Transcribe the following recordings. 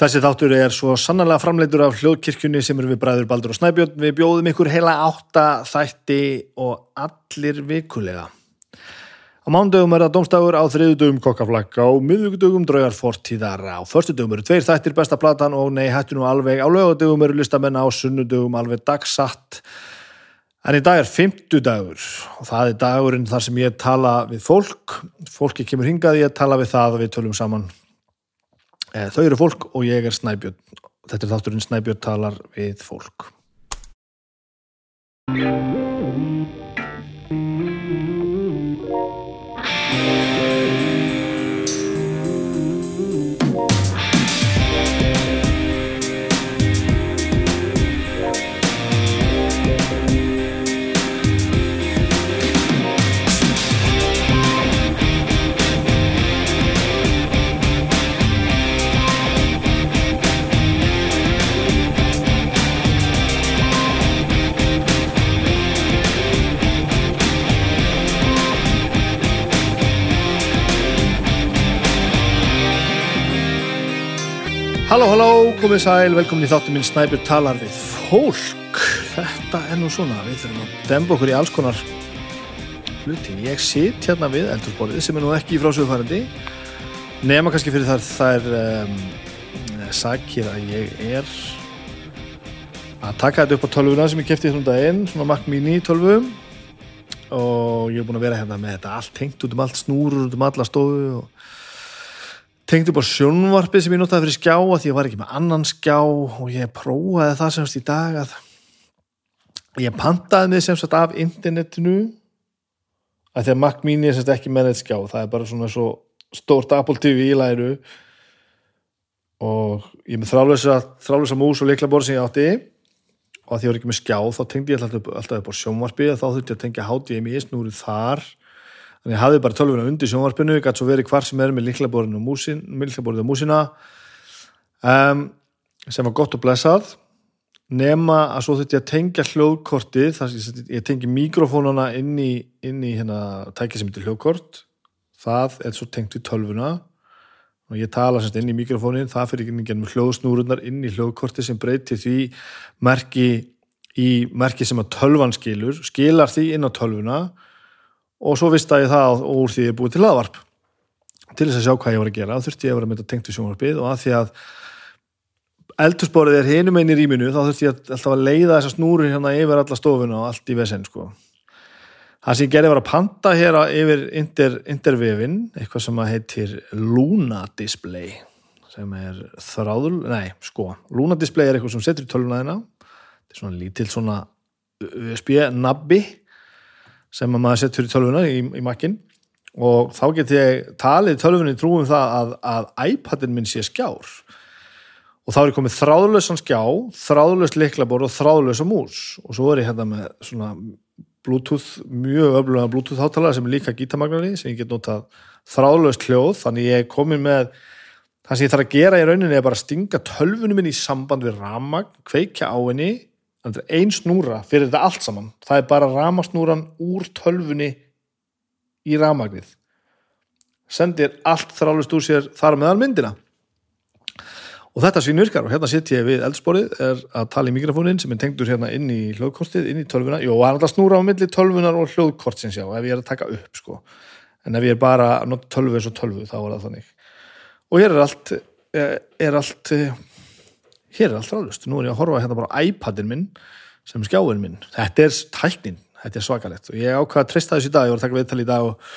Þessi þáttur er svo sannarlega framleitur af hljóðkirkjunni sem eru við bræður Baldur og Snæbjörn. Við bjóðum ykkur heila átta þætti og allir vikulega. Á mándögum er það domstafur, á þriðudögum kokkaflakka og miðugdögum draugar fortíðar. Á förstudögum eru tveir þættir besta platan og nei hættu nú alveg. Á lögadögum eru listamenn á sunnudögum alveg dagsatt. En í dag er fymtudagur og það er dagurinn þar sem ég tala við fólk. Fólki kemur hingað, ég tala við það og við tölum saman. Eh, Þau eru fólk og ég er Snæbjörn. Þetta er þátturinn Snæbjörn talar við fólk. Halló, halló, komið sæl, velkomin í þáttum minn Snæbjörn talar við fólk. Þetta er nú svona, við þurfum að demba okkur í alls konar hluti. Ég sit hérna við eldurborðið sem er nú ekki í frásögufærandi. Nema kannski fyrir þar þær um, sakir að ég er að taka þetta upp á tölvuna sem ég kefti þessum daginn, svona Mac Mini tölvu og ég er búin að vera hérna með þetta allt tengt út um allt snúrur, út um alla stofu og tengt upp á sjónvarpið sem ég notaði fyrir skjá að því ég var ekki með annan skjá og ég prófaði það semst í dag að ég pantaði mig semst af internetinu að því að Mac Mini er semst ekki með neitt skjá það er bara svona svo stórt Apple TV í læru og ég er með þrálega mús og leiklaborð sem ég átti og að því ég var ekki með skjá þá tengdi ég alltaf upp, á sjónvarpið þá þurfti ég að tengja HDMI snúrið þar Þannig ég hafði bara tölvuna undir sjónvarpinu, gæti svo verið hvar sem er með liklaborðinu og músin, liklaborðinu og músina. Um, sem var gott og blessað. Nema að svo þurfti ég að tengja hljóðkortið, þar sem ég tengi mikrofónuna inn í, inn í hérna tækið sem heitir hljóðkort. Það er svo tengt í tölvuna. Og ég tala semst inn í mikrofónin það fyrir ekki með hljóðsnúrunar inn í hljóðkortið sem breytir því merki í merki sem að tölvan skilur skilar því inn á tölvuna og svo vist að ég það og úr því ég er búið til aðvarp til þess að sjá hvað ég var að gera þurfti ég að vera með þetta tengt við sjónvarpið og að því að eldursporið er hinum einn í rýminu þá þurfti ég alltaf að leiða þessa snúru hérna yfir alla stofuna og allt í vesen sko. það sem ég gerði var að panta hér yfir inter, intervefin eitthvað sem heitir Luna Display sem er þráðul, nei sko Luna Display er eitthvað sem setur í tölvuna þetta er svona lítill svona USB nabbi sem að maður setur í tölvuna í, í makkin og þá get ég talið tölvunni trúum það að, að iPadin minn sé skjár. Og þá er komið þráðlösan skjá þráðlöst liklabor og þráðlösa mús. Og svo er ég hérna með svona bluetooth, mjög öfluga bluetooth hátalara sem er líka gítamagnari sem ég get notað þráðlöst hljóð. Þannig ég er komið með það sem ég þarf að gera í rauninni er bara að stinga tölvunni minn í samband við ramagn, kveikja á henni þannig að einn snúra fyrir þetta allt saman. Það er bara ramasnúran úr tölfunni í ramagnið sendir allt þrálega úr sér þar meðal myndina. Og þetta svín virkar. Og hérna sitt ég við eldsporið er að tala í mikrofónin sem er tengdur hérna inn í hljóðkortið inn í tölvuna, jú, það er alltaf snúra á milli tölvunar og hljóðkortins já, ef ég er að taka upp sko, en ef ég er bara að nota tölvu eins og tölvu, þá er það þannig. Og hér er allt er allt hér er allt ráðlust, nú er ég að horfa hérna bara iPadin minn sem skjáin minn. Þetta er tæknin, þetta er svakalett og ég ákvaði að trista þessu í dag, ég voru að taka viðtal í dag og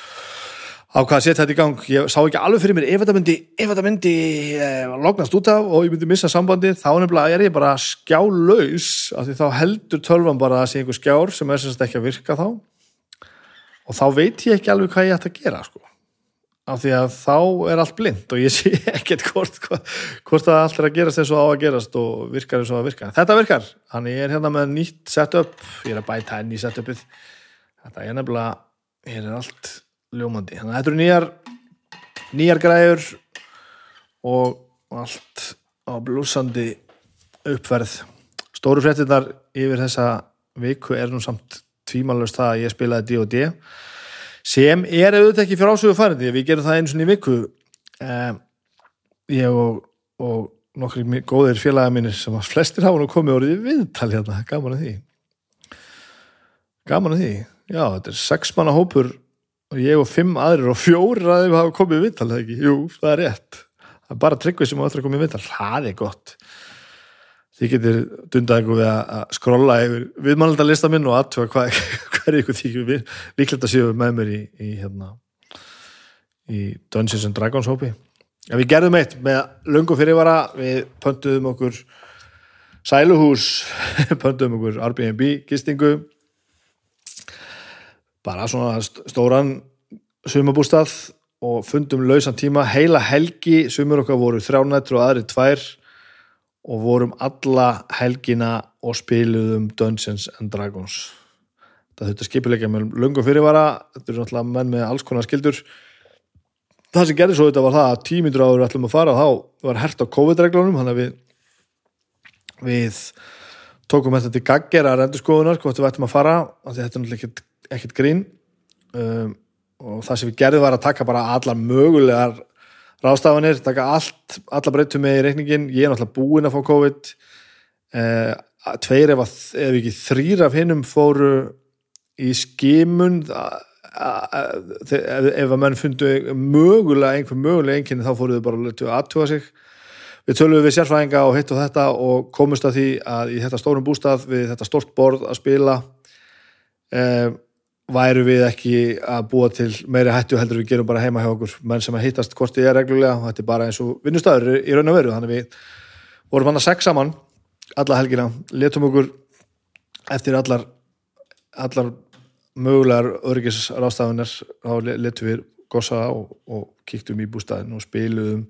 ákvaði að setja þetta í gang. Ég sá ekki alveg fyrir mér, ef þetta myndi ef þetta myndi eh, lognast út af og ég myndi missa sambandi, þá nefnilega er ég bara skjálaus, af því þá heldur tölvan bara að sé einhver skjár sem er sem sagt ekki að virka þá. Og þá veit ég ekki alveg hvað ég ætti að gera sko af því að þá er allt blind og ég sé ekkert hvort, hvort það allt er að gerast eins og á að gerast og virkar eins og að virka. Þetta virkar, þannig ég er hérna með nýtt setup, ég er að bæta enn í setupið, þetta er nefnilega, hér er allt ljómandi, þannig að þetta eru nýjar, nýjar græður og allt á blúsandi uppferð. Stóru fréttinnar yfir þessa viku er nú samt tvímalust það að ég spilaði D&D sem er auðvitað ekki fyrir ásögu færandi við gerum það eins og í viku. Eh, ég og, og nokkri góðir félaga mínir sem að flestir hafa nú komið orðið viðtal hérna, gaman að því. Gaman að því. Já, þetta er sex manna hópur og ég og fimm aðrir og fjórir að þeim hafa komið viðtal, það ekki? Jú, það er rétt. Það er bara tryggvið sem á eftir að koma í viðtal. Það er gott þið getur dundað ykkur við að skrolla yfir viðmannaldalista minn og aðtöga hvað, hvað er þykju við- líklegt að séu með mér í, í hérna í Dungeons and Dragons hópi. En við gerðum eitt með löngu fyrirvara. Við pöntuðum okkur sæluhús pöntuðum okkur Airbnb gistingu. Bara svona st- stóran sumabústað og fundum lausan tíma. Heila helgi, sumur okkar voru þrjánættur og aðri tvær og vorum alla helgina og spiluðum Dungeons and Dragons. Það þurfti að skipilegja með löngu fyrirvara. Þetta eru náttúrulega menn með alls konar skildur það sem gerði svo þetta var það að tímyndur áður ætlum að fara og þá var hert á COVID-reglunum þannig að við við tókum þetta til gaggerar endurskoðunar hvort við ættum að fara þetta er náttúrulega ekkert, ekkert grín. Um, og það sem við gerðum var að taka bara allar mögulegar ráðstafanir, taka allt alla breytum með í reikningin, ég er náttúrulega búinn að fá COVID. Eh, tveir ef, að, ef ekki þrýr af hinnum fóru í skimun ef, ef að menn fundu mögulega einhver mögulega einkenni þá fóruðu bara að letu aðtuga sig. Við töluðum við sérfræðinga og hitt og þetta og komust að því að í þetta stórum bústað við þetta stórt borð að spila eh, væru við ekki að búa til meiri hættu heldur við gerum bara heima hjá okkur. Menn sem að hittast hvort þið er reglulega og þetta er bara eins og vinnustæður í raun og veru. Þannig við vorum hann að sex saman alla helgina, letum okkur eftir allar allar mögulegar örgisrástafinir þá le- letum við gossa og, og kíktum í bústæðin og spiluðum.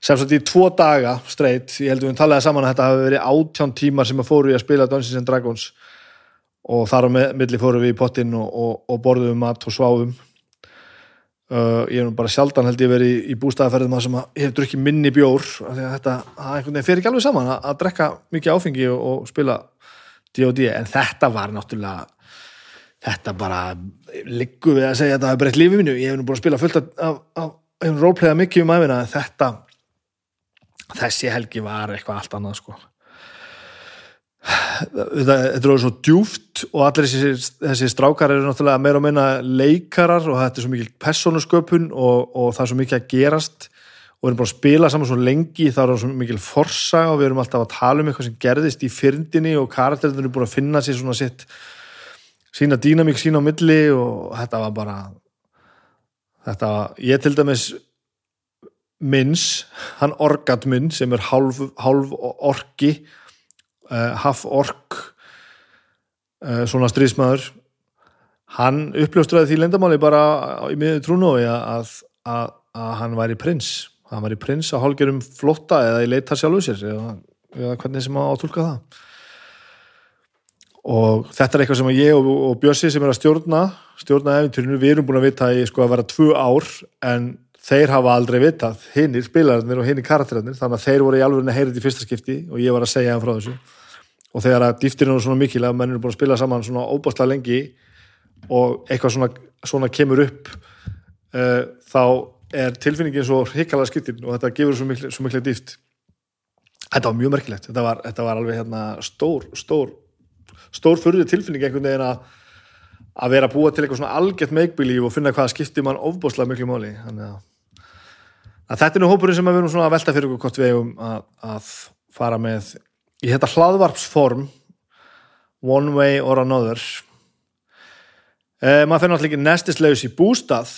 Sem sagt í tvo daga streitt, ég heldur við talaði saman að þetta hafi verið átján tímar sem að fóru í að spila Dungeons and Dragons og þar á milli fórum við í pottinn og, og, og borðum mat og sváfum. Uh, ég er nú bara sjaldan held ég verið í, í bústæðaferðum þar sem að ég hef drukkið minni bjór að þetta, það einhvern veginn fer ekki alveg saman að, að drekka mikið áfengi og, og spila D&D, en þetta var náttúrulega þetta bara liggur við að segja að þetta hafi breytt lífið mínu. Ég hef nú búin að spila fullt af, af, af roleplayað mikið um æfina en þetta þessi helgi var eitthvað allt annað sko þetta, er orðið svo djúft og allir þessi, þessi strákar eru náttúrulega meira og meina leikarar og þetta er svo mikil persónusköpun og, og það er svo mikið að gerast og við erum bara að spila saman svo lengi það er svo mikil forsa og við erum alltaf að tala um eitthvað sem gerðist í fyrndinni og karakterinn eru búin að finna sér svona sitt sína dýnamík sína á milli og þetta var bara þetta var, ég til dæmis minns, hann orgat minn sem er hálf, hálf orki uh, half ork uh, svona stríðsmaður hann uppljóstraði því lendamáli bara í miður trúnói að, að, að hann væri prins. Hann væri prins að hálgerum flotta eða í leita sjálfu sér eða, eða hvernig sem að átúlka það. Og þetta er eitthvað sem ég og, og Bjössi sem er að stjórna stjórna eventýrinu, við erum búin að vita í sko að vera tvö ár en þeir hafa aldrei vitað, hinnir spilararnir og hinnir karakterarnir, þannig að þeir voru í alveg að heyra þetta í fyrsta skipti og ég var að segja hann frá þessu og þegar að dýftirinn er svona mikil að menn eru búin að spila saman svona óbáslega lengi og eitthvað svona, svona kemur upp uh, þá er tilfinningin svo hikkalega skiptin og þetta gefur svo miklu, svo miklu dýft. Þetta var mjög merkilegt. Þetta var, þetta var alveg hérna stór stór, stór fyrir tilfinning einhvern veginn að að vera að búa til eitthvað svona algjört meikbílíf og finna hvaða skipti mann ofbáslega miklu máli. Þannig að, að þetta er nú hópurinn sem við erum svona að velta fyrir okkur hvort við eigum að, að fara með í þetta hlaðvarpsform one way or another eh, maður fyrir náttúrulega ekki nestislegus í bústað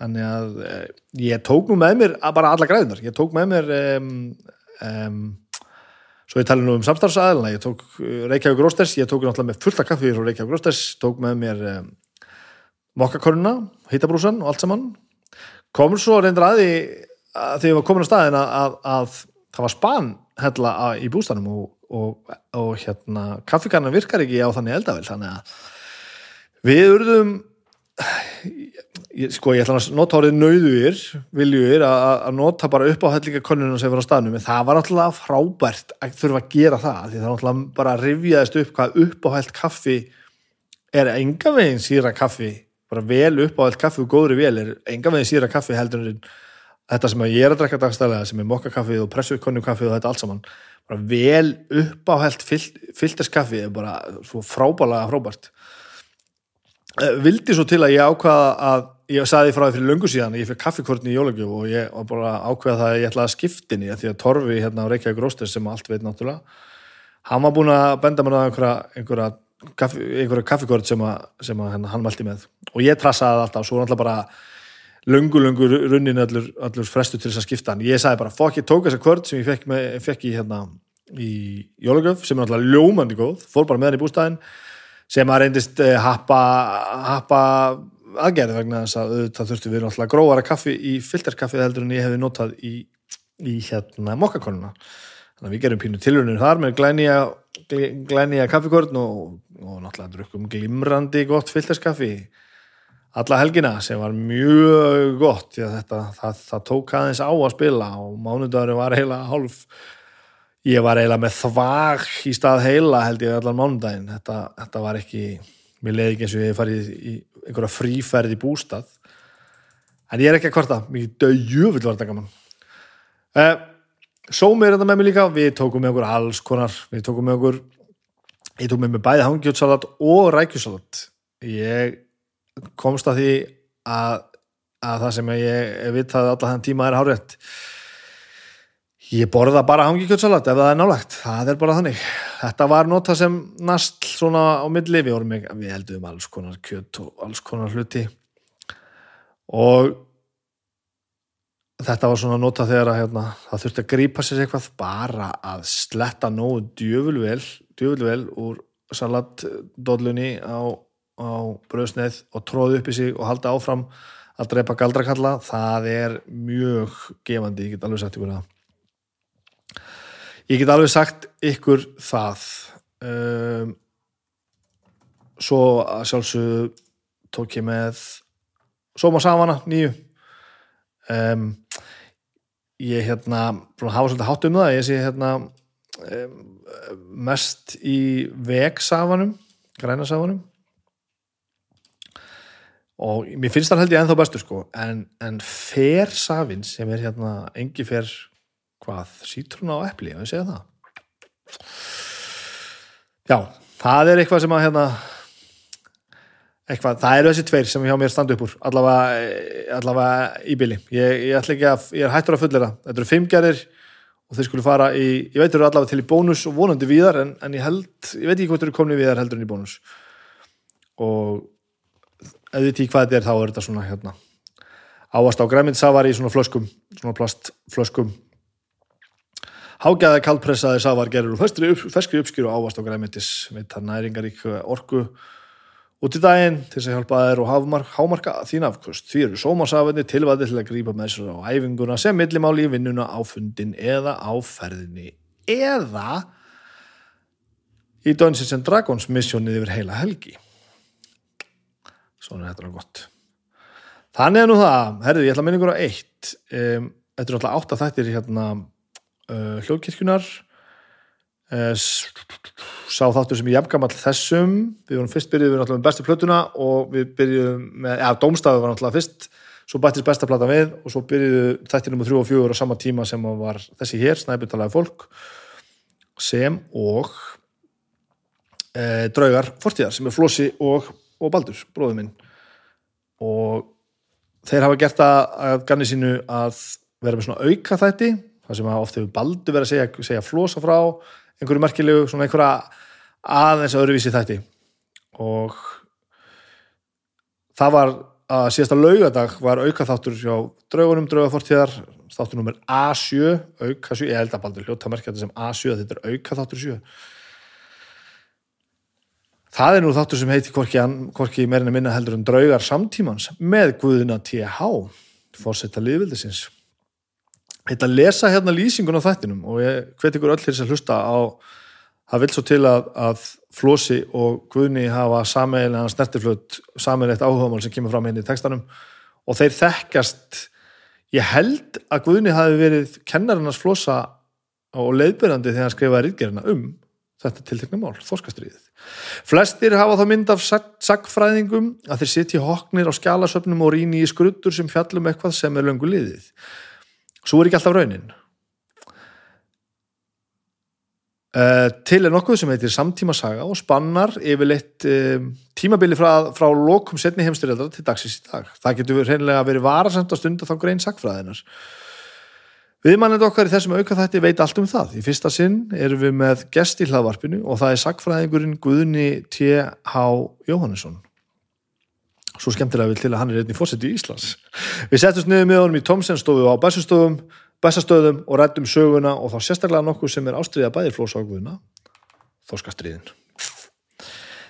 þannig að eh, ég tók nú með mér bara alla græðunar, ég tók með mér um, um, svo ég tala nú um samstarfsaðilina, ég tók uh, Reykjavík Rósters, ég tók náttúrulega með fullta kaffi frá Reykjavík Rósters, tók með mér um, mokkakornuna, hittabrúsan og allt saman. Komur svo reyndar að því að því ég var komin á staðin að, að, að það var span hella í bústanum og, og, og hérna kaffikarna virkar ekki á þannig eldavel þannig að við urðum ég, sko ég ætla að nota orðið nauðuðir viljugir að, að nota bara upp á hellika konuna sem var á staðnum. En það var náttúrulega frábært að þurfa að gera það því það náttúrulega bara rifjaðist upp hvað uppáhælt kaffi er enga veginn síra kaffi bara vel uppáhælt kaffi og góðri vel er enga veginn síra kaffi heldur en þetta sem ég er að drekka dagstælega sem er mokkakaffið og pressukonjukaffið og þetta allt saman bara vel uppáhelt filterskaffi er bara svo frábælega frábært. Eh, vildi svo til að ég ákvaða að ég saði frá því fyrir löngu síðan ég fyrir kaffikvörn í jólagjöf og ég var bara ákveða það að ég ætlaði að skiptinni því að Torfi hérna á Reykjavík Róstes sem allt veit náttúrulega hann var búin að benda mér á einhverja, einhverja, einhverja kaffikvörn sem, að, sem að, hérna, hann mælti með. Og ég trassaði alltaf, svo náttúrulega bara löngu, löngu runnin allur, allur frestu til þess að skipta hann. Ég sagði bara fokk, ég tók þessa kvörn sem ég fekk, með, fekk í, hérna, í jólagjöf sem er náttúrulega ljómandi góð, fór bara með hann í bústæðin sem að reyndist uh, happa, happa aðgerð vegna þess að það þurfti við náttúrulega gróðara kaffi í filterkaffi heldur en ég hefði notað í, í hérna mokkakonuna. Þannig að við gerum pínu tilvunir þar með glænýja glænýja kaffikorn og, og náttúrulega drukum glimrandi gott filterskaffi alla helgina sem var mjög gott því að þetta, það, það tók aðeins á að spila og mánudagur var heila hálf ég var eiginlega með þvag í stað heila held ég allan mánudaginn. Þetta, þetta var ekki, mér leiði ekki eins og ég farið í einhverja fríferð í bústað. En ég er ekki að kvarta mér dögjufull var þetta gaman. Uh, Sómi er þetta með mér líka við tókum með okkur alls konar við tókum með okkur ég tók með mig bæði hangjöldsalat og rækjusalat. Ég komst að því að, að það sem ég vitaði alla þann tíma er hárétt Ég borða bara hangikjöldsalat ef það er nálagt, það er bara þannig. Þetta var nota sem nast svona á milli, við, vorum, við heldum alls konar kjött og alls konar hluti. Og þetta var svona nota þegar að hérna, það þurfti að grípa sér eitthvað bara að sletta nógu djöfulvel, djöfulvel úr salatdóllunni á, á bröðsneið og tróði upp í sig og halda áfram að drepa galdrakalla, það er mjög gefandi, ég get alveg sagt ykkur það. Ég get alveg sagt ykkur það. Um, svo að sjálfsög tók ég með Soma Savana nýju. Um, ég hérna hafa svolítið hátt um það ég sé hérna um, mest í vegsafanum grænasafanum og mér finnst það held ég ennþá bestur sko. En, en fersafin sem er hérna engi fer hvað, sítruna og eppli, ég segja það? Já, það er eitthvað sem að hérna eitthvað, það eru þessi tveir sem hjá mér standu upp úr allavega, allavega í bili. Ég, ég ætla ekki að, ég er hættur að fullera þetta eru fimmgerðir og þeir skulle fara í, ég veit eru allavega til í bónus og vonandi viðar, en, en ég held, ég veit ekki hvort eru komni viðar heldur en í bónus. Og þið tí hvað þetta er þá er þetta svona hérna áast á græminsafari í svona flöskum svona plastflöskum Hágæða kaldpressaði safar gerur úr ferskri uppskýru ávast og græmitis veitar næringarík orku út í daginn til þess að hjálpa þær og hafmark, hámarka þín afkvöst. Því eru sómasafinni tilvæði til að grípa með sér á æfinguna sem millimáli í vinnuna á fundin eða á ferðinni eða í Dungeons and Dragons missjónið yfir heila helgi. Svona er þetta gott. Þannig er nú það, herðu ég ætla að minna ykkur á eitt. Um, þetta er alltaf átt að þættir hérna uh, hljóðkirkjunar uh, sá þáttur sem ég jafngamall þessum við vorum fyrst byrjuðum við náttúrulega með bestu plötuna og við byrjuðum með, já, Dómstafur var náttúrulega fyrst svo bættist besta plata við og svo byrjuðu þættir nummið 3 og 4 á sama tíma sem var þessi hér, Snæbjörntalega fólk sem og e, draugar fortíðar sem er Flossi og, og Baldur, bróður minn. Og þeir hafa gert að, ganni sínu að vera með svona auka þætti það sem ofta hefur baldu verið að segja, segja flosa frá einhverju merkilegu, svona einhverja aðeins öðruvísi þætti. Og það var að síðasta laugadag var auka þáttur hjá draugunum draugafortíðar þáttur nummer A7 auka 7, ég held að baldur hljóta merkja þetta sem A7 þetta er auka þáttur 7 það er nú þáttur sem heiti hvorki, hvorki meirinni minna heldur en draugar samtímans með Guðuna TH fórsetta liðvildisins Þetta lesa hérna lýsingun á þættinum og ég hveti ykkur öll þess að hlusta á það vil svo til að, að Flósi og Guðni hafa sameiginlega snertiflut, sameiginlegt áhugamál sem kemur fram inn í textanum og þeir þekkast ég held að Guðni hafi verið kennarinnars Flósa og leiðbyrjandi þegar hann skrifaði rítgerina um þetta tiltekna mál, þorskastriðið. Flestir hafa þá mynd af sagfræðingum að þeir sitja hóknir á skjálasöfnum og rýni í skruttur sem fjallum eitthvað sem er löngu liðið svo er ekki alltaf raunin Uh, til er nokkuð sem heitir samtíma saga og spannar yfirleitt um, tímabili frá, frá lokum setni heimstyrjaldar til dagsins í dag. Það getur reynilega verið varasamt að stunda þá grein sagfræðinar. Viðmannandi okkar í þessum auka þætti veit allt um það. Í fyrsta sinn erum við með gest í hlaðvarpinu og það er sagfræðingurinn Guðni T.H. Jóhannesson. Svo skemmtilega vil til að hann er einnig fórsett í Íslands. Við setjumst niður með honum í Tomsen stofu á Bæsustofum bestastöðum og rættum söguna og þá sérstaklega nokkuð sem er ástriða bæði flósa og guðuna þóskastriðin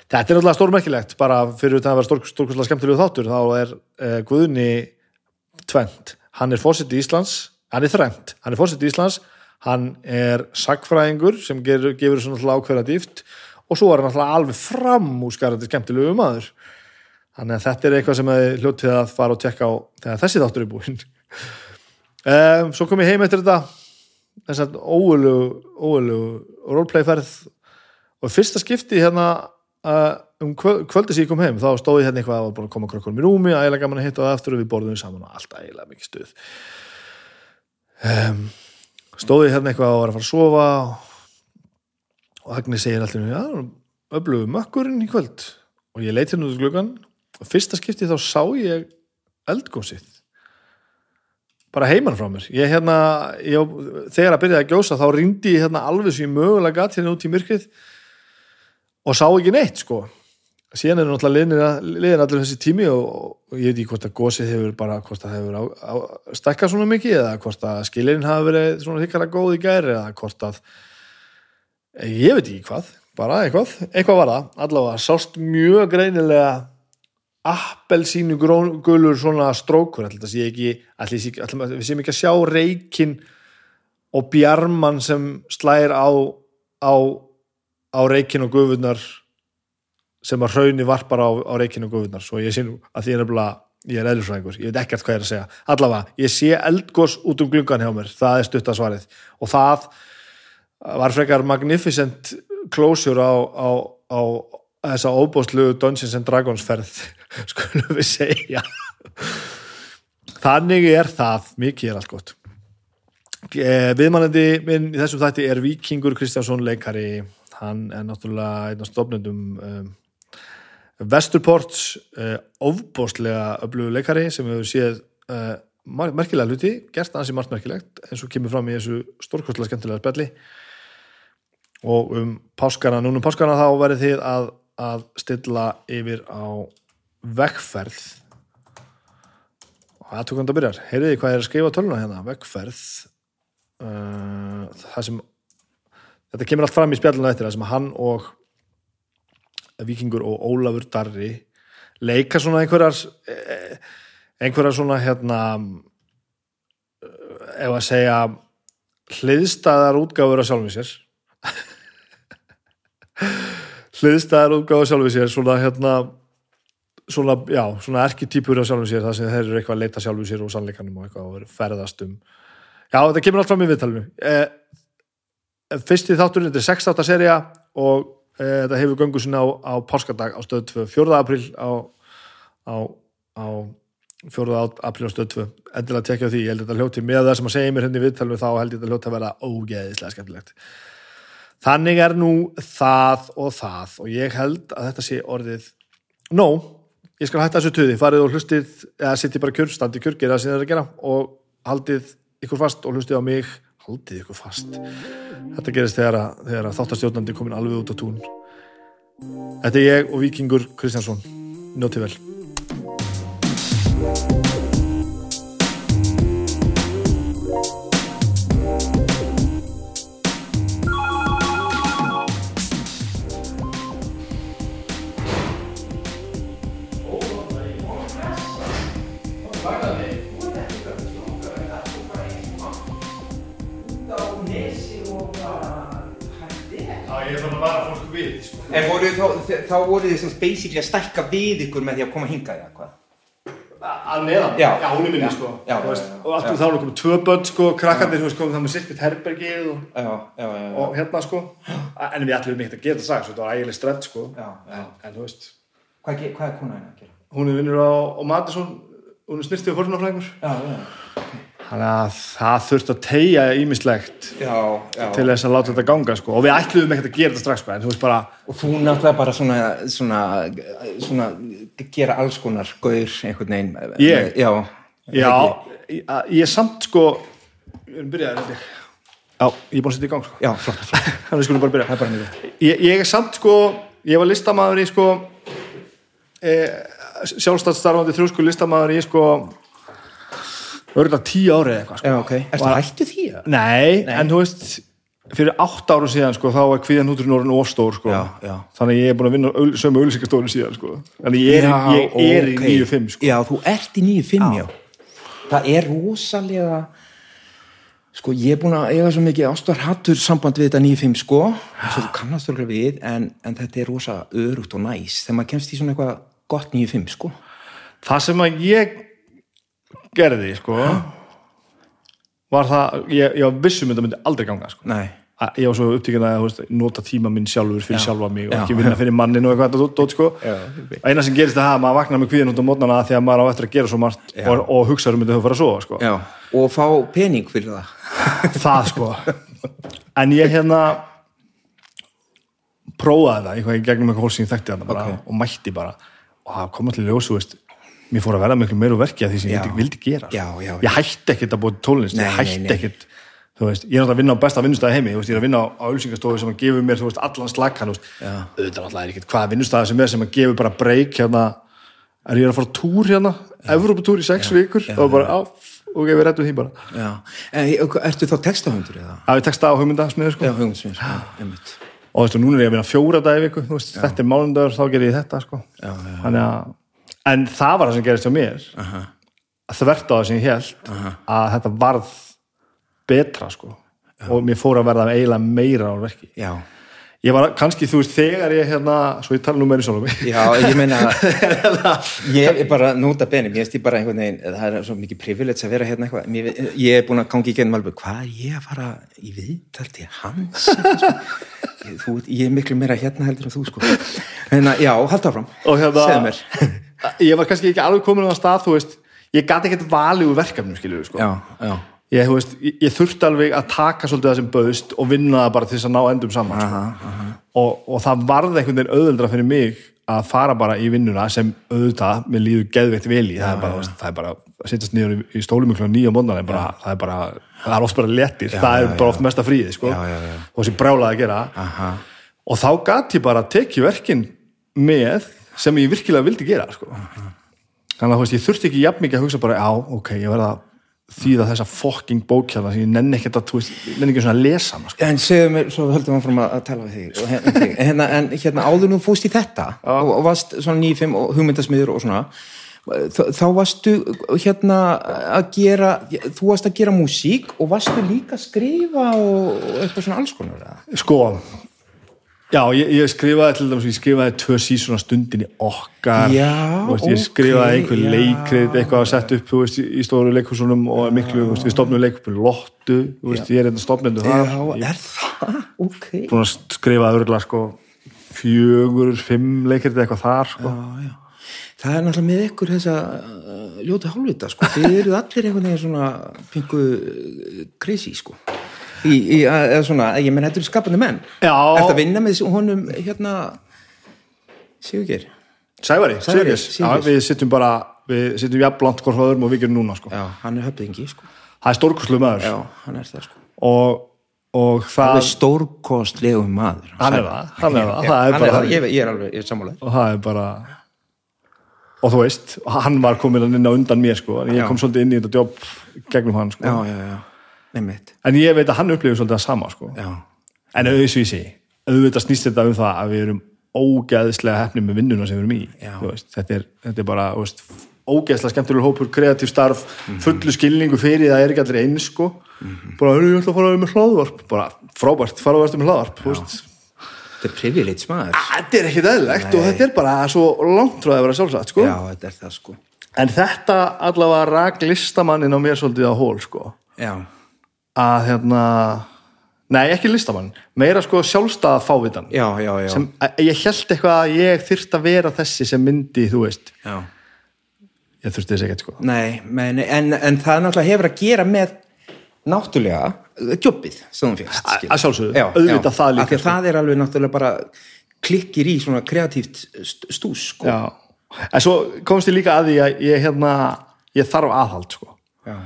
Þetta er náttúrulega stórmerkilegt bara fyrir það að vera stórkvæmslega skemmtilegu þáttur þá er eh, guðni tvent, hann er fósitt í Íslands hann er þrengt, hann er fósitt í Íslands. Hann er sagfræðingur sem gefur, gefur svona alltaf ákveðra dýft og svo er hann alltaf alveg framúskarandi skemmtilegu maður. Þannig að þetta er eitthvað sem hefur hljótið að fara og tekka á þegar þessi þáttur er búinn. Um, svo kom ég heim eftir þetta. Þess að óölu roleplayferð. Og fyrsta skipti hérna uh, um kvöldi sem ég kom heim þá stóði hérna eitthvað bara koma krokkur mér úmi og ægilega gaman að hitta og eftir og við borðum saman og allt ægilega mikið stuð um, stóði hérna eitthvað og var að fara að sofa og, Agni segir alltaf já, öflugu mökkurinn í kvöld. Og ég leiti hérna út í glöggan og fyrsta skipti þá sá ég eldgósið bara heimann frá mér. Ég, hérna, ég, þegar að byrjaði að gjósa þá ringdi ég hérna alveg sem ég mögulega gatt hérna út í myrkrið og sá ekki neitt sko síðan er náttúrulega liðin allir þessi tími og, og ég veit ekki hvort að gósið hefur bara hvort það hefur á, á, stekkað svona mikið eða hvort að skilirinn hafi verið svona þykkara góð í gæri eða hvort að ég veit ekki hvað bara eitthvað, eitthvað var það. Allavega sást mjög greinilega appelsínu gulur svona strókur alltaf sé ekki alltaf, við séum ekki að sjá reikin og bjarman sem slæðir á, á, reikin og guðvurnar sem að hraunni varpar á, á reikin og guðvurnar svo ég sé nú að því er nefnilega ég er eðlisfræðingur, ég veit ekkert hvað ég er að segja. Allavega, ég sé eldgós út um glungan hjá mér það er stuttasvarið og það var frekar magnificent closure á, á, á þessa óbóstlu Dungeons and Dragons ferð skulum við segja. Þannig er það mikið er allt gott. Eh, viðmannandi minn í þessum þætti er Vikingur Kristjánsson leikari. Hann er náttúrulega einn af stofnendum um, Vesturports uh, ofbóstlega öflugu leikari sem hefur séð uh, merkilega hluti, gert aðeins í margt merkilegt eins og kemur fram í þessu stórkostlega skemmtilega spelli og um páskana, núnum páskana þá verið þið að að stilla yfir á vekkferð og það tók hann að byrja heyriði hvað er að skrifa töluna hérna? Vekkferð uh, það sem þetta kemur allt fram í spjallinu eftir það sem hann og Vikingur og Ólafur Darri leika svona einhverjar eh, einhverjar svona hérna eh, ef að segja hliðstæðar útgáfur á sjálfum sér. Hliðstæðar útgáðu sjálfur sér svona hérna svona, já, svona erketýpur á sjálfur sér það sem þeir eru eitthvað að leita sjálfur sér og sannleikanum og eitthvað og ferðast um. Já, þetta kemur allt fram í viðtalinu. Eh, fyrsti þátturinn, þetta er 6 þáttar seria og þetta hefur göngu sinna á, á páskadag á stöð 2, 4. april á, á, á 4. april á stöð 2 endilega tekja því, ég held að þetta hljóti með það sem að segja mér henni hérna viðtalinu þá held ég þetta hljóti að vera ógeðislega skemmtilegt Þannig er nú það og það og ég held að þetta sé orðið no, ég skal hætta þessu tuði farið og hlustið, eða sittið bara kjör standið kjör, gera það sem það er að gera og haldið ykkur fast og hlustið á mig haldið ykkur fast. Þetta gerist þegar að, þegar að þáttastjórnandi komin alveg út á tún Þetta er ég og Vikingur Kristjánsson. Njótið vel þá voru þið svona basically að stækka við ykkur með því að koma hinga eða hvað? Að neðan? Já, já hún er minni sko. Já, veist, og allt um þá er komið tvö börn sko krakkarnir sem komið það með sirkvitt herbergið og, og hérna sko. En við ætlum ekki að geta það sagt, þetta var ægileg stredd sko. En, en þú veist. Hvað, hvað er konaðin að gera? Hún er vinnur á, á Madison hún er snirtið og fornafræðingur þannig að það þurft að tegja ímislegt já, já. til þess að láta þetta ganga sko. og við ætluðum ekkert að gera þetta strax sko. en þú veist bara, og þú náttúrulega bara svona, svona, svona gera alls konar gaur einhvern veginn Ég? já, já, ég, ég er samt sko við erum byrjaðið já, ég er búin að setja í gang sko. já, flott, flott þannig að við skulum bara byrja það er bara mjög ég, ég er samt sko ég var listamaður í sko e, sjálfstætt starfandi þrjúsku listamaður í sko örgulega tíu ári eða eitthvað sko. já, ok, ertu Var- hættu því? eða? Nei, en þú veist fyrir átt ára síðan sko þá er kvíðan húturinn orðin ofstór sko Já, já. þannig að ég er búin að vinna öl, sömu auðlýsingastórin síðan sko þannig að ég er, Já, ég er ok. í 9-5 sko já, þú ert í 9-5, já. það er rosalega sko, ég er búin að eiga svo mikið ástar hattur samband við þetta 9-5 sko svo þú kannast þurfa við, en, en þetta er rosa örugt og næs, þegar maður kemst í svona eitthvað gott 9-5 sko það sem að ég gerði sko var það, ég, ég var vissum þetta myndi aldrei ganga sko nei, að ég var svo upptíkin að veist, nota tíma minn sjálfur fyrir Já. sjálfa mig og Já, ekki vinna fyrir mannin og eitthvað dót, dót, sko. Já, eina sem gerist það er að maður vaknar með kvíðin út á mótnana því að maður á eftir að gera svo margt Já. og, og hugsa um þetta þú fara að sofa sko. já, og fá pening fyrir það það sko en ég hérna prófaði það eitthvað í gegnum eitthvað fólk sem ég þekkti þarna bara, Ok. og mætti bara og það kom allir ljós, þú veist mér fór að verða miklu meira úr verki að því sem ég Já. vildi, vildi gera. Já, já, já. ég hætti ekkert að tónlist Nei, ég hætti ekkert þú veist, ég er að vinna á besta vinnustæði heimi veist, ég er að vinna á, á ölsingastofu sem að gefa mér þú veist, allan slakkan, Já. auðvitað náttúrulega er ekkert hvaða vinnustæði sem er sem að gefa bara breyk hérna, er ég að fara túr hérna? Evróputúr í sex vikur og bara, á, ok, við rettum því bara. Já, ertu þá textahundur eða? að við teksta á hugmyndasmiður sko. já, já, einmitt. Og þú veist, núna er ég að vinna fjóra dagi í viku þú veist, þetta er mánundagur, þá ger ég þetta sko. já, já, Þannig að, en það var það sem gerist hjá mér. Aha, að þvert á það sem ég held að þetta varð betra sko. og mér fór að verða eiginlega meira á verki. Já. Ég var kannski, þú veist, þegar ég hérna svo ég tala nú meira sjálf Já, ég meina ég er bara nota benni, mér finnst ég bara einhvern veginn það er svo mikið privilege að vera hérna eitthvað. Mér, ég er búin að gangi í gennum alveg hvað er ég að fara í viðtal til hans? Sko? ég, þú, ég er miklu meira hérna heldur en þú sko. En að, já, halda áfram. Hérna, segðu mér ég var kannski ekki alveg komin á það stað, þú veist ég gati ekkert valið úr verkefnum, skilur sko. já, já, ég, þú veist, ég, þurfti alveg að taka svolítið það sem bauðst og vinna það bara til þess að ná endum saman sko. aha, aha. og, og það varði einhvern veginn auðveldra fyrir mig að fara bara í vinnuna sem auðvitað, mér líður geðveitt vel í það er bara, það er bara að sittast niður í, í stólum ykkur nýja móndan, það er bara það er oft bara letir, það er bara oft mesta fríði sko, Já, já, já. og þessi brjálaði að gera aha. og þá gat ég bara að tekið verkin með sem ég virkilega vildi gera sko. þannig að þú veist, ég þurfti ekki jafn mikið að hugsa bara, já, ok, ég verða að þýða þessa fokking bókjala sem ég nenni ekkert að, veist, nenni ekki svona að lesa hana, sko. En segðu mér, svo höldum við áfram að, að tala við þig hérna, hérna, en hérna áður nú fóst í þetta og, og varst svona 9-5 og hugmyndasmiður og svona þá, þá varstu hérna að gera þú varst að gera músík og varstu líka að skrifa og, og eitthvað svona alls konar? Sko, já, ég, ég skrifaði til dæmis, ég skrifaði tvö sísona stundin í okkar Já, veist, ég skrifaði einhver já. leikrið eitthvað að setja upp, veist, í stóru leikursunum og miklu, veist, við stofnum leikursunum Lottu, ég er eitthvað stofnendu þar Já, er það? Ok er búin að skrifa örgulega, sko fjögur, fimm leikrið eitthvað þar, sko Já, já. Það er náttúrulega með ykkur þessa uh, ljóta hálfvita, sko. Þið eru allir einhvern veginn svona pingu uh, crazy, sko. Í, í, eða svona, ég menn, þetta eru skapandi menn. Já. Ertu að vinna með honum, hérna, Sigurgeir? Sævari, Sævari, Sigurgeirs, já, Sigurgeirs. við sittum bara við sittum jafnblant hvort öðrum og við gerum núna, sko Já, hann er höfðingi, sko. það er stórkurslu maður Já, hann er það, sko. og, og Það það er stórkostlegu maður. Hann er það, hann er það, það er bara ég, ég er alveg, ég er sammálaður. og það er bara og þú veist, hann var komin inn á undan mér sko, en ég Já. kom svolítið inn í þetta jobb gegnum hann sko, Já, já, já, nefnitt. en ég veit að hann upplifir svolítið það sama sko, en auðvísi auðvitað snýst þetta um það að við erum ógeðslega hefni með vinnuna sem við erum í þetta, er, þetta er bara veist, ógeðslega skemmtilegur hópur, kreatív starf Mhm. fullu skilningu fyrir það er ekki allir eins sko, bara, "Heyrðu, ég ætla að fara með hlaðvarp bara, frábært, fara að verða með hlaðvarp þetta er privilege maður. þetta er ekkit eðlilegt og þetta er bara svo langt frá að vera sjálfsagt sko. Já, þetta er það, sko. en þetta allavega rak listamannin á mér svolítið á hól sko. Já, að hérna nei ekki listamann, meira sko sjálfstæða fávitan já, já, já. sem ég held eitthvað að ég þyrft að vera þessi sem myndi, þú veist ég þurfti þess ekkert sko Nei, men, en, en það náttúrulega hefur að gera með náttúrulega eh, jobbið sem þú fyrst Að- sjálfsögðu. Auðvitað það líka, sko. það er alveg náttúrulega bara klikkir í svona kreatíft st- stús sko. En svo komst ég líka að því að ég hérna, ég þarf aðhald sko Já.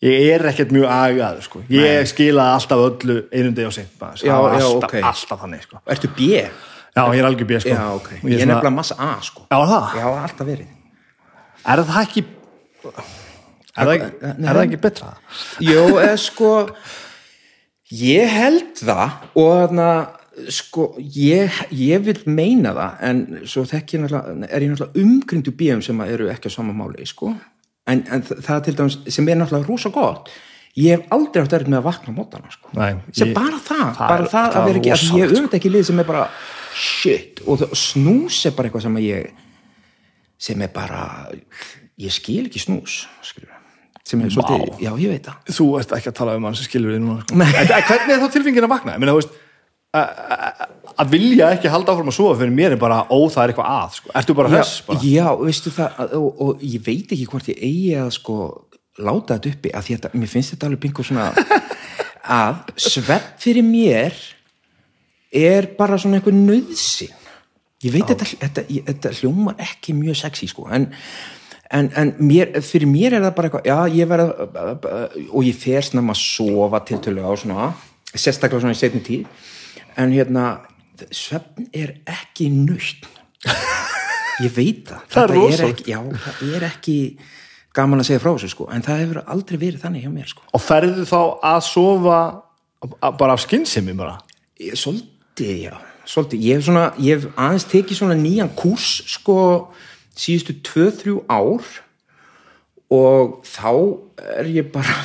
Ég er ekkert mjög agaður sko ég skilaði alltaf öllu einum deg og já, alltaf, ok. alltaf þannig sko Ertu B? Já, ég er algjör bíð sko Já, ok. Og Ég er svona- nefnilega massa A sko. Já, það? Já, alltaf verið Er það ekki Er það ekki, er það ekki betra? Jó, eða sko ég held það og þarna sko, ég, ég vil meina það en svo þekki ég náttúrulega er ég náttúrulega umkringdu bíum sem eru ekki á sama máli sko, en, en það til dæmis sem er náttúrulega rosa gott ég hef aldrei átt erfitt með að vakna á mótana sko. Sem bara það, það bara það, það að er vera ekki, að ég rosalegt, auðvitað ekki lið sem er bara shit, og snús er bara eitthvað sem að ég sem er bara ég skil ekki snús skilur sem er svolítið, já ég veit það Þú ert ekki að tala um hann sem skilur við núna sko. En, hvernig er þá tilfengin að vakna? Ég meina, þú veist að- vilja ekki halda áfram að sofa fyrir mér er bara, ó það er eitthvað að sko. Ertu bara já, Bara? já, veistu það að- og, og ég veit ekki hvort ég eigi að sko láta þetta uppi að því að mér finnst þetta alveg pingu svona að svepp fyrir mér er bara svona einhver nöðsin ég veit þetta, þetta, þetta hljómar ekki mjög sexy sko en, en, en mér, fyrir mér er það bara eitthvað já ég verð að- og ég fer snemma að sofa til tölu á svona sérstaklega svona í setjum tíð en hérna svefn er ekki nöytt ég veit það Það er rosalegt. ekki, já, það er ekki gaman að segja frá þessu sko en það hefur aldrei verið þannig hjá mér sko Og ferðu þá að sofa bara af skynsemi bara? Svolítið, já, svolítið. Ég hef, svona, ég hef aðeins tekið svona nýjan kúrs sko síðustu 2-3 ár og þá er ég bara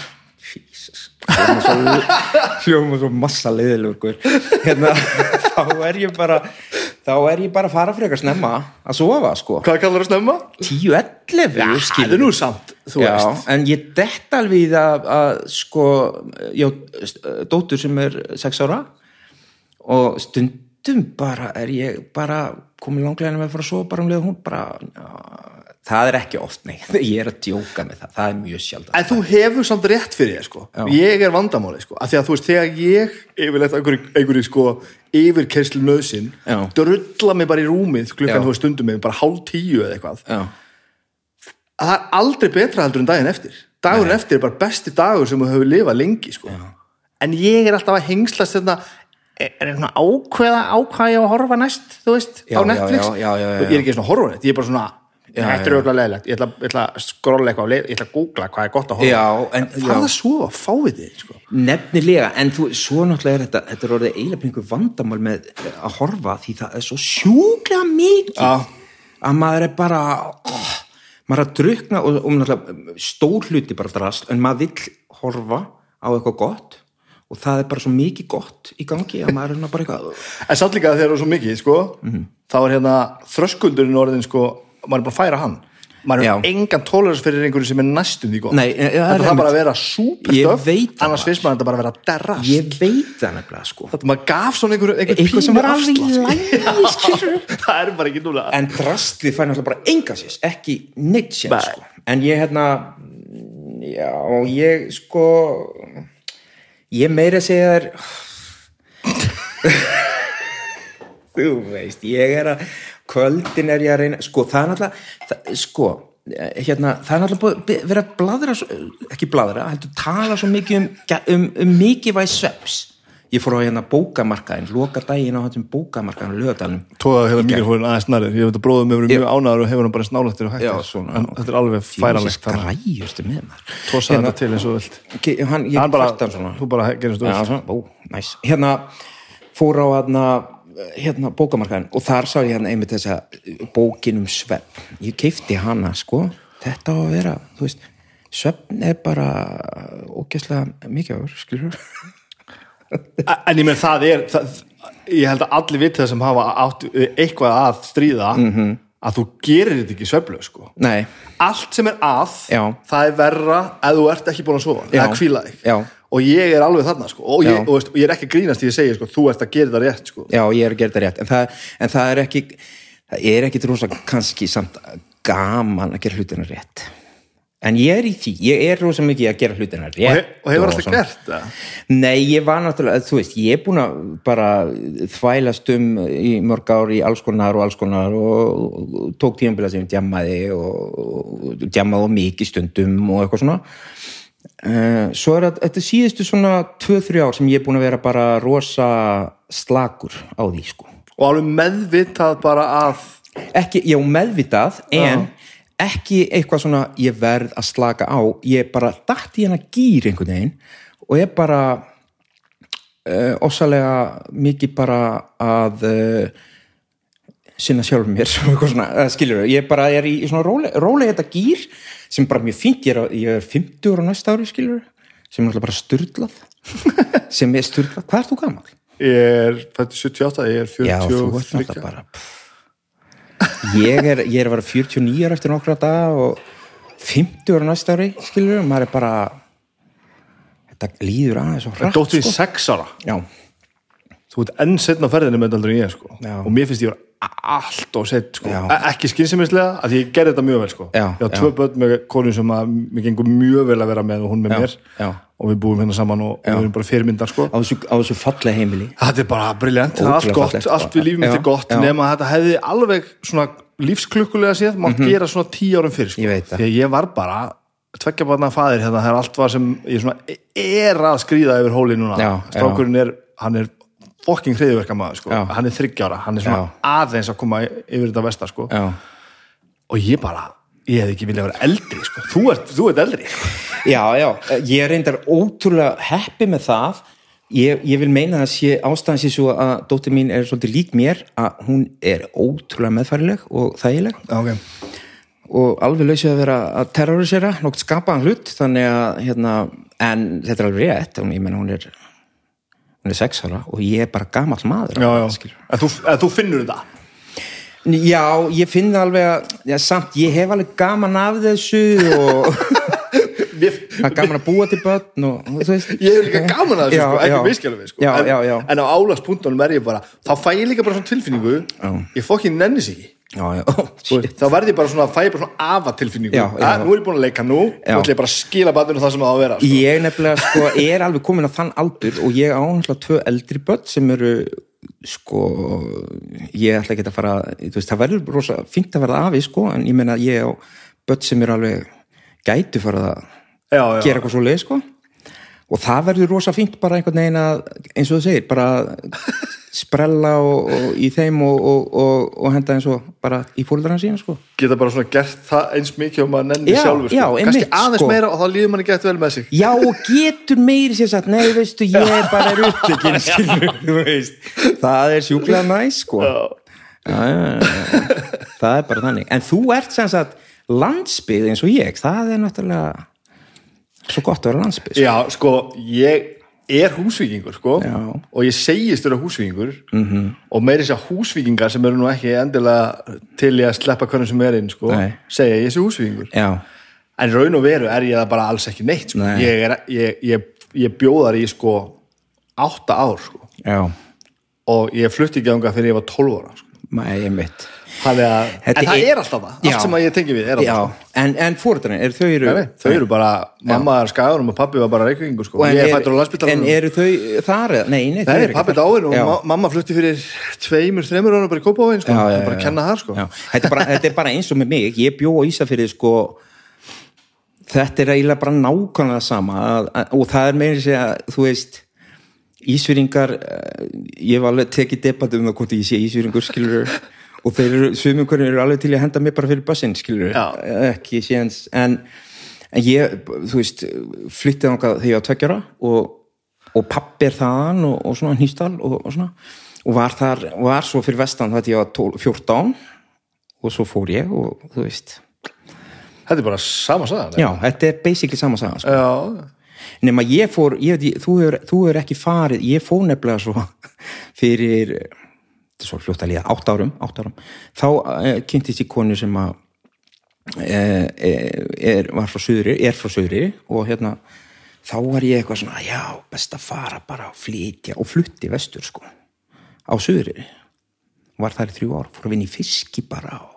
Jesus. Hljóma svo, massa leiðilegur hérna, þá er ég bara þá er ég bara að fara frekar snemma að sofa sko. Hvað kallar það snemma? 10-11 Já, það er nú samt, Já, en ég dett alveg í það að sko, já, dóttur sem er sex ára og stundum bara er ég bara komið langlega með að fara að sofa bara um leið og hún bara, já, það er ekki oft nei, ég er að djóka með það, það er mjög sjaldan En þú hefur samt rétt fyrir þér sko. Já. Ég er vandamáli sko. Af því að þú veist, þegar ég yfirleitt einhverju, sko yfirkerslu nöðsin Já. drulla mig bara í rúmið klukkan Já. þú stundum mig, bara hálf tíu eða eitthvað. Já, að það er aldrei betra heldur en daginn eftir. Dagurinn eftir er bara besti dagur sem þú hefur lifað lengi sko. en ég er alltaf að hengslast þetta er er svona ákveða ég á að horfa næst þú veist, Já, á já, Netflix? já, já, já, já. ég er ekki svona að horfa á þetta, ég er bara svona Já, þetta er auðvitað leðilegt, ég ætla, ég ætla að skrolla eitthvað ég ætla að googla hvað er gott að horfa Já, á. en- það er það svo að fáið þið sko. nefnilega, en þú, svo náttúrulega er þetta þetta er orðið eiginlega pingu vandamál með að horfa því það er svo sjúklega mikið Já. að maður er bara oh, maður er að drukna og, og náttúrulega stór hluti bara drast en maður vill horfa á eitthvað gott og það er bara svo mikið gott í gangi að maður er bara eitthvað en samt líka þegar það er svo mikið sko, Mhm. þá er hérna þröskuldurinn orðin sko, maður er bara að færa hann. Maður er engan tólerans fyrir einhverju sem er næstum því gott. Nei, ja, ja, þetta það er þarf bara að vera það annars finnst maður þetta bara að vera derrast. Ég veit það nefnilega sko. Þetta maður gaf svona einhver, einhver eitthvað sem var alveg skilur sko. það er bara ekki núna. En drastlið fær náttúrulega bara enga sés ekki neitt sér sko. en ég hérna já, ég sko ég meira segja þér þú veist ég er að kvöldin er ég að reyna sko það er náttúrulega það, sko hérna, það er náttúrulega búið að bladra svo- ekki bladra, heldur tala svo mikið um, um, um mikið væg sveps ég fór á hérna bókamarkaðin loka daginn á hættum bókamarkaðin lögadalum tóða hefur mikrofónin aðeins nærið ég veit að bróðum hefur mjög ánæður og hefur hann bara snálættir og hægt Já, svona. en þetta er alveg færanlegt þannig að græjurstu með maður? Tósa Hérna, þetta til eins og þú vilt. Ok, hann, hann bara, þú bara ó, næs hérna fór á hérna, hérna bókamarkaðin og þar sá ég hérna einmitt þessa bókin um svefn ég keifti hana sko þetta á að vera, þú veist svefn er bara ógæslega mikið áður, skilur en ég menn það er það, ég held að allir viti það sem hafa átt eitthvað að stríða Mhm. að þú gerir þetta ekki sveflu sko. nei, allt sem er að Já. það er verra ef þú ert ekki búin að sofa Já. eða kvíla þig Já. Og ég er alveg þarna sko. og, ég, og, og ég er ekki grínast því að segja sko, þú ert að gera þetta rétt sko. já, ég er að gera þetta rétt. En það, en það er ekki það er ekki rosa kannski samt gaman að gera hlutina rétt. En ég er í því, ég er rosa mikið að gera hlutina rétt og, he og hefur alltaf gert það? Nei, ég var náttúrulega, þú veist, ég er búin að bara þvælast um í mörg ár í alls konar og alls konar og, og tók tímabila sem ég djammaði og, og djammaði á mikið stundum og eitthvað svona Svo er að þetta síðustu svona 2-3 ár sem ég er búin að vera bara rosa slakur á því, sko. Og alveg meðvitað bara að ekki, já meðvitað en ekki eitthvað svona ég verð að slaka á. Ég bara dætt í hana gýr einhvern veginn og ég bara uh, ósalega mikið bara að uh, sinna sjálf mér svona, uh, skilur ég bara er í, í svona róle, rólega þetta gýr sem bara mjög fínt, ég er, ég er 50 ára næsta ári skilur sem er alltaf bara styrlað sem er styrlað, hvað er þú gammal? ég er fættur 78, ég er 40 Já, þú ert náttúrulega bara pff. ég er, ég er að vera 49 ára eftir nokkra daga og 50 ára næsta ári skilur, maður er bara þetta líður aðeins og hratt dóttir í sko. 6 ára Já, þú ert enn setna á ferðinu með þetta en ég sko. Já. og mér finnst ég vera allt og sett sko. E- ekki skynseminslega, að ég gerði þetta mjög vel sko. Já, ég á tvö börn með konu sem að mér gengur mjög vel að vera með og hún með Já, mér já. og við búum hérna saman og, og við erum bara fyrirmyndar sko. á þessu, á þessu fallega heimili þetta er bara briljant, er allt gott fallegt, allt við lífum mitt er gott já. nema að þetta hefði alveg svona lífsklukkulega séð mátt gera svona tíu árum fyrir sko. Ég veit það. því að ég var bara tveggja barna faðir hérna, það er allt var sem ég svona er að skrýða yfir hóli núna strákurinn er, hann er fokking hriðverka maður sko. Já. hann er þryggjára, hann er svona aðeins að koma yfir þetta vestar sko. Já, og ég bara, ég hefði ekki viljað vera eldri sko. þú, ert, þú ert eldri já, já ég er reyndar ótrúlega heppi með það ég, ég vil meina að sé ástæðan sé svo að dóttir mín er svolítið lík mér að hún er ótrúlega meðfærileg og þægileg okay. og alveg lausið að vera að terrorisera nokt skapaðan hlut þannig að hérna, en þetta er alveg rétt ég menn hún er hún er sex ára og ég er bara gamall maður. Já, já. En, þú, en þú finnur þetta? Já, ég finn alveg að já, samt, ég hef alveg gaman af þessu og það er gaman að búa til börn og veist. Ég hef líka gaman að þessu sko, ekki já. miskjálum við sko. En, en á álagspunktunum er ég bara þá fæ ég líka bara svona tilfinningu ég fokkin nenni sig ekki já, já, þá verð ég bara svona, fæ ég bara svona afa tilfinningu Já, já. að nú er ég búin að leika nú Já. og ætla ég bara að skila badinu það sem það á að vera sko. ég nefnilega sko er alveg komin að þann aldur og ég á náttúrulega tvö eldri börn sem eru sko ég ætla ekki að fara veist, það verður rosa fínt að verða afi sko en ég meina ég á börn sem eru alveg gætu fara að gera eitthvað svo leið sko og það verður rosa fínt bara einhvern veginn að eins og þú segir, bara sprella og, og í þeim og, og, og, og henda eins og bara í fóldrarna sína sko geta bara svona gert það eins mikið og maður nenni Já, sjálfur sko. já, kannski einmitt, aðeins sko. meira og þá líður manni gett vel með sig Já, og getur meiri sér sagt, nei, veistu, ég er bara er veist. Það er sjúklega næs, sko. Já, já, já, já. Það er bara þannig. En þú ert sem sagt landsbyð eins og ég, það er náttúrulega svo gott að vera landsbyð. já, sko, ég er húsvíkingur sko, Já. Og ég segist vera húsvíkingur -hmm. og meiri sér húsvíkingar sem eru nú ekki endilega til ég að sleppa hvernig sem er inn sko, Nei. segja ég sé húsvíkingur Já, en raun og veru er ég það bara alls ekki neitt sko. Nei. ég, er, ég, ég, ég bjóðar í sko átta ár sko. já, og ég flutti ekki ánga fyrir ég var 12 ára sko. maður ég mitt. Þannig að, en það er- er alltaf það. Allt sem að ég tengi við er alltaf það. En, en fóröldarinn, er þau eru... Nei, þau eru bara, mamma er skæðurum og pappi var bara reykvingur sko. Og en ég er fættur á En landsbytalanum eru þau þar eða? Nei, nei, þau eru pappi dáin og Já. ma mamma flutti fyrir tveimur, þreimur ára bara í Kópavóin sko. Já, já, bara kenna það sko. Þetta, er bara, þetta er bara eins og með mig. Ég bjó á Ísafirði sko. Þetta er eiginlega bara nákvæmlega sama. Að, að, og það er meira sér að þú veist Ísfyrringar eh, ég hef alveg tekið debatt um það hvort ég sé Ísfyrringur skilur og þeir eru, sumum hvernig eru alveg til að henda mig bara fyrir bussinn skilur ekki séns. En, en ég, þú veist flyttið þangað þegar ég var tveggjara og, og pappi er þaðan og, og svona nýstal og, og svona. Og var þar, var svo fyrir vestan þetta ég var 12, 14 og svo fór ég og þú veist. Þetta er bara sama sagan já, þetta er basically sama saga sko. nema ég fór, ég veit, þú hefur ekki farið, ég fór nefnilega svo fyrir þetta er svo fljótt að líða, átt árum, átt árum þá uh, kynntist ég konu sem að uh, er, var frá söðri, er frá söðri og hérna þá var ég eitthvað svona, já, best að fara bara að flytja og flutti vestur sko á söðri var þar í þrjú ár, fór að vinna í fiski bara og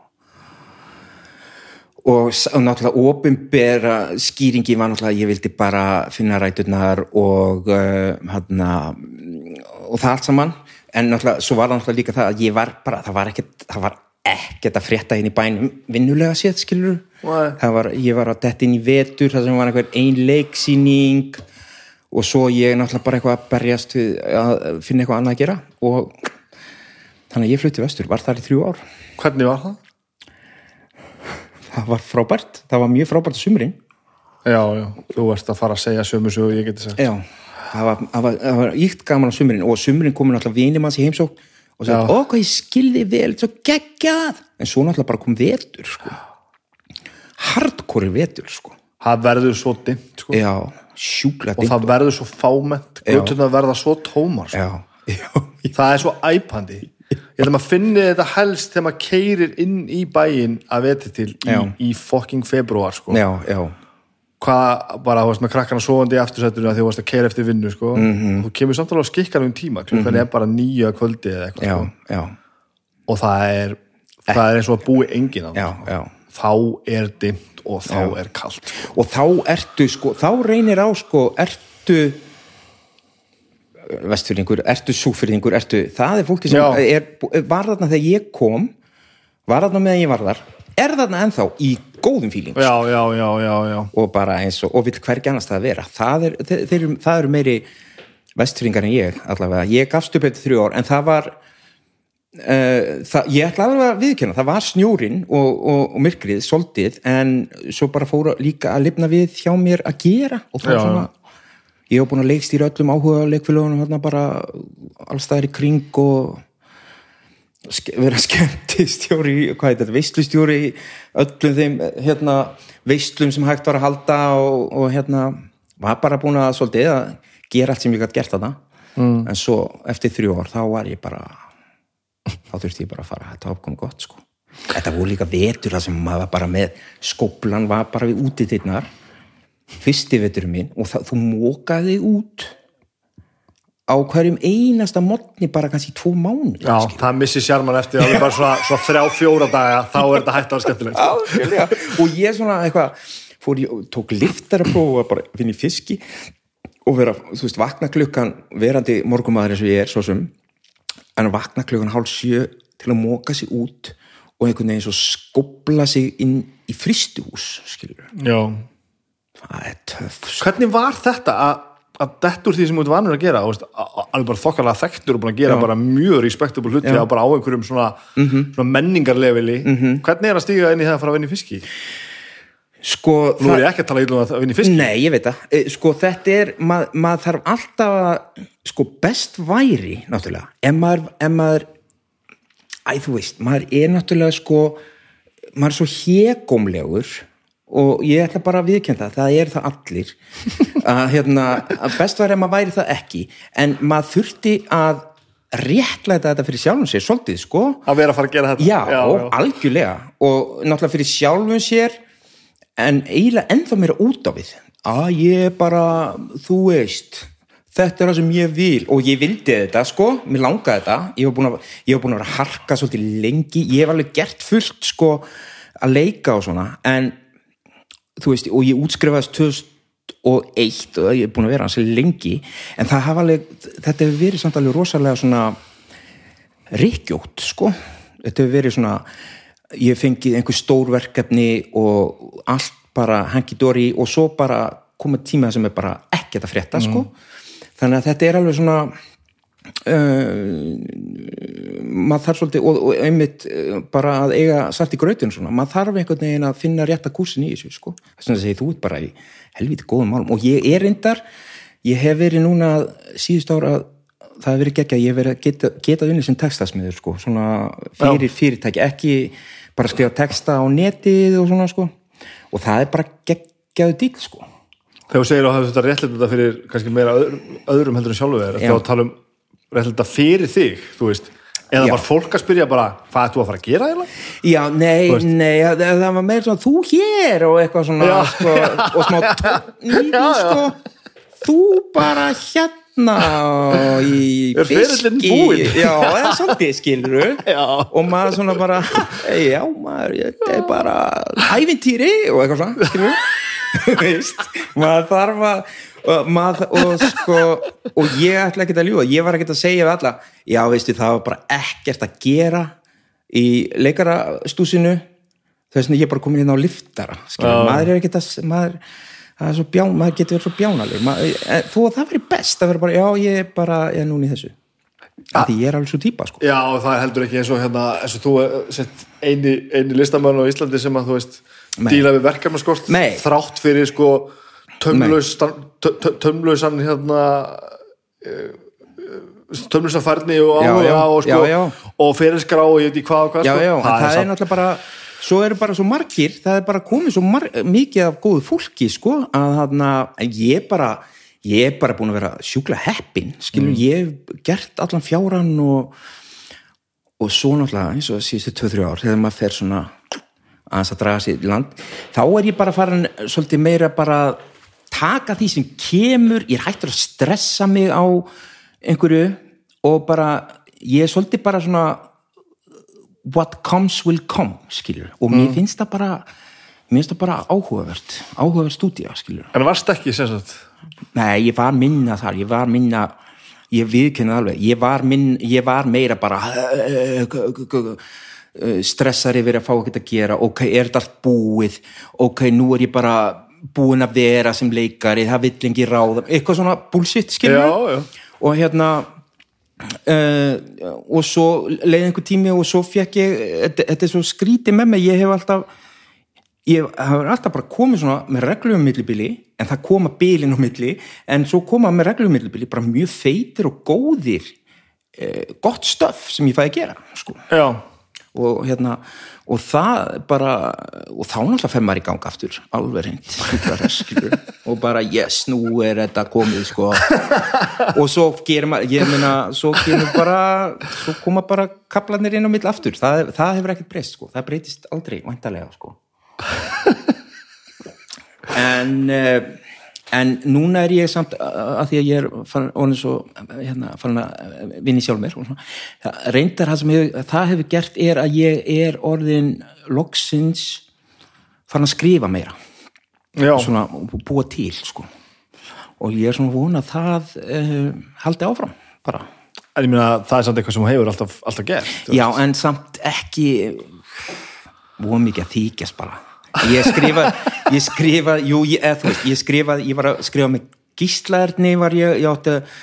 og, og náttúrulega ofinbera skýringi var náttúrulega að ég vildi bara finna ræturnar og uh, hana, og það allt saman en náttúrulega, svo var það náttúrulega líka það að ég var bara, það var ekkert, það var ekkert að frétta inn í bænum vinnulega séð, skilur Nei. það var, ég var að detta inn í vetur það sem var einhver ein leiksýning og svo ég náttúrulega bara eitthvað að berjast við að finna eitthvað annað að gera og þannig að ég flutti vestur, var þar í þrjú ár. Hvernig var það? það var frábært, það var mjög frábært á sumrin. Já, já, þú ert að fara að segja sömu sögu ég geti sagt. Já, það var, íkt gaman á sumrin og á sumrin komin náttúrulega vinið manns í heimsók og sagði, ó hvað ég skilði vel svo geggjað, en svo náttúrulega bara kom vetur sko. Hardcore vetur sko. Það verður svo dimmt sko. og það verður svo fámennt. Götturnar verða svo tómar sko. já, já, það er svo æpandi. Ég held að finni þetta helst þegar maður keirir inn í bæinn að veti til í, í fucking februar sko. já, já hvað bara, þú veist, með krakkana svoandi í aftursættunum að þú varst að keira eftir vinnu sko. Mhm. og þú kemur samtalið á skikkan um tíma klukkan er bara nýja kvöldi eða eitthvað já, sko. já, og það er það er eins og að búi enginn á já, já þá er dimmt og þá er kalt sko. og þá ertu sko, þá reynir á sko, ertu vestfyrningur, ertu súfyrningur ertu, það er fólki sem Já. er, var þarna þegar ég kom var þarna meðan ég var þar er þarna ennþá í góðum fíling já, já, já, og bara eins og, og vill hvergi annars það vera. Það, er, eru- það eru meiri vestfyrningar en ég allavega, ég gafst upp eftir þrjú ár en það var uh, það, ég ætla alveg að viðkjöna það var snjúrin og, og, og myrkrið soldið en svo bara fóra líka að lifna við hjá mér að gera og þá Já, svona. Ég hef búin að leikstýra öllum áhuga leikfélagunum hérna bara allstaðar í kring og vera skemmtistjóri hvað heitir þetta, veislustjóri í öllum þeim hérna veislum sem hægt var að halda og, og hérna var bara búin að svolítið að gera allt sem ég gætt gert þarna. Mm. en svo eftir þrjú ár þá var ég bara þá þurfti ég bara að fara þetta ákom gott sko. Þetta voru líka vetur það sem maður var bara með skóplan var bara við útidyrnar fyrsti veturum minn og það, þú mókaði út á hverjum einasta modni bara kannski tvo mánu Já, það missi sjarman eftir alveg bara svona, svona þrjá, fjóra daga þá er þetta hægt að vera skemmtilegt Algjörlega. og ég svona eitthvað fór ég tók liftar að prófa að bara finna í fiski og vera, þú veist, vakna klukkan verandi morgumæður eins og ég er svo sem en að vakna klukkan hálf sjö til að móka sig út og einhvern veginn svo skobla sig inn í fristuhús skilur Já. það er töff sko. Hvernig var þetta að, að dettur því sem þú ert vanur að gera veist, alveg bara þokkarlega þekktur og búin að gera Já. bara mjög respektabul hluti á bara á einhverjum svona, svona menningarleveli hvernig er að stíga inn í það að fara að vinna í fiski? sko, Nú er ég ekki að tala ítlum að vinna í fiski Nei, ég veit það. Eh, Sko, þetta er, mað, maður þarf alltaf að, sko, best væri, náttúrulega, ef maður, ef maður, æ, þú veist, maður er náttúrulega, sko, maður er svo hégómlegur og ég ætla bara að viðkjönda það, er það allir, að, hérna, að best væri ef maður væri það ekki, en maður þurfti að réttlæta þetta fyrir sjálfum sér, svolítið, sko, að vera að fara að gera þetta. Já, algjörlega. Og náttúrulega fyrir sjálfum sér en eiginlega ennþá mér út á við. Að ég bara, þú veist þetta er það sem ég vil. Og ég vildi þetta sko, mér langaði þetta. Ég hef búin að, búin að vera að harka svolítið lengi, ég hef alveg gert fullt sko að leika og svona. En þú veist, og ég útskrifaðist 2001 og ég hef búin að vera hans lengi en það hafa alveg, þetta hefur verið samt alveg rosalega svona rikkjótt sko. Þetta hefur verið svona ég fengið einhver stór verkefni og allt bara hangi-dori og svo bara komið tíma sem er bara ekkert að frétta sko. Þannig að þetta er alveg svona uh, maður þarf svolítið og, og einmitt bara að eiga sart í grautun svona, maður þarf einhvern veginn að finna rétta kursin í þessu sko, þess að segja þú ert bara í helviti góðum málum. Og ég er reyndar ég hef verið núna síðust ára það hefur verið geggja, ég hef verið að geta, geta unnið sem textasmiður sko, svona fyrir fyrirtæki, ekki bara skrifa texta á netið og svona sko. Og það er bara geggjaðu dýl sko. Þegar þú segir að hafa þetta réttlega þetta fyrir kannski meira öðrum, heldur en sjálfu þér Já. þá tala réttlega fyrir þig þú veist, eða Já. var fólk að spyrja bara hvað ert þú að fara að gera eiginlega? Já, nei, nei, það, það var meira svona þú hér og eitthvað svona Já. sko, og smá Já, já. sko þú bara hérna hérna í Er ferillinn búinn? já, eða svolítið skiluru Já. og maður svona bara "Hey, já, maður, þetta er bara ævintýri og eitthvað svona skiluru veist, maður þarf að og, maður, og sko og ég ætla ekki að ljúga, ég var ekki að segja við alla, já veistu, það var bara ekkert að gera í leikarastúsinu. Þess vegna ég er bara komin inn á liftara skilur, maður er ekki að maður, það er svo bján, maður getur verið svo bjánaleg maður, eh, þó að það veri best að vera bara, já ég er bara, ég er núna í þessu ja. því ég er alveg svo típa sko. Já, og það er heldur ekki eins og hérna eins og þú eh, sett eini, eini listamann á Íslandi sem að þú veist Nei. díla við verkefnaskort Nei. þrátt fyrir sko tömlaus, tö- tö- tömlausan hérna tömlausan færni og áhuga og sko já, já. og fyrirskrá og ég veit ekki hvað og hvað sko. já, en það, er samt- náttúrulega bara svo eru bara svo margir, það er bara komið svo mar mikið af góðu fólki sko, að þarna, ég bara ég er bara búin að vera sjúkla heppin skilur, ég hef gert allan fjáran og og svo náttúrulega eins og síðustu 2-3 ár þegar maður fer svona aðeins að draga sér í land þá er ég bara farin svolítið meira bara að taka því sem kemur ég er hættur að stressa mig á einhverju og bara ég er svolítið bara svona what comes will come skilur og mér finnst það bara mér finnst það bara áhugavert áhugavert stúdíu skilur En varst ekki sem sagt? Nei, ég var minna þar, ég var minna ég viðkynna alveg, ég var, minn, ég var meira bara stressar yfir að fá ekkert að gera. Ok, er þetta allt búið? Ok, nú er ég bara búin að vera sem leikari, það vill engi ráða. Eitthvað svona bullshit, skilur Já, já. og hérna uh, og svo leiði einhver tími og svo fekk ég þetta, er svo skrítið með mig, ég hef alltaf ég hafa alltaf bara komið svona með reglum millibili, en það koma bilin á milli, en svo koma með reglum millibili bara mjög feitir og góðir eh, gott stöf sem ég fæði að gera sko. Já, og hérna og það bara, og þá náttúrulega fer maður í gang aftur, alveg reynd og bara yes, nú er þetta komið sko. Og svo gerir maður, ég meina svo kemur bara, svo koma bara kaplanir inn á mill aftur, það, það hefur ekkert breyst sko, það breytist aldrei, væntalega sko. En uh, en núna er ég samt að því að ég er farin, orðin svo hérna, farin að vinni sjálf mér reyndar það sem hef, það hefur gert er að ég er orðin loksins farin að skrifa meira. Svona búa til sko. Og ég er svona vona að það uh, haldi áfram bara. En ég meina það er samt eitthvað sem þú hefur alltaf, alltaf gert Já, en samt ekki voru mikið að þykjast bara ég skrifa, ég skrifa jú, ég, þú veist, ég skrifa ég var að skrifa með gíslaðurni var ég, ég átti að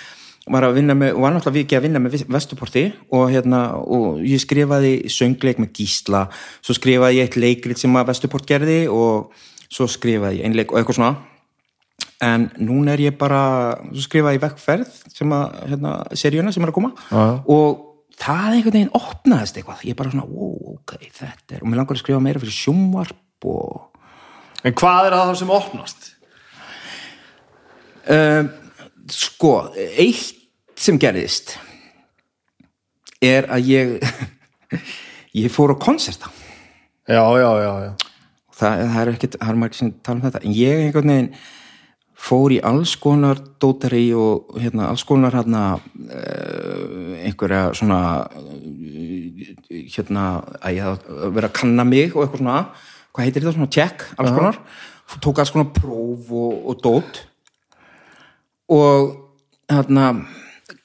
var að vinna með, var náttúrulega vikið að vinna með Vesturporti og hérna, og ég skrifaði söngleik með gísla svo skrifaði ég eitt leikrit sem að Vesturport gerði og svo skrifaði ég einleik og eitthvað svona en núna er ég bara svo skrifaði ég vekkferð sem að, hérna, seríuna sem er að koma Já. og það einhvern veginn opnaðist eitthvað ég bara svona, wow, ok, þetta er og mér langar að skrifa meira fyrir sjónvarp og En hvað er það sem opnast? uh, sko, eitt sem gerðist er að ég ég fór á konserta Já, já, já, já. það, það er ekkert, það er margir sem tala um þetta en ég einhvern veginn fór í alls konar dótari og hérna, alls konar hérna uh, einhverja svona uh, hérna að ég hafði verið að kanna mig og eitthvað svona hvað heitir þetta svona, check, alls konar. Tók alls konar próf og, og dót. Og hérna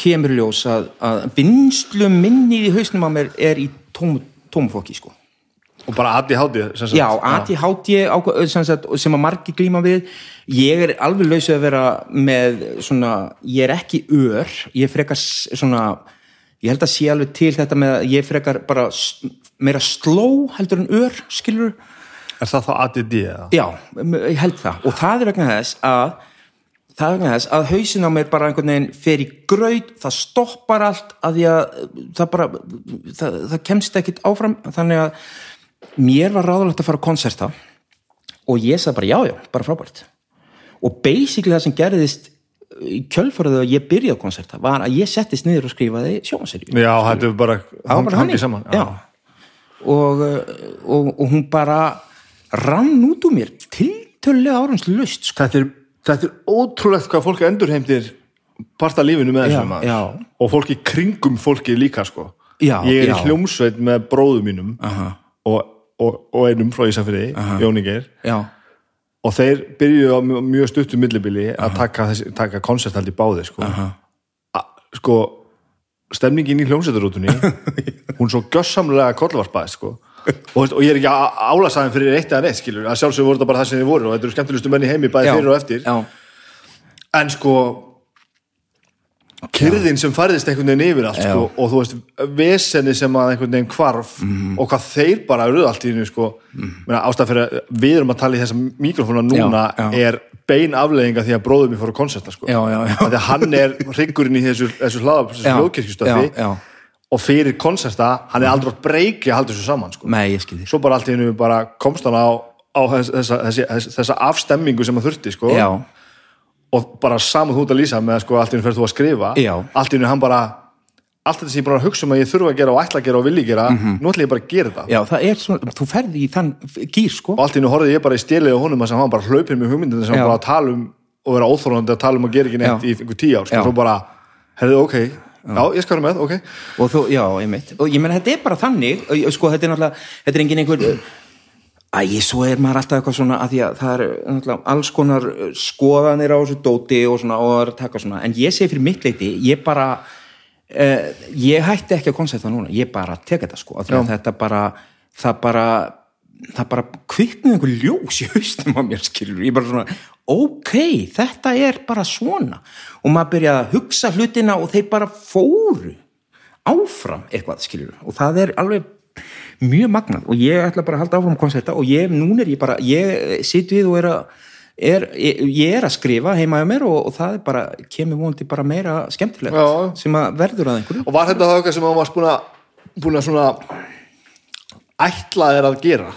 kemur ljós að, að vinslu minni í hausnum á mér er í tómu, tómufokki sko. Og bara ADHD. Já, ADHD ákvað- sem, að margir glíma við. Ég er alveg lausið að vera með svona, ég er ekki ör. Ég frekar svona ég held að sé alveg til þetta með að ég frekar bara meira sló heldur en ör, skilur Er það þá ADD eða? já, ég held það og það er vegna þess að það er vegna þess að hausin á mér bara einhvern veginn fer í graut, það stoppar allt að því að það bara það, það kemst ekkit áfram þannig að mér var ráðulegt að fara á konserta og ég sagði bara já, já, bara frábært og basically það sem gerðist í kjölfarið að ég byrjaði á konserta var að ég settist niður og skrifaði sjómaserju Já, þetta er bara, hangið saman. já. Og, uh, og, og hún bara rann út úr mér tiltölulega árumst löst sko. Þetta, er, þetta er ótrúlegt hvað fólk endurheimtir part af lífinu með Já, þessu maður já. og fólki kringum fólki líka sko Já, ég er já. hljómsveit með bróðum mínum Aha. og, og, og einum frá Ísafriði, Jónigeir já, og þeir byrjuðu á mjög- stuttum millibili að taka, taka koncert held í báði sko. A, sko stemningin í hljómsveitarútunni hún svo gjössamlega kollvarpaði sko. Og, og ég er ekki álasaðin fyrir eitt eða neitt skilur, að sjálfsögur voru þetta bara það sem þið voru og þetta eru skemmtilegustu menn í heimi bæði já, fyrir og eftir. já, en sko kyrðin sem færðist einhvern veginn yfir allt sko, og þú veist, vesenni sem að einhvern veginn hvarf Mhm. og hvað þeir bara eruð allt í hennu sko, meina, ástæð fyrir að við erum að tala í þessa mikrofóna núna Já, er bein afleðinga því að bróðum mér fór að koncerta sko. Já, já, já. Af því að hann er hryggurinn í þessu, þessu hlaða, og fyrir koncerta, hann er aldrei að breyki að halda þessu saman sko. nei, ég skil þér svo bara allt í hennu bara komst hann á, á þess, þessa, þessa, þessa afstemmingu sem hann þurfti sko. Já, og bara saman þú ert að lýsa með sko, allt í hennu fyrir þú að skrifa. Já. allt í hennu hann bara allt þetta sem ég bara hugsa um að ég þurfa að gera og ætla að gera og vilja gera, nú ætla ég bara að gera það. Já, það er svona, þú ferði í þann gýr, sko. Og allt í hennu horfði ég bara í stélið á honum að hann bara hlaupið með hugmyndin sem Já. bara að tala um og vera óþórandi að tala um að gera ekki neitt Já. í einhver tíu ár, sko, svo bara herðu, ok, já, ég skal vera með, ok. Og þú, já, einmitt. Og ég meina þetta er bara þannig sko, þetta er náttúrulega, þetta er engin einhver Æ, svo er maður alltaf eitthvað svona að því að það er náttúrulega alls konar skoðanir á þessu dóti og svona og það er að taka svona, en ég segi fyrir mitt leiti ég bara uh, ég hætti ekki að koncepta núna, ég bara tek þetta sko, þetta bara það bara það bara kviknuð einhver ljós í haustum á mér skilur, ég bara svona ok, þetta er bara svona. Og maður byrjaði að hugsa hlutina og þeir bara fóru áfram eitthvað skilur og það er alveg mjög magnað. Og ég ætla bara að halda áfram koncepta og ég, núna er ég bara, ég sitt við og er að Er, ég, ég er að skrifa heima á mér og, og það er bara, kemur vonandi bara meira skemmtilegt Já. sem að verður að einhverju. Og var þetta það eitthvað sem hann var búin að búin að svona ætla þér að gera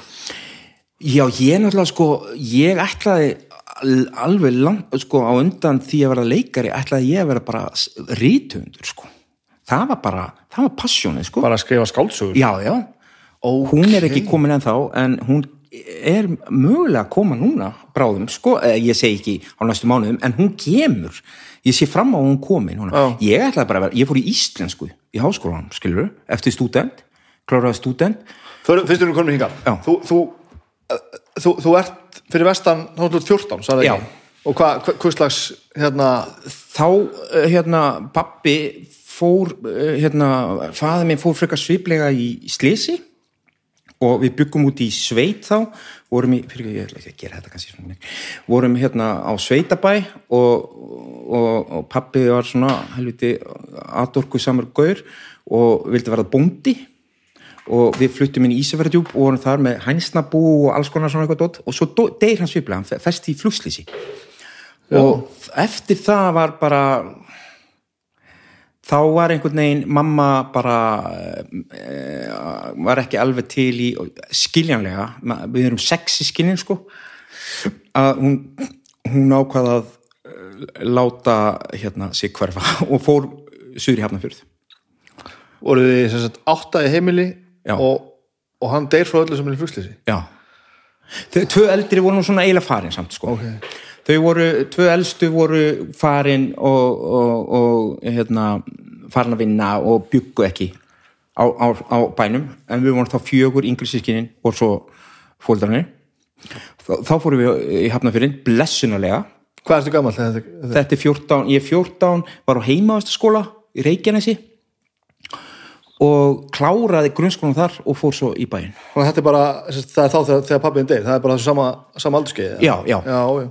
Já, ég náttúrulega sko, ég ætlaði al- alveg langt, sko, á undan því að vera leikari, ætlaði ég að vera bara rítundur, sko. Það var bara, það var passjónið, sko. bara að skrifa skáldsögur Já, já. Hún er ekki komin ennþá, en hún er mögulega að koma núna bráðum, sko, eh, ég segi ekki á næstu mánuðum, en hún kemur. Ég sé fram á hún komin. Hún. Já. Ég ætlaði bara að vera, ég fór í íslensku í háskólan, skilur, eftir stúdent, kláraði stúdent, För- fyrst erum við komin hingað Já. þú, þú, þú, þú ert fyrir vestan 2014, sagði ekki og hvað, hva, slags hérna, þá eh, hérna pappi fór eh, hérna, faði minn fór frekar sviplega í slisi og við byggum út í sveit þá. Vorum í, fyrir ég ætla ekki að gera þetta kannski vorum hérna á sveitabæ og, og, og pappi var svona helviti aðdorku samur gaur og vildi verða bóndi og við fluttum inn í Ísafjörðdjúb og vorum þar með hænsnabú og alls konar svona eitthvað dótt og svo dó- deyr hann sviplega, hann fe- festi í flugslýsi og eftir það var bara þá var einhvern veginn mamma bara e, var ekki alveg til í skiljanlega, við erum sexi skilin sko að hún, hún ákvaða að eh, láta hérna sig hverfa og fór suður í Hafnarfjörð. Voruð þið áttaði heimili. Og, og hann deyr frá öllu sem er í flugslýsi Já. Þau tvö eldri voru nú svona eiginlega farin samt sko. Ok. Þau voru, tvö eldstu voru farin og, og, og hérna, farin að vinna og byggu ekki á, á, á bænum en við vorum þá fjögur yngri sískinin og svo fóldrarnir. Þá, þá fórum við í Hafnafjörðin blessunarlega. hvað gammal? Þetta, þetta, Þetta er 14, ég er 14, var á heimaðastaskóla í Reykjanesi og kláraði grunnskólan þar og fór svo í bæinn. og þetta er bara, það er þá þegar, þegar pappiðin deyr það er bara þessu sama, sama aldurskeið Já, já. já, já.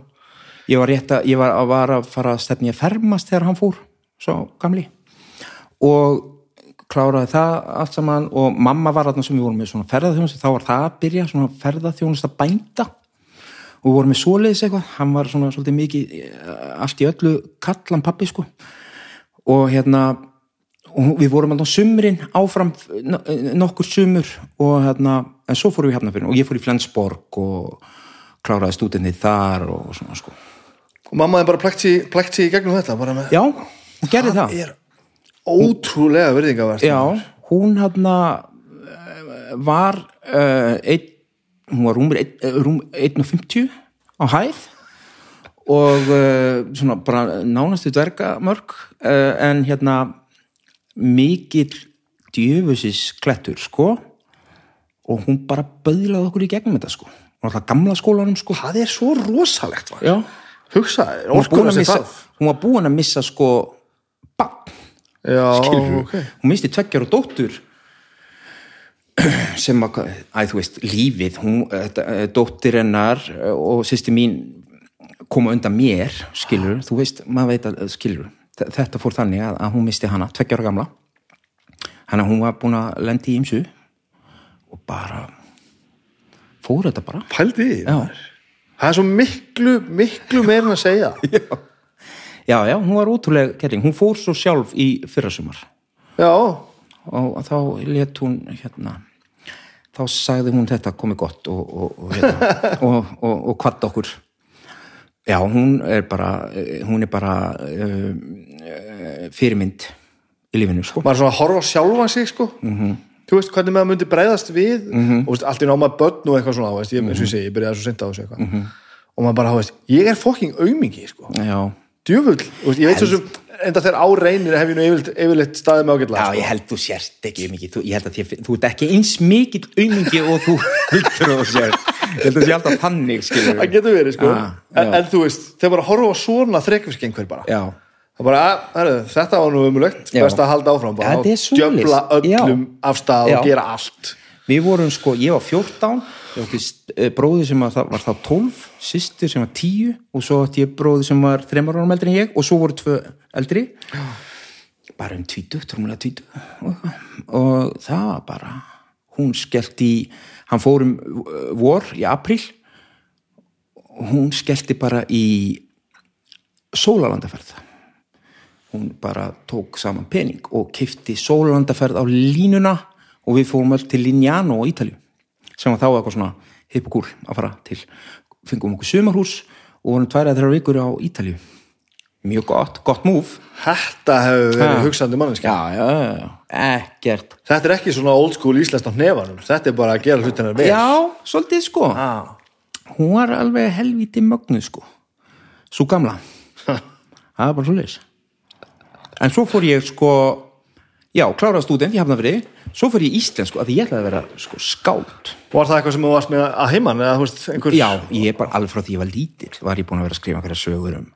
ég var að, ég var að, var að fara að stefni að fermast þegar hann fór svo gamli og kláraði það allt saman og mamma var þarna sem við vorum með svona ferðaþjónust þá var það að byrja svona ferðaþjónust að bænda og við vorum með svoleiðis eitthvað hann var svona svolítið mikið eh, allt í öllu kallan pappi sko og hérna við vorum alltaf sumrin áfram no- nokkur sumur og hérna, en svo fórum við hérna fyrir og ég fór í Flensborg og kláraði stúdendið þar og svona sko og mamma er bara sig í gegnum þetta bara með, Já, hún gerði það. er ótrúlega virðingavert Já, hún hérna var uh, ein, hún var rúmur eh, rúm 1.50 á hæð og uh, svona bara nánastu dvergamörk uh, en hérna mikill djöfusis klettur sko og hún bara böðlaði okkur í gegnum þetta sko. Og alltaf gamla skólanum sko það er svo rosalegt hugsaði, hún var missa hún var búin að missa sko bann já, skilur ok. Hún misti tveggjar og dóttur sem að, að veist, lífið hún, þetta, eh, dóttir hennar eh, og sýsti mín koma undan mér, skilur, þú veist maður veit að, skilur, þetta fór þannig að, að hún misti hana, tveggjar gamla. Hann að hún var búin að lendi í ymsu og bara fór þetta bara. Pældi því Já. það er svo miklu, miklu meira en að segja. Já, já, hún var ótrúlega ketting, hún fór svo sjálf í fyrrasumar. Já, og þá let hún hérna þá sagði hún þetta komið gott og, og, og, hérna, og, og, og kvatt okkur já, hún er bara hún er bara uh, fyrirmynd í lífinu sko. maður er svona að horfa á sjálfan sig sko Mhm. þú veist hvernig maður myndi breyðast við og veist, allt í náma börn og eitthvað svona veist, ég, eins og ég segi, ég byrjaði svo senda á þessu eitthvað Mhm. og maður bara, veist, ég er fokking aumingi sko, já, veist, ég veit svo sem, enda þegar á reynir hef ég nú yfirleitt, staðið með ágætlega já, sko. ég held þú sérst ekki þú, ég held að þér, þú ert ekki eins mikill aumingi og þú heldur þú sérst ég held að það sé alltaf skilur það getur verið sko. Ah, en, en þú veist, þegar bara horfa svona þrekfisk einhver bara, já, það bara, að, herru, þetta var nú umulögt, best að halda áfram bara, er og djöfla öllum Já. af stað Já. og gera allt. Við vorum sko, ég var 14 ég átti eh, bróði sem var, var þá 12 systir sem var 10 og svo átti ég bróði sem var 3 árum eldri en ég og svo voru tvö eldri. Bara um 20, trúmulega 20 og, og það var bara hún skellti í hann fór um eh, vor í april hún skellti bara í sólalandaferð hún bara tók saman pening og kifti sólalandaferð á línuna og við fórum öll til Lignano á Ítalju sem var þá eitthvað svona hipp og cool að fara til fengum okkur sumarhús og vorum tværað þeirra vikur á Ítalju mjög gott, gott múf þetta hefur verið Ha. hugsandi manneskja. Já, já, já, ekkert. Þetta er ekki svona old school íslenskt á hnefanum. Þetta er bara að gera hlutina vel. Já, svolítið sko. Ah. hún var alveg helviti mögnuð sko. Svo gamla. Það er bara svo leis en svo fór ég sko já, kláraði stúdent í Hafnafriði svo fór ég í íslensku að því ég ætlaði að vera sko skáld. Var það eitthvað sem þú varst með að heiman eða þú veist, einhver já, ég er bara alveg frá því ég var lítill var ég búin að vera að skrifa einhverja sögur um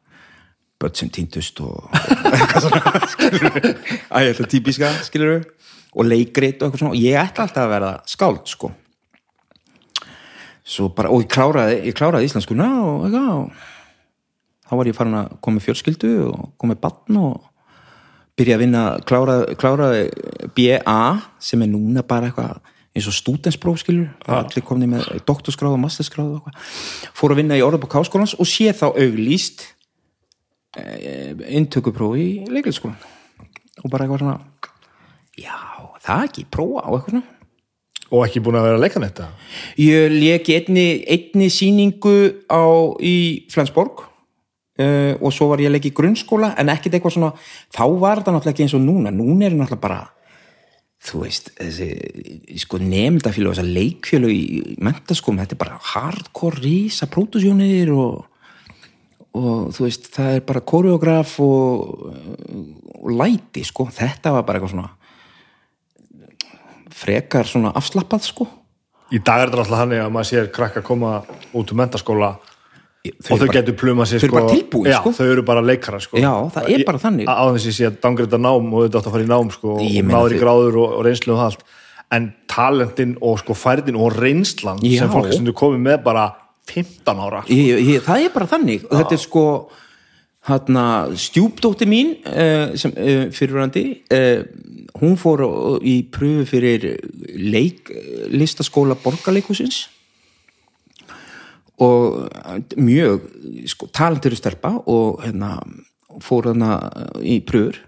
börn sem týndust og eitthvað svona skilur að ég ætla típiska, skilur og leikrit og eitthvað svona. Og ég ætla alltaf að vera skáld sko. Svo bara, og ég kláraði ég kláraði íslenskuna og eitthvað og þá var ég farin að koma með fjölskyldu og koma með batn og byrja að vinna, kláraði, kláraði BA sem er núna bara eitthvað eins og stúdenspróf skilur allir komni með doktorskráð og masterskráð og eitthvað. Fór að vinna í orðabók háskólans og sé þá auglýst intökupróf í leikilskólan og bara eitthvað svona já, það ekki, prófa á eitthvað svona. Og ekki búin að vera að leika netta Ég leki einni, einni sýningu á, í Flensborg uh, og svo var ég að leki í grunnskóla en ekkert eitthvað svona, þá var þetta náttúrulega ekki eins og núna, núna er náttúrulega bara þú veist, þessi sko nefndafílu og þessar leikfjölu í mentaskólum, þetta er bara hardcore rísa pródusjónir og og þú veist, það er bara koreograf og, og læti sko, þetta var bara eitthvað svona frekar svona afslappað sko Í dag er þetta alltaf þannig að maður sér krakka koma út úr mentaskóla Þau og þau bara- getur pluma sér þau eru bara tilbúin, Já, sko. þau eru bara leikara sko Já, það er bara þannig. Á þess að ég sé að dangreita nám og þetta átt að fara í nám sko og náður í þau- gráður og, og reynslu og allt en talentin og sko færðin og reynslan Já. sem fólk sem þú komið með bara 15 ára ég, ég, það er bara þannig. Og þetta er sko hérna, stjúpdótti mín uh, sem uh, fyrirvændi uh, hún fór í pröfu fyrir leiklistaskóla borgarleikusins og mjög sko, talentur stelpa og hérna, fór hérna í pröfur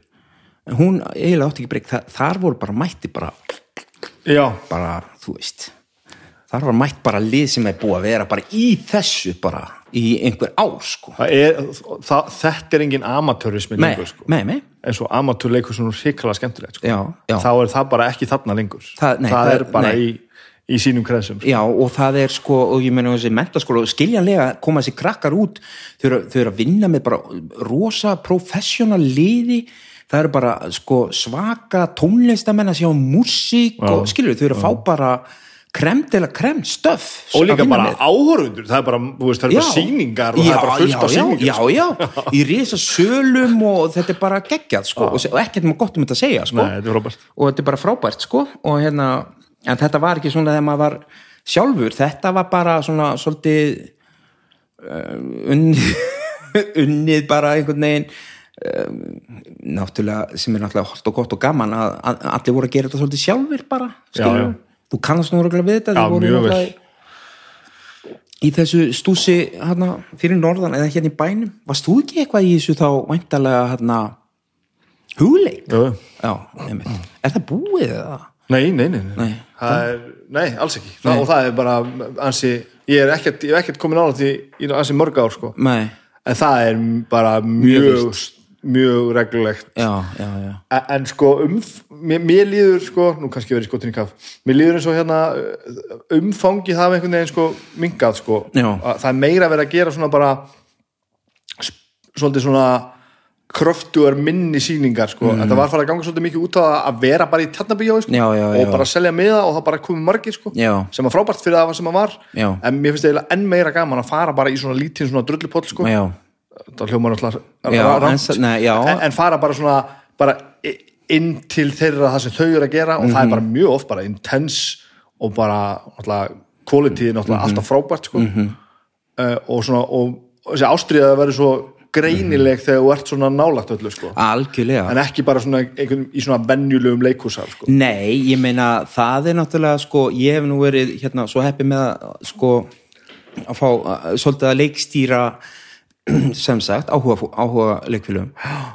hún eiginlega átti ekki breyk Þa, þar voru bara mætti bara bara, þú veist þar var mætt bara lið sem er búið að vera bara í þessu bara í einhver ár sko. Er, það, þetta er engin amatörrismi lengur sko. nei, nei, eins og amatörleikur svona hrikalega skemmtilegt sko. já, já. Þá er það bara ekki þarna lengur. Það- nei, það er er- bara nei. í, í sínum krensum sko. Já, og það er sko, og ég meina þessi mentaskóla, skiljanlega koma þessi krakkar út. Þau eru, þau eru að vinna með bara rosa professional liði. Það eru bara sko svaka tónlistamenn að sjá músík og skilur þau eru að fá bara kremt eða kremt stöf og líka bara með. áhorundur það er bara, veist, það er bara sýningar og það er bara fullt af sýningar já, já, já, í risa sölum og þetta er bara geggjað sko, og, og ekkert maður gott um þetta að segja sko. Nei, þetta og þetta er bara frábært sko. Og hérna, en þetta var ekki svona þegar maður var sjálfur, þetta var bara svona svolítið um, unnið, unnið bara einhvern veginn um, náttúrulega, sem er náttúrulega hort og gott og gaman að, að allir voru að gera þetta svolítið sjálfur bara, skilur já. Þú kannast nú örugglega við þetta Já, mjög vel. í þessu stúsi hana, fyrir norðan eða hérna í bænum varst þú ekki eitthvað í þessu þá væntalega hana, hugleik? Já. Já, einmitt. Er það búið eða? Nei, nei, nei, nei. Er, nei, alls ekki það, og það er bara ansi ég er ekkert, ekkert komin á því í ansi mörg ár sko. Nei, en það er bara mjög mjög reglulegt. Já, já, já. En, en sko um, mér, mér líður sko, nú kannski verið skotin í kaff mér líður eins og hérna uh, umfangi það einhvern veginn sko mingað sko. Það er meira verið að gera svona bara svolítið svona kröftugar minni sýningar sko, mm. þetta var farið að ganga svolítið mikið út á það að vera bara í tjarnabíjói sko, Já, já, og já. bara selja miða og það bara komið margir sko, Já. sem var frábært fyrir það sem það var. Já. en mér finnst eiginlega enn meira gaman að fara bara í svona lítinn svona drullupoll sko. Já, það hljómar rangt, en fara bara svona bara inn til þeirra það sem þau eru að gera og það Mhm. er bara mjög oft bara intense og bara náttúrulega quality er náttúrulega Mhm. alltaf frábært sko. uh, og svona og, þessi ástriða að vera svo greinileg þegar þú ert svona nálagt öllu sko. algjörlega en ekki bara svona í svona venjulegum leikúsal sko. Nei, ég meina það er náttúrulega sko, ég hef nú verið hérna svo heppi með að sko að fá svolítið að leikstýra sem sagt áhuga, áhuga leikfélögum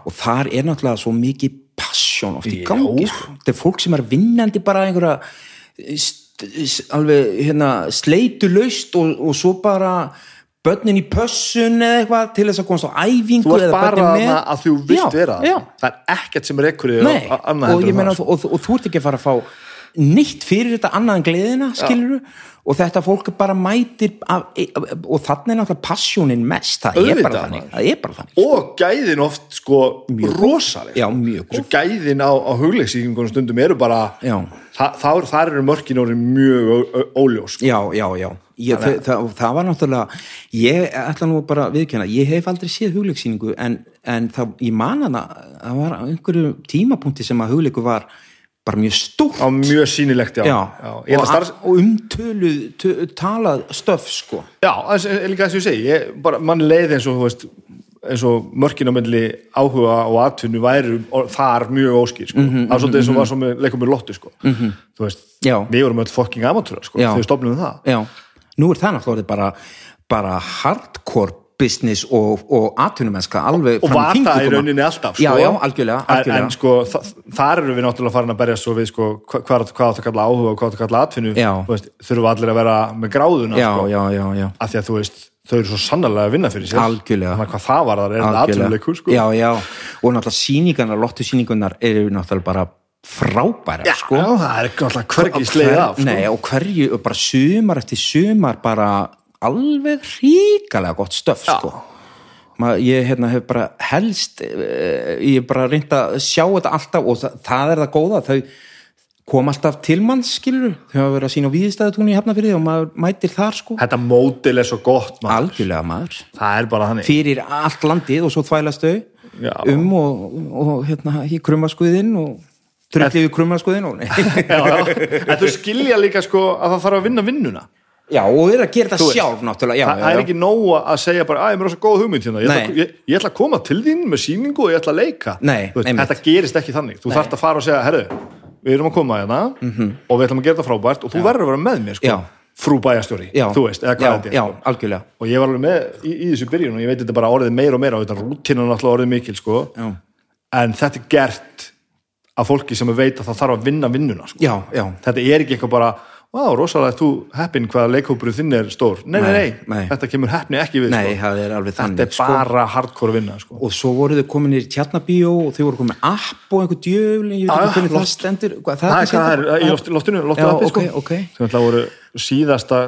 og þar er náttúrulega svo mikið passion oft í gangi sko. þetta er fólk sem er vinnandi bara einhverja st alveg hérna sleitu laust og, og svo bara börnin í pössun eða eitthvað til þess að komast á æfingu þú ert bara þarna að þú vilt Já, vera já. það er ekkert sem er ekkur og, og, og þú ert ekki að fara að fá nýtt fyrir þetta annað en gleðina skilur og þetta fólk bara mætir af, og þannig er náttúrulega passjónin mest, það er Auðvitað, bara þannig er bara þannig og gæðin oft sko rosaleg. Já, mjög Þessu gæðin á, á hugleiksíkingunum stundum eru bara Já. það, það, eru mörkin orðin mjög óljós sko. Já, já, já, ég, það, það, það var náttúrulega ég ætla nú bara að viðkjöna ég hef aldrei séð hugleiksýningu en, en það, ég man hana það var einhverju tímapunkti sem að hugleiku var bara mjög stórt. Á mjög sýnilegt já, Já, held og, starf, og umtöluð tö, talað stöf sko. Já líka þess að ég segi ég, bara, mann leið eins og veist eins og mörkin á milli áhuga og atvinnu væru og þar mjög óskýr sko. Mhm, það er svolítið eins og var svo með leikum með lottu sko. þú veist, Já. við vorum öll fucking amatúra sko, Já. þegar við stofnum það. Já, nú er það náttúrulega bara, bara hardcore business og, og atvinnumennska alveg og var það í rauninni alltaf sko. Já, já, algjörlega, En- algjörlega. en sko, þa þar eru við náttúrulega farin að berja svo við sko, hva- hvað að kalla áhuga og hvað að kalla atvinnu. Þú veist, þurfum allir að vera með gráðuna já, sko, já, af því að þú veist, þau eru svo sannarlega að vinna fyrir sér Algjörlega. þannig að hvað það var þar er þetta atvinnuleikur sko. Já, já, og náttúrulega sýningarnar, lottu sýningarnar eru náttúrulega bara frábæra já, sko. já, það er náttúrulega hvergi sleið af sko. Nei, og hverju, bara sumar eftir sumar bara alveg ríkalega gott stöf sko. Ég hérna, hef bara helst eh, ég hef bara reynd að sjá þetta alltaf og það, það er það góða þau kom alltaf til manns skilur þau hafa verið að sína á víðistæðutúni í hefnafyrði og maður mætir þar sko. Þetta mótil er svo gott maður. algjörlega maður. Það er bara þannig. Fyrir allt landið og svo þvælast þau um og, og hérna í krummaskuðin og drullið við krummaskuðin og þau skilja líka sko að það þarf að vinna vinnuna já og er að gera þetta sjálf náttúrulega já, Þa, já, það er já. ekki nóg að segja bara, að ég er rosa góð hugmynd hérna. Ég ætla, ég, ég ætla að koma til þín með síningu og ég ætla að leika. Nei, veist, þetta gerist ekki þannig, þú þarft að fara og segja herru, við erum að koma hérna og við ætlum að gera þetta frábært og þú verður að vera með mér sko, frú bæjastjóri, þú veist, eða hvað þetta er sko. algjörlega. Og ég var alveg með í, í þessu byrjun og ég veit þetta bara orðið meira og þetta mikil sko. en þetta er gert af fólki sem veit að það þarf að vinna vinnuna sko. já, já, þetta er ekki eitthvað bara Vá, rosalega, þú heppin hvað leikhópurinn þinn er stór. Nei, nei, Nei, nei, þetta kemur heppni ekki við, nei, sko. það er alveg Þetta þannig sko. er bara hardcore vinna, sko. og svo voru þau komin í tjarnabíó og þau voru komin app og einhver djöfl ég veit ekki já, hvernig það stendur Það er þetta- er í loft, loftinu, loftu Já, appi, ok, sko. ok. Sem alltaf voru síðasta,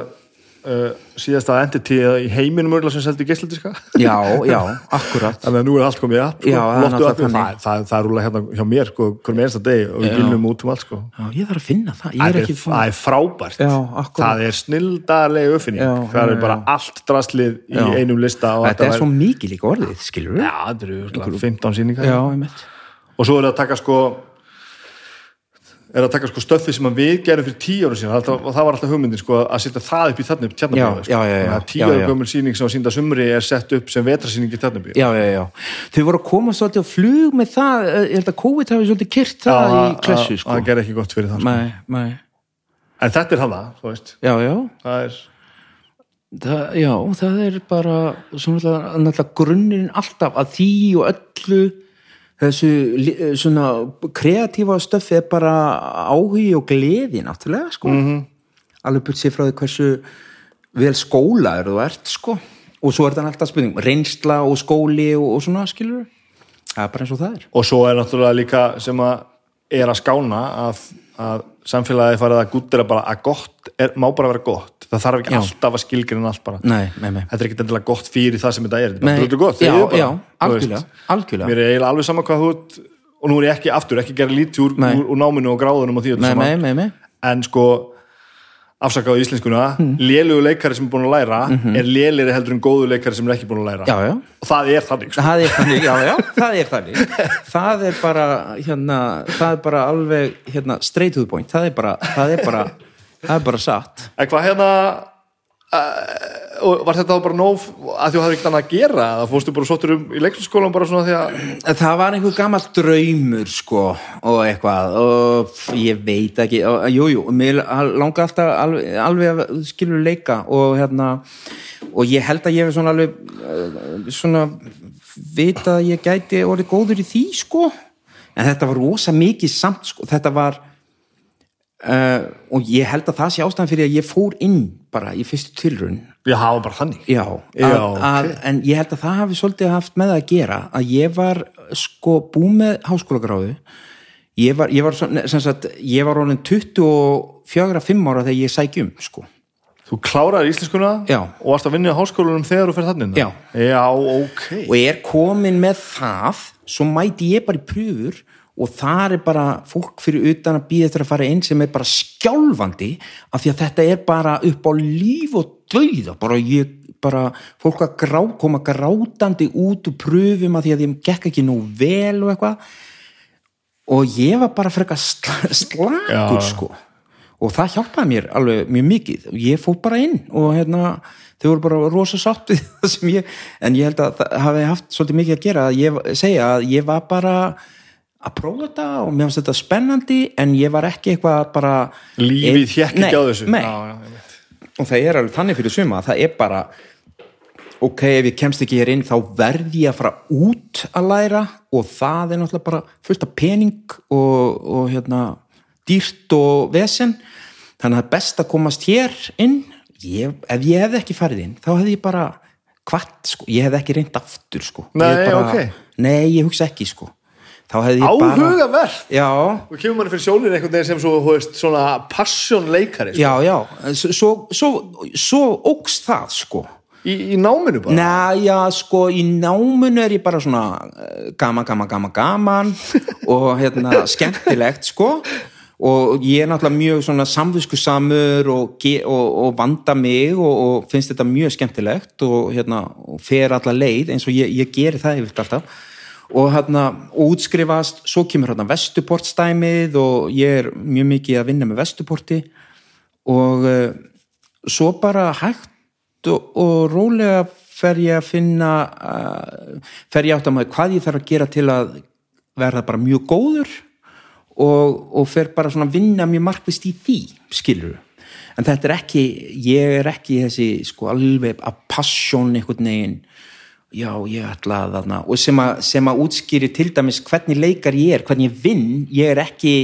uh, síðasta entity í heiminum örgulega sem seldi geisladiska. já, já, akkurat Þannig að nú er allt komið app, sko. Já, appi, þannig. það, það, það er rúlega hérna hjá mér, sko, hverjum einsta deg og við Já. bílnum út um allt, sko. já, ég þarf að finna það, Það er er, er frábært. Já, það er snildarlega uppfinning. Það er bara allt draslið í einum lista þetta er svo mikið líka orðið, skilur Já, þetta eru örugglega 15 síningar. og svo er það að taka sko er að taka sko stöffi sem að við gerum fyrir tíu ára síðan. Alltaf, og það var alltaf hugmyndin sko að setja það upp í Já, já, já, já. tíu Já, ára já. gömul síning sem var sínda sumri er sett upp sem vetrasýning í tjarnabíu já, já, já, þau voru að koma svolítið á flug með það, eh, ég held að COVID hafi svolítið kyrt það í klessu, sko. það ger ekki gott fyrir það sko. nei, nei, en þetta er hana, þú veist. Já, já. Það er, það, já, það er bara svona náttúrulega grunnirinn alltaf að því og öllu þessu svona kreatífa stöfi er bara áhugi og gleði náttúrulega sko. -hmm. alveg burt sér frá því hversu vel skóla er þú ert sko. Og svo er þetta alltaf spurning reynsla og skóli og, og svona skilur það er bara eins og það er. Og svo er náttúrulega líka sem að er að skána að, að samfélagi farið að gúttira bara að gott er, má bara vera gott það þarf ekki Já. alltaf að skilgreina allt bara. Nei, nei, nei, þetta er ekki endilega gott fyrir það sem þetta er. Þetta er bara gott. Já, bara, já, algjörlega, algjörlega. mér er eiginlega alveg sama hvað þú ert og nú er ég ekki aftur, ekki gera lítið úr, úr, úr náminu og gráðunum og því en sko afsakaðu íslenskuna, mm. lélugu leikari sem er búin að læra er lélegri heldur en góðu leikari sem er ekki búin að læra. Já, já. Og það er þannig sko. það er þannig, já, já, það er þannig. Það er bara, hérna það er bara alveg, hérna, straight to the point. Það er bara, það er bara það er bara satt. En hvað hérna uh, var þetta þá bara nóg að þú hafði ekkert annað að gera? Eða fórstu bara sóttur um í leikskólan bara svona því að það var einhver gammal draumur sko, og eitthvað og ég veit ekki, og, jú, mér langar alltaf alveg, alveg að skilur leika og hérna og ég held að ég hef svona alveg uh, svona vita að ég gæti orðið góður í því sko. En þetta var rosa mikið samt sko, þetta var uh, og ég held að það sé ástæðan fyrir að ég fór inn bara í fyrstu tilraun ég hafa bara þannig Já, Já, að, ok. að, en ég held að það hafi svolítið haft með það að gera að ég var sko búið með háskólagráðu ég var, ég var, sem sagt, ég var orðin 24-5 ára þegar ég sækjum sko. þú kláraði íslenskuna Já. og varst að vinna á háskólanum þegar þú fer þannig Já. já, ok og er komin með það svo mæti ég bara í pröfur og þar er bara fólk fyrir utan að býða eftir að fara inn sem er bara skjálfandi af því að þetta er bara upp á líf og döiða bara ég bara fólk að grá, koma grátandi út úr pröfum að því að þeim gekk ekki nú vel og eitthvað. Og ég var bara frekar sl slagur Já. sko. Og það hjálpaði mér alveg mjög mikið. Og ég fór bara inn og hérna þau voru bara rosa sátt við það sem ég en ég held að það hafi haft svolítið mikið að gera að ég segja að ég var bara að prófa þetta og mér finnst þetta spennandi en ég var ekki eitthvað bara lífið hjekk ekki á þessu nei. já, já, ég og það er alveg þannig fyrir suma það er bara ok, ef ég kemst ekki hér inn þá verð ég að fara út að læra og það er náttúrulega bara fullt af pening og, og hérna dýrt og vesen þannig að það er best að komast hér inn ég, ef ég hefði ekki farið inn þá hefði ég bara kvart, sko, ég hefði ekki reynd aftur sko. Ég Nei, bara, ok. nei, ég hugsa ekki sko þá hefði ég bara áhugavert já, og kemur manni fyrir sjónir einhvern veginn sem svo, veist, svona passion leikari sko. já, já. Svo, svo, svo óks það sko. Í, í náminu bara? Næ, já, sko, í námunu er ég bara svona eh, gaman, gaman, gaman, gaman og hérna, skemmtilegt, sko. Og ég er náttúrulega mjög svona samviskusamur og, og, og vanda mig og, og finnst þetta mjög skemmtilegt og hérna, og fer alla leið eins og ég, ég geri það yfir alltaf og hérna, útskrifast svo kemur hérna vestuportstæmið og ég er mjög mikið að vinna með vestuporti. Og uh, svo bara hægt og, og rólega fer ég að finna uh, fer ég átt að maður hvað ég þarf að gera til að verða bara mjög góður og, og fer bara svona að vinna mjög markvist í því, skilur en þetta er ekki, ég er ekki þessi sko alveg að passion einhvern veginn já, ég ætla að þarna og sem að, sem að útskýri til dæmis hvernig leikar ég er, hvernig ég vinn ég er ekki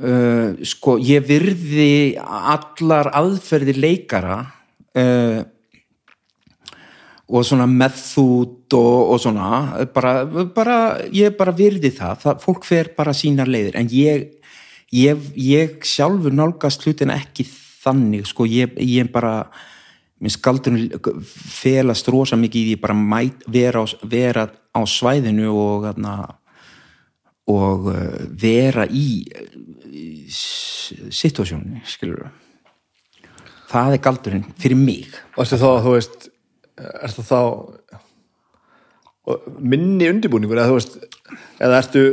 uh, sko ég virði allar aðferðir leikara uh, og svona meðþút og, og svona bara, bara, ég bara virði það. það fólk fer bara sínar leiðir en ég, ég, ég sjálfur nálgast hlutin ekki þannig sko ég, ég bara minn skaldunum felast rosa mikið í því bara mæt, vera, á, vera á svæðinu og þarna og uh, vera í, í situasjónu skilur það er galdurinn fyrir mig. Varstu þá, þú veist, er það þá minni undirbúningur eða þú veist, eða ertu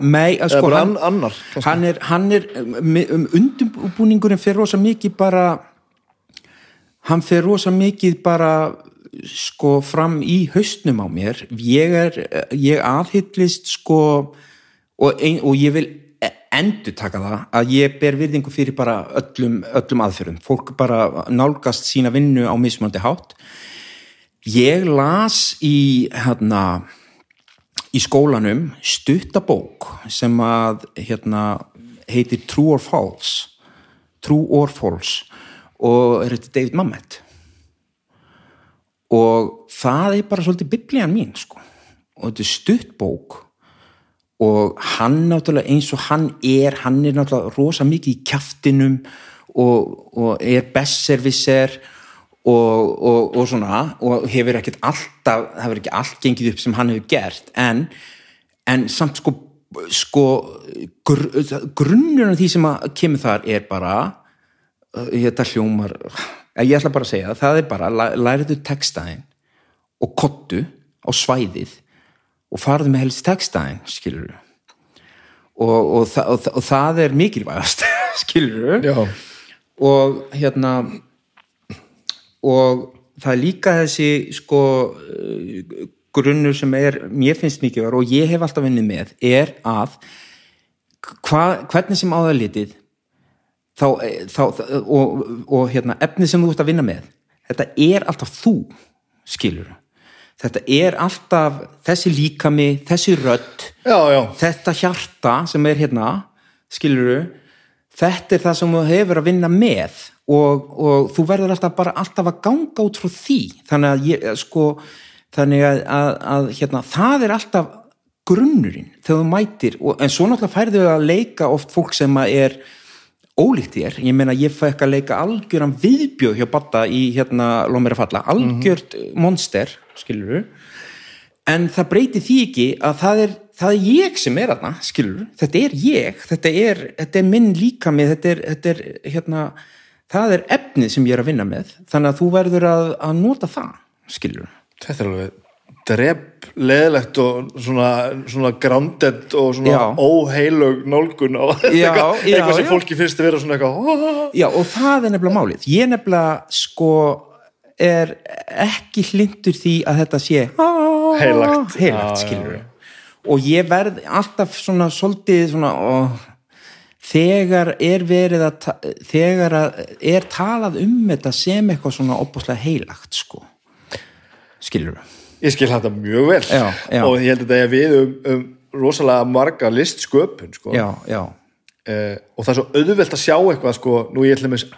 Nei, að eða sko, bara hann, an, annar hann er, hann er um, undirbúningurinn fyrir rosa mikið bara hann fer rosa mikið bara sko fram í haustnum á mér. Ég er, ég aðhyllist sko og, ein, og ég vil endur taka það að ég ber virðingu fyrir bara öllum, öllum aðferðum. Fólk bara nálgast sína vinnu á mismandi hátt. Ég las í hérna í skólanum stuttabók sem að hérna heitir True or False. True or False og er þetta David Mamet? Og það er bara svolítið biblían mín sko. Og þetta er stuttbók og hann náttúrulega eins og hann er hann er náttúrulega rosa mikið í kjaftinum og, og er bestservicer og, og, og svona og hefur ekkert alltaf hefur ekki allt gengið upp sem hann hefur gert. En, en samt sko sko gr, grunnurinn af því sem kemur þar er bara þetta hljómar ég ætla bara að segja það er bara læriðu textaðin og kottu á svæðið og farðu með helst textaðin skilur og, og, og, og það er mikilvægast skilur Já, og hérna og það er líka þessi sko grunnur sem er, mér finnst mikilvægur og ég hef alltaf vinnið með, er að hva, hvernig sem á það litið þá, þá og, og hérna, efnið sem þú ert að vinna með þetta er alltaf þú skilur þetta er alltaf þessi líkami, þessi rödd já, já, þetta hjarta sem er hérna skiluru þetta er það sem þú hefur að vinna með og, og þú verður alltaf bara alltaf að ganga út frá því. Þannig að ég sko þannig að, að, að hérna, það er alltaf grunnurinn þegar þú mætir og, en svo náttúrulega færðu að leika oft fólk sem er ólíkt þér, ég meina ég fæk að leika algjöran viðbjöð hjá Batta í hérna Lómir að falla, algjört monster, skilur en það breyti því ekki að það er, það er ég sem er aðna, skilur þetta er ég, þetta er, þetta er minn líka með, þetta er, þetta er hérna, það er efnið sem ég er að vinna með. Þannig að þú verður að, að nota það, skilur þetta er alveg drep leðilegt og svona, svona grounded og svona Já. óheilug nálgun á eitthvað, eitthvað sem já. fólki finnst að vera svona eitthvað Já, og það er nefnilega málið. Ég nefnilega sko er ekki hlindur því að þetta sé Heilagt. heilagt skilur já, og ég verð alltaf svona svolítið svona ó, þegar er verið að þegar að er talað um þetta sem eitthvað svona opaslega heilagt sko skilur ég skil þetta mjög vel Já, já. og ég held að þetta er við um, um rosalega marga listsköpun sko. já, eh, og það er svo auðvelt að sjá eitthvað sko, nú ég ætlum þess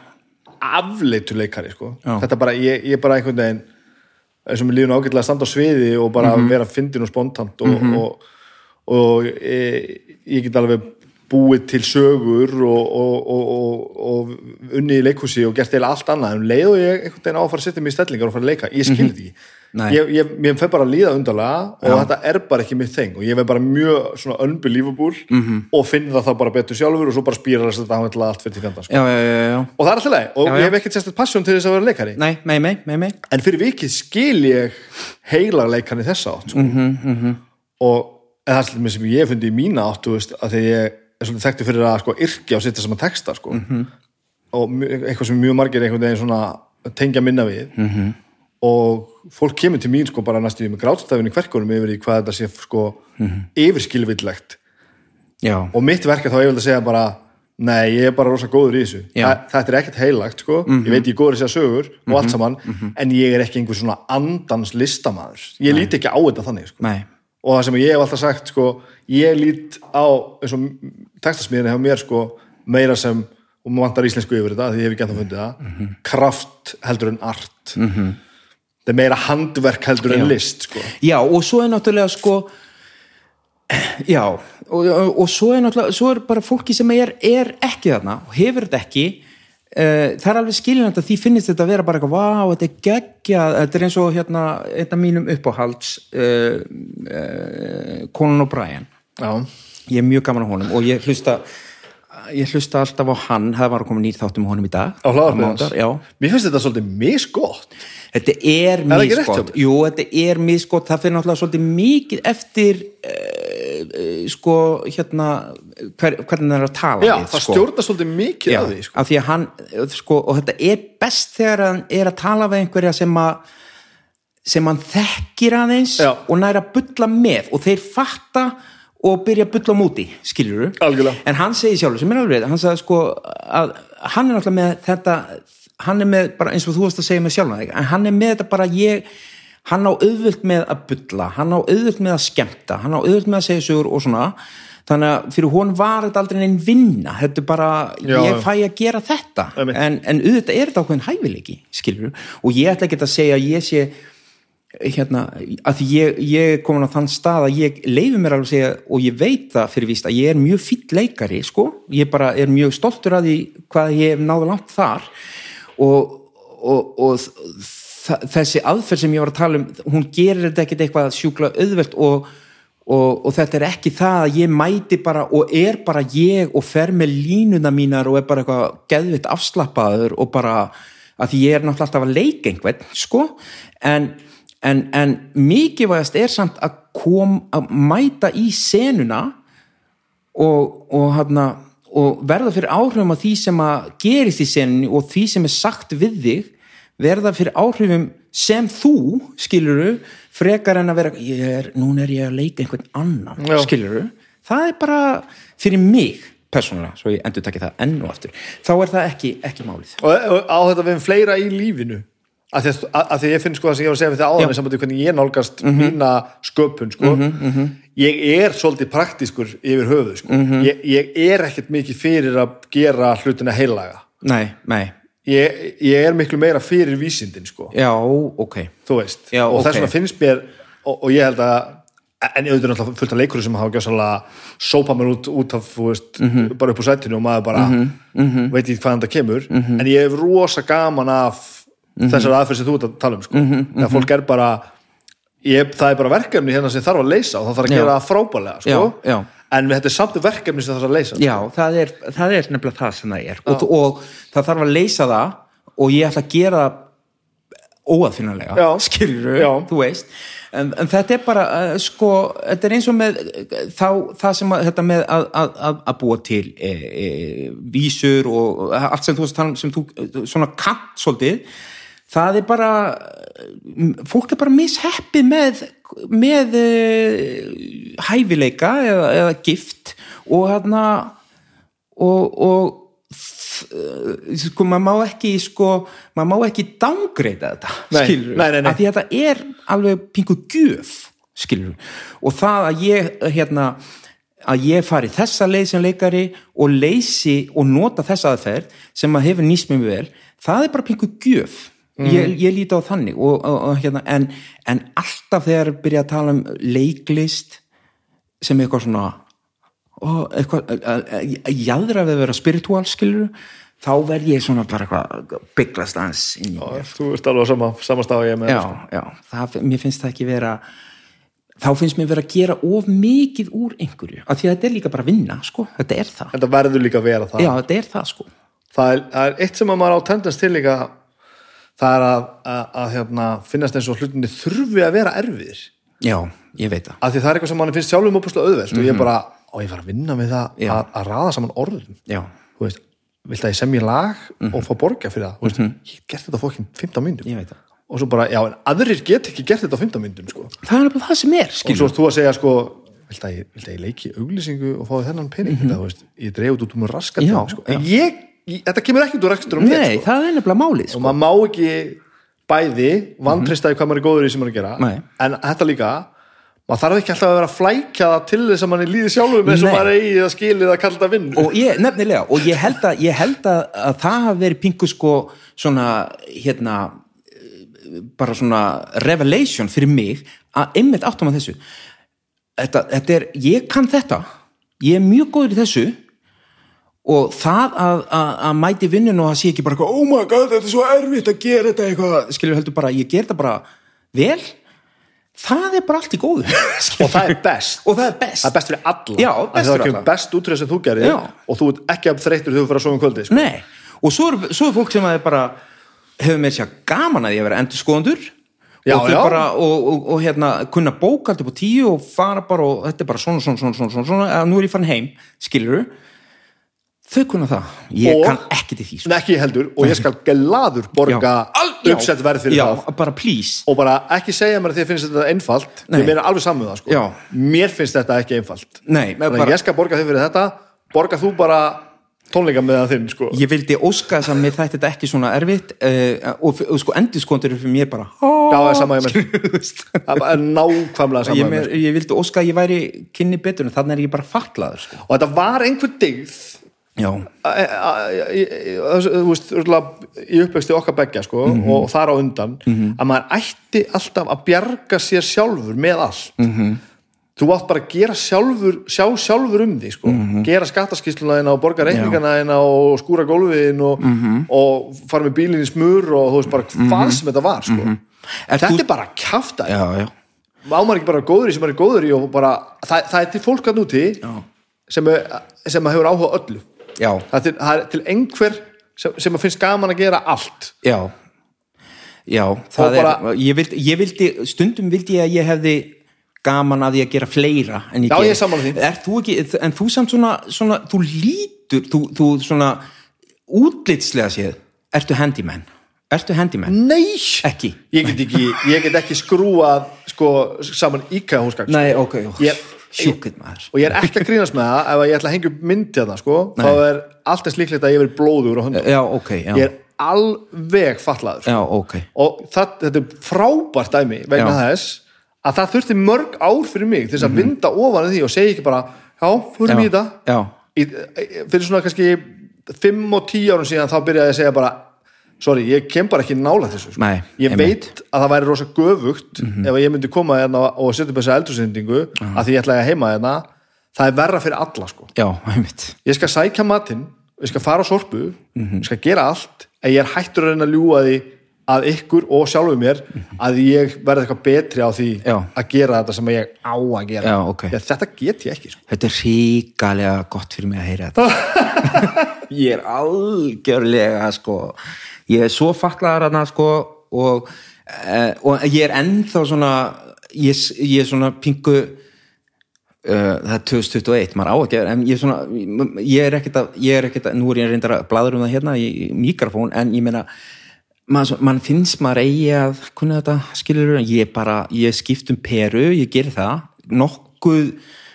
afleitur leikari sko. Þetta bara, ég, ég bara einhvern veginn eins og mér líður nú ágætlega að standa á sviði og bara Mhm. vera fyndin og spontant og, og, og e, ég get alveg búið til sögur og, og, og, og, og unni í leikhúsi og gert eða allt annað en leið og ég einhvern veginn á að fara að setja mig í stellingar og fara að leika, ég skil þetta ekki Mhm. Nei. Ég, ég, ég fer bara að líða undarlega og þetta er bara ekki mitt þeng og ég verð bara mjög svona unbelievable Mhm. -hmm. og finn það þá bara betur sjálfur og svo bara spýra þess að þetta hann allt fyrir til fjanda sko. og það er alltaf leið og Já, já. ég hef ekkert sérstætt passion til þess að vera leikari Nei, mei, mei, mei, mei. en fyrir vikið skil ég heila leikarni þessa átt sko. Mm -hmm. og eða það er svolítið sem ég hef fundið í mína átt veist, að því ég er svolítið þekktu fyrir að sko, yrkja og setja saman texta sko. -hmm. og eitthvað sem mjög margir tengja minna við -hmm. Og fólk kemur til mín sko bara næstu með grátstafinu í kverkunum yfir í hvað þetta sé sko yfirskilvillegt. Já, og mitt verka þá ég vil að segja bara nei, ég er bara rosa góður í þessu. Þa, þetta er ekkert heilagt sko. Ég veit ég er góður í þessi sögur og allt saman en ég er ekki einhver svona andans listamaður. Ég líti ekki á þetta þannig sko. nei, og það sem ég hef alltaf sagt sko, ég lít á textasmiðinu hjá mér sko, meira sem og maður vantar íslensku yfir þetta því ég hef ekki ennþá fundið það Mhm. kraft heldur en art. -hmm. Það er meira handverk heldur en Já. list sko. Já, og svo er náttúrulega sko já, og, og, og svo er náttúrulega svo er bara fólki sem er, er ekki þarna og hefur þetta ekki uh, það er alveg skilinandi að því finnist þetta að vera bara eitthvað, vá, þetta er geggjað. Þetta er eins og hérna, af mínum uppáhalds uh, uh, Conan O'Brien ég er mjög gaman á honum og ég hlusta ég hlusta alltaf á hann, það var að koma nýr þáttum á honum í dag. Á já. Mér finnst þetta svolítið misgott Þetta er mér? jú, þetta er misgott, það fyrir náttúrulega svolítið mikið eftir uh, sko, hérna hver, hvernig það er að tala já, við, það sko. stjórnar svolítið mikið Já, af því sko. af því að hann, sko, og þetta er best þegar hann er að tala við einhverja sem að sem hann þekkir aðeins Já. og næra að bulla með og þeir fatta og byrja að bulla á múti, Algjörlega. en hann segir sjálfur, sem er alveg hann sagði sko að hann er náttúrulega með þetta hann er með, bara eins og þú varst að segja sjálfan þig, en hann er með þetta bara ég hann á auðvöld með að bulla hann á auðvöld með að skemmta hann á auðvöld með að segja sögur og svona. Þannig að fyrir hún var þetta aldrei neinn vinna þetta er bara, Já, ég fæ að gera þetta. En, en auðvitað er þetta ákveðin hæfileiki skilur og ég ætla ekki að segja að ég sé hérna, að því ég, ég komin á þann stað að ég leifi mér alveg að segja og ég veit það fyrir víst að ég er mjög fýtt leikari sko, ég bara er mjög stoltur að því hvað ég hef náða langt þar og, og, og þessi aðferð sem ég var að tala um hún gerir þetta ekkit eitthvað sjúkla auðvelt og, og, þetta er ekki það að ég mæti bara og er bara ég og fer með línuna mínar og er bara eitthvað geðvitt afslappaður og bara að ég er náttúrulega alltaf að leika einhvern sko, en en, en mikilvægast er samt að kom að mæta í senuna og, og, hana, og verða fyrir áhrifum af því sem að gerist í senunni og því sem er sagt við þig verða fyrir áhrifum sem þú skiluru frekar en að vera ég er, núna er ég að leika einhvern annan Já. skiluru, það er bara fyrir mig persónulega, svo ég endur takki það enn og aftur, þá er það ekki, ekki málið. Og, og á þetta við fleira í lífinu að því að, að, því ég finn sko það sem ég var að segja við það áðan sambandi við hvernig ég nálgast mína sköpun sko. Ég er svolítið praktískur yfir höfuð sko. Ég, ég er ekkert mikið fyrir að gera hlutina heilaga. Nei, nei, ég, ég er miklu meira fyrir vísindin sko, já, ok. Þú veist. Já, og ok. þess vegna finnst mér og, og ég held að en auðvitað náttúrulega fullt af leikur sem hafa gjössalega sópa mér út, út af þú veist, Mhm. bara upp á sætinu og maður bara veit ekki hvaðan það kemur. Mhm. en ég hef rosa gaman af þessar aðferð sem þú ert að tala um sko. Mhm, þegar fólk er bara ég, það er bara verkefni hérna sem þarf að leysa og það þarf að Já. gera það frábælega sko. Já, já. en þetta er samt verkefni sem þarf að leysa Já, það er, það er nefnilega það sem það er og, og það þarf að leysa það og ég ætla að gera það óaðfinnanlega, Já. skilur þú veist en, en þetta er bara, uh, sko þetta er eins og með uh, þá, það sem að, þetta með að, að, að, að búa til e, e, vísur og allt sem þú um sem þú, svona kant svolítið það er bara fólk er bara misheppið með með uh, hæfileika eða, eða gift og hérna og, og sko maður má ekki sko, maður má ekki dangreita þetta Nei, skilur, nei, nei, af því að þetta er alveg pingu gjöf skilur, og það að ég hérna, að ég fari þessa leið sem leikari og leysi og nota þessa aðferð sem að hefur nýst mér vel, það er bara pingu gjöf ég, ég líti á þannig og, og, og, hérna, en, en alltaf þegar byrja að tala um leiklist sem eitthvað svona jáðra við að vera spiritual skilur þá verð ég svona bara eitthvað bygglast aðeins inn í mér. þú ert alveg á sama, sama stað og ég með já, sko. já, það, mér finnst það ekki vera þá finnst mér vera að gera of mikið úr einhverju, af því að þetta er líka bara vinna sko, þetta er það, þetta verður líka að vera það. Já, þetta er það sko. Það er, það er eitt sem að maður á tendens til líka það er að, að, að hérna, finnast eins og hlutinni þurfi að vera erfiðir. Já, ég veit það. Af því það er eitthvað sem manni finnst sjálfum opuslega auðvelt og ég bara, og ég var að vinna með það að, að raða saman orðum. Þú veist, vilt að ég semja lag og fá borga fyrir það, veist, ég hef gert þetta fokkin 15 myndum ég og svo bara, já, en aðrir get ekki gert þetta á 15 myndum sko. það er bara það sem er, og skilur. svo ert þú að segja sko vilt að ég, vilt að ég leiki auglýsingu og fái þennan pening? Mm þú veist, ég dreif út út um raskat Þetta kemur ekki út úr um mér nei, sko. það er nefnilega málið og sko. maður má ekki bæði vantristaði hvað maður er góður í sem maður er að gera Nei. en þetta líka maður þarf ekki alltaf að vera að flækja það til þess að manni líði sjálfum eins og maður eigi að skilið að kalla það vinn og ég, nefnilega, og ég held að, ég held að, að það hafi verið pingu sko svona, hérna bara svona revelation fyrir mig að einmitt áttum að þessu þetta, þetta er, ég kann þetta ég er mjög góður í þessu og það að, að, að mæti vinnun og það sé ekki bara eitthvað, oh my god, þetta er svo erfitt að gera þetta eitthvað, skilur heldur bara, ég ger þetta bara vel. Það er bara allt í góðu. Og það er best. Og það er best. Það er best fyrir alla. Já, það kemur alla. best út úr þess að þú gerir Já. og þú ert ekki að þreytur þegar þú fyrir að sofa um kvöldi sko. Nei, og svo er, svo er fólk sem er bara hefur með sér gaman að að vera endur skoðandur Já, og, bara, og, og, og hérna kunna bókald upp á tíu og fara bara og þetta er bara svona, svona, svona, svona, svona, svona nú er ég farin heim, skilur þau kunna það, ég Og- kann ekki til því sko. Nei, ekki heldur og ég skal gelaður borga uppsett verð fyrir já, það bara please og bara ekki segja mér að að finnst þetta einfalt Nei. ég meina alveg saman með það sko. Já. mér finnst þetta ekki einfalt Nei, Þannig bara, ég skal borga þig fyrir þetta borga þú bara tónleika með það þinn sko. ég vildi óska þess að mér þætti þetta ekki svona erfitt uh, og, og sko er fyrir mér bara Já, það er sama ég með er nákvæmlega sama ég, með ég vildi óska að ég væri kynni betur en þannig er ég bara fatlaður sko. og þetta var einhver digð þú veist, í uppvexti okkar beggja sko, og þar á undan að maður ætti alltaf að bjarga sér sjálfur með allt. -hmm. þú átt bara að gera sjálfur sjá sjálfur um því sko. gera skattaskýsluna þína og borga reikningana þína og skúra gólfiðin og, og fara með bílinn í smur og þú veist bara hvað sem þetta var sko. Er þetta þú- er bara já má maður ekki bara góður í sem maður er góður í og bara, það, það er til fólk að núti sem, sem hefur áhuga öllu það er til, það er til einhver sem, sem finnst gaman að gera allt Já, já, það bara- er, ég vildi, ég vildi, stundum vildi ég að ég hefði gaman að því að gera fleira en ég ég er. Er ekki, en þú samt svona, svona þú lítur, þú, þú svona útlitslega séð, ertu handyman? Ertu handyman? Nei! Ekki? Ég get ekki, ég get ekki skrúað sko, saman íkæða húsgagn sko. Nei, ok, Ég- sjúkið maður. og ég er ekki að grínast með það ef að ég ætla að hengja upp mynd hérna sko, þá er allt eins líklegt að ég verið blóður á höndum Já, ok, já, ég er alveg fatlaður sko. já, ok. Og það, þetta er frábært dæmi vegna Já. þess að það þurfti mörg ár fyrir mig þess að vinda ofan í því og segja ekki bara já, fyrir mig í þetta. Já, í, fyrir svona kannski 5 og 10 árum síðan þá byrjaði ég að segja bara sorry, ég kem bara ekki nála þessu sko. Nei, ég veit að það væri rosa göfugt ef ég myndi koma hérna og setja upp þessa eldursendingu að því ég ætlaði að heima hérna. Það er verra fyrir alla sko. Já, ég skal sækja matinn, ég skal fara á sorpu ég skal gera allt en ég er hættur að reyna að ljúga því að ykkur og sjálfur mér að ég verði eitthvað betri á því Já. að gera þetta sem ég á að gera. Já, ok. Því að þetta get ég ekki sko. Þetta er ríkalega gott fyrir mig að heyra þetta. Ég er algjörlega sko ég er svo fatlaðar hana sko og, eh, og ég er ennþá svona ég, ég er svona pingu uh, það er 2021, maður á gera en ég er svona, ég er ekkert að að, nú er ég reyndar að bladur um það hérna í, mikrofón, en ég meina mann man finnst maður eigi að kunna þetta, skilur ég bara, ég skipt um peru, ég ger það nokkuð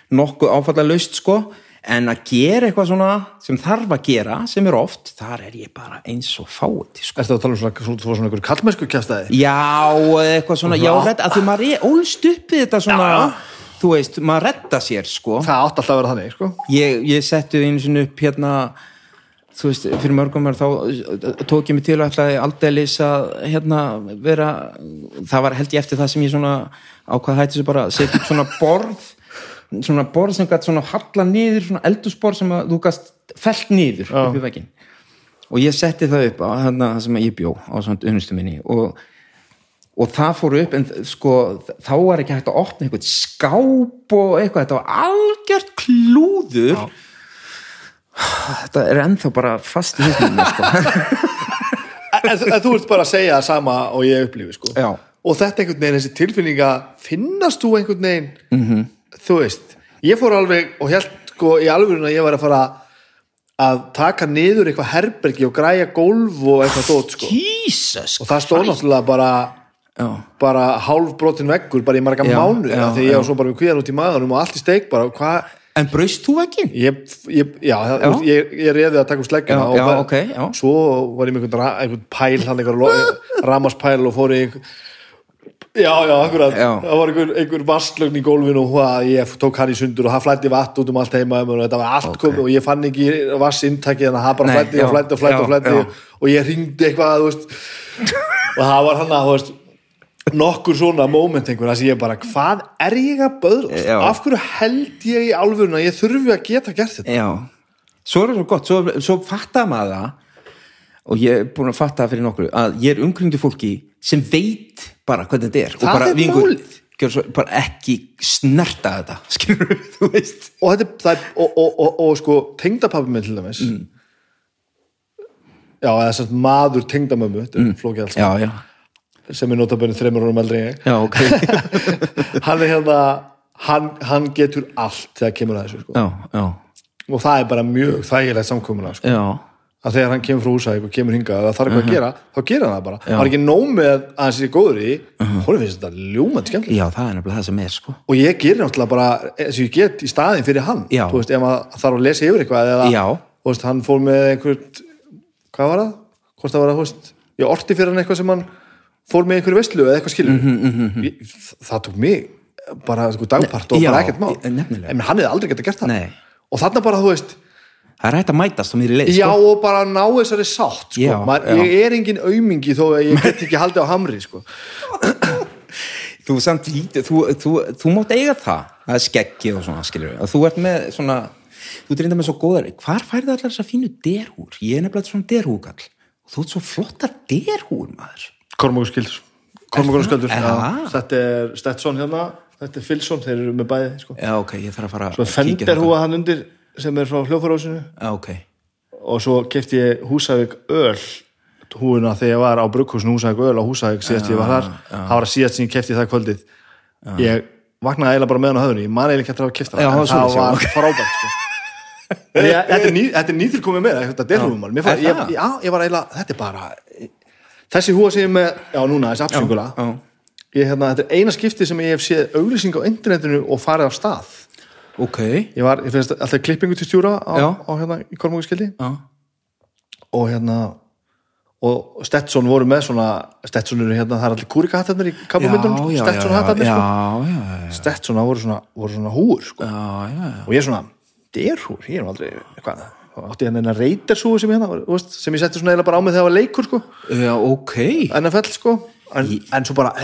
nokkuð áfalla laust sko en að gera eitthvað svona sem þarf að gera, sem er oft þar er ég bara eins og fáið sko. Ertu að tala um svona, svona, svona, svona einhver kallmennsku kjæftaði? Já, eitthvað svona, já, redd, að því maður er ólst upp við þetta svona, þú veist, maður redda sér, sko. Það átt alltaf að vera þannig, sko. Ég, ég setti einu sinni upp hérna, þú veist, fyrir mörgum er þá tók ég mig til og ætlaði aldeilis að, hérna, vera, það var held ég eftir það sem ég svona ákvað hætti þessu bara að setja upp svona borð, svona borð sem gætt svona halla niður, svona eldusborð sem að þú gæst felt niður upp í veginn og ég setti það upp á þarna sem ég bjó á svona unnustu minni og, og það fór upp en sko þá var ekki hægt að opna eitthvað skáp og eitthvað, þetta var algjört klúður þetta er ennþá bara fast í húsnum sko. En, en, þú ert bara að segja það sama og ég upplifi, sko. Já. Og þetta einhvern veginn, þessi tilfinning að finnast þú einhvern veginn, Mhm. -hmm. Þú veist, ég fór alveg og held, sko, í alvörun að ég var að fara að taka niður eitthvað herbergi og græja gólf og eitthvað dót, sko. Jesus Og það stóð náttúrulega bara Já. bara hálfbrotin veggur bara í marga Já, mánuði já, þegar ég var svo bara við kvíðan út í maðurum og allt í steik bara, hvað en braust þú ekki? ég, ég, já, ég, ég reyði að taka um sleggjuna Já, og bara- ok, já. svo var ég með einhvern, einhvern pæl hann einhvern ramaspæl og fór í einhver, Já, já, akkurat, Já. það var einhver, einhver vastlögn í gólfinu og hvað, ég tók hann í sundur og það flætti vatn út um allt heima og þetta var allt komið og ég fann ekki vassinntæki þannig að það bara flætti og flætti og flætti og flætti og ég ringdi eitthvað, veist og það var hann að, nokkur svona moment einhver að ég bara, hvað er ég að böðlast? Já. Af hverju held ég í alvöruna ég þurfi að geta gert þetta? Já, svo er það svo gott svo, svo fattar maður það og ég er búin að fatta það fyrir nokkru að ég er umkringdu fólki sem veit bara hvernig þetta er. Og Það bara, er vingur, málið. svo, bara ekki snerta þetta skilur þú veist. Og þetta það og, og, og, og, sko, tengdapappi minn til dæmis. Mm. já, eða sem maður tengdamömmu þetta er flókið alls já, já, sem er notabönni þreymur árum eldri já, ok. Hann er hérna hann, hann getur allt þegar kemur að þessu sko. og það er bara mjög þægilegt samkomuna sko. já, að þegar hann kemur frá húsæk og kemur hingað að það þarf eitthvað að gera, þá gera hann það bara. Hann er ekki nóg með að hann sé góður í hún finnst þetta ljúmandi skemmtilegt. Já, það er nefnilega það sem er sko. Og ég gerir náttúrulega bara eins og ég get í staðin fyrir hann. Já. þú veist, ef maður þarf að lesa yfir eitthvað eða, Já. þú veist, hann fór með einhvern hvað var það? hvort það var að, þú veist, ég orti fyrir hann eitthvað sem hann fór með einhverju veistlu eða eitthvað skilur. Mhm, ég, það tók það er hægt að mætast á mér í leið já sko. og bara ná þessari sátt sko. Já, Maður, já. ég er engin aumingi þó að ég get ekki haldið á hamri sko. þú samt lítið, þú, þú, þú mátt eiga það það er skeggið og svona skilur að þú ert með svona þú ert reynda með svo góðar, hvar færðu allar þessar fínu derhúr, ég er nefnilega svona derhúkall og þú ert svo flottar derhúr maður Kormákur skildur Kormákur skildur Er það? þetta er Stetsson hérna þetta er Filsson, þeir eru með bæði sko. já ok, ég þarf að fara sem er frá hljóðfórásinu já ok, og svo kefti ég Húsavík öl húuna þegar ég var á brugghúsinu Húsavík öl á Húsavík síðast ég var þar. það var að síðast sem ég kefti það kvöldið. Ég vaknaði eiginlega bara með hann á höfðunni ég man eiginlega ekki að hafa keft það. En það var var frábært sko. þetta er, ný, þetta nýþur komið með þetta Er var eiginlega, þetta er bara þessi húa sem ég með, já núna þessi apsingula já. ég, hérna, þetta er eina skipti sem ég hef séð auglýsing á internetinu og farið á stað ok. Ég var, ég finnst alltaf klippingu til stjúra á, á hérna í Kormákuskildi já, og hérna og Stetson voru með svona Stetson eru hérna, það er allir kúrika hattarnir í já, Stetson hattarnir sko. Stetson, það voru svona, voru svona húur sko. já, já, já. og ég er svona, derhúr, ég er aldrei hvað, átti hérna eina reytersúu sem ég hérna, sem ég setti svona eiginlega bara á mig þegar það var leikur sko, já, ok. NFL sko. En, en svo bara,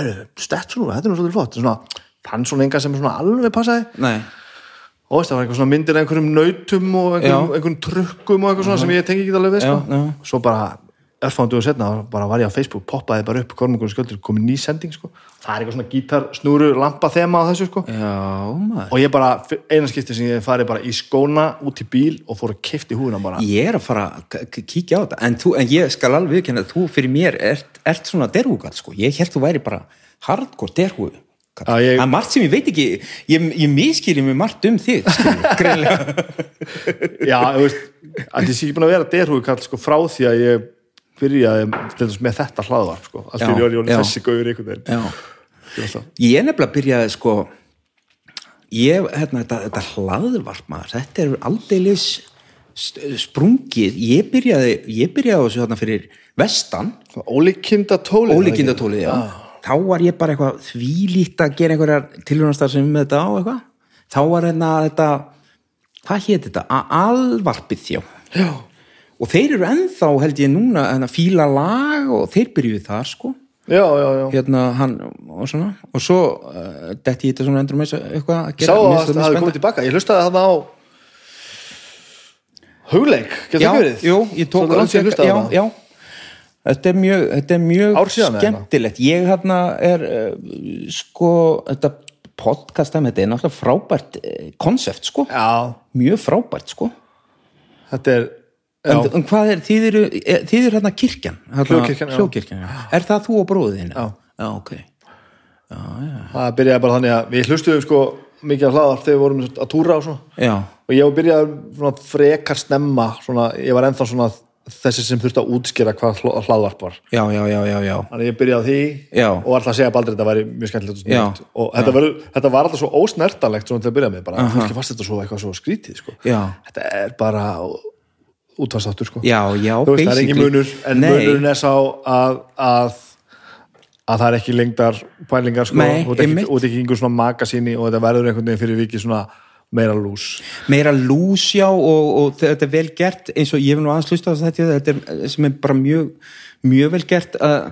Stetson, þetta er svolítið flott. Svona, fann svona enga sem svona alveg passaði. Nei, og það var eitthvað svona myndir einhverjum nautum og einhverjum, einhverjum trukkum og eitthvað svona sem ég tengi ekki alveg við sko. Svo bara örfándu og setna bara var ég á Facebook, poppaði bara upp Kormungur sköldur, komið ný sending sko. það er eitthvað svona gítar, snúru, lampa þema á þessu sko. já, og ég bara, eina skipti sem ég farið bara í skóna út í bíl og fór að kifti húðina bara. Ég er að fara að kíkja á þetta. En, þú, en ég skal alveg að þú fyrir mér ert, ert svona derhúkall sko. Ég held þú væri bara hardcore ég- það er margt sem ég veit ekki. Ég, ég miskýri mig margt um þig greinlega já, þú veist, að ég sé ekki búin að vera derhúi kall sko, frá því að ég byrjaði með þetta hlaðvarp sko. allt orðið já. þessi gauður einhvern veginn. Ég er nefnilega byrjaði sko ég, hérna, þetta, þetta hlaðvarp maður, þetta er aldeilis sprungið. Ég byrjaði, ég byrjaði á þessu þarna fyrir vestan. Ólíkinda tólið ólíkindatólið, já þá var ég bara eitthvað þvílíkt að gera einhverjar tilhjónastar sem með þetta á eitthvað. Þá var hérna þetta hvað hétt þetta? Alvarpið þjá já, og þeir eru ennþá held ég núna hérna, fíla lag og þeir byrjuðu þar sko. Já, já, já. hérna hann og svona. Og svo uh, detti ég þetta svona endur með þessu eitthvað að Sá gera að Mér finnst það hafi komið tilbaka. Ég hlustaði þarna á Hugleik, getur já, það verið? jú, ég tók já, á það. já Þetta er mjög, þetta er mjög skemmtilegt. Ég hérna er uh, sko, þetta podcast þetta er náttúrulega frábært konsept sko, Já, mjög frábært sko. þetta er En, já, en hvað er, þið eru, eh, þið eru hérna kirkjan, hérna, Hljóðkirkjan, já. hljóðkirkjan, já. Er það þú og bróðið þín? Já. Já, ok. það byrjaði bara þannig að við hlustuðum sko mikið af hlaðar þegar við vorum að túra og svona Já, og ég byrjaði svona frekar snemma svona, ég var ennþá svona þessi sem þurfti að útskýra hvað hlaðvarp var já, já, já, já, já. þannig að ég byrjaði á því Já. og alltaf að segja að Baldur þetta væri mjög skemmtilegt og, sniðugt. og þetta, var, þetta var alltaf svo ósnertanlegt svona til að byrja með bara, fólki fannst þetta svo eitthvað svo skrítið sko. Þetta er bara útvarsáttur sko. Já, já, veist, það er basically. munur en Nei. munurinn er sá að, að að það er ekki lengdar pælingar sko, Nei, einmitt. ekki, og þetta er ekki einhver svona magasíni og þetta verður einhvern veginn fyrir viki svona meira lús. Meira lúsjá og, og þetta er vel gert eins og ég vil nú aðeins hlusta á þetta þetta er sem er bara mjög mjög vel gert að,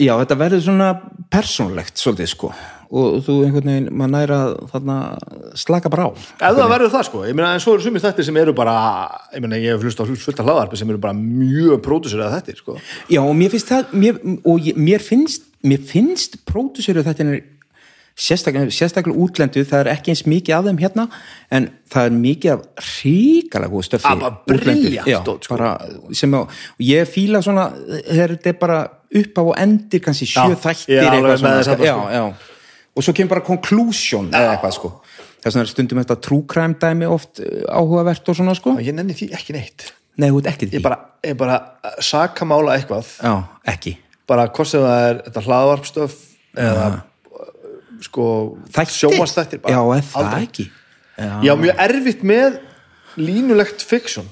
já, þetta verður svona persónlegt svolítið sko. Og þú einhvern veginn, maður næra þarna slaka bara á. Ef það verður það sko, ég meina en svo eru sumir þættir sem eru bara, ég meina ég hef hlust á fullt af hlaðarpi sem eru bara mjög pródusur að þættir sko. Já, og mér finnst það mér, og ég, mér finnst, mér finnst pródúsöru þetta er sérstaklega, sérstaklega útlendu, það er ekki eins mikið af þeim hérna, en það er mikið af ríkalega góð stöfi Já, sko. bara sem og ég fíla svona þegar þetta er bara upp á og endir kannski sjö Já, þættir eitthvað svona, að já, sko. já, og svo kemur bara conclusion eða eitthvað sko. Þess vegna er stundum þetta true crime dæmi oft eh, áhugavert og svona sko. Ég nenni því ekki neitt. Nei, þú ert ekki því. Ég bara, ég bara sakamála eitthvað. Já, ekki. Bara hvort sem það er þetta hlaðvarpstöf eða sko Þættir? sjómanstættir Já, er það ekki? Já, Já, mjög erfitt með línulegt fiksjón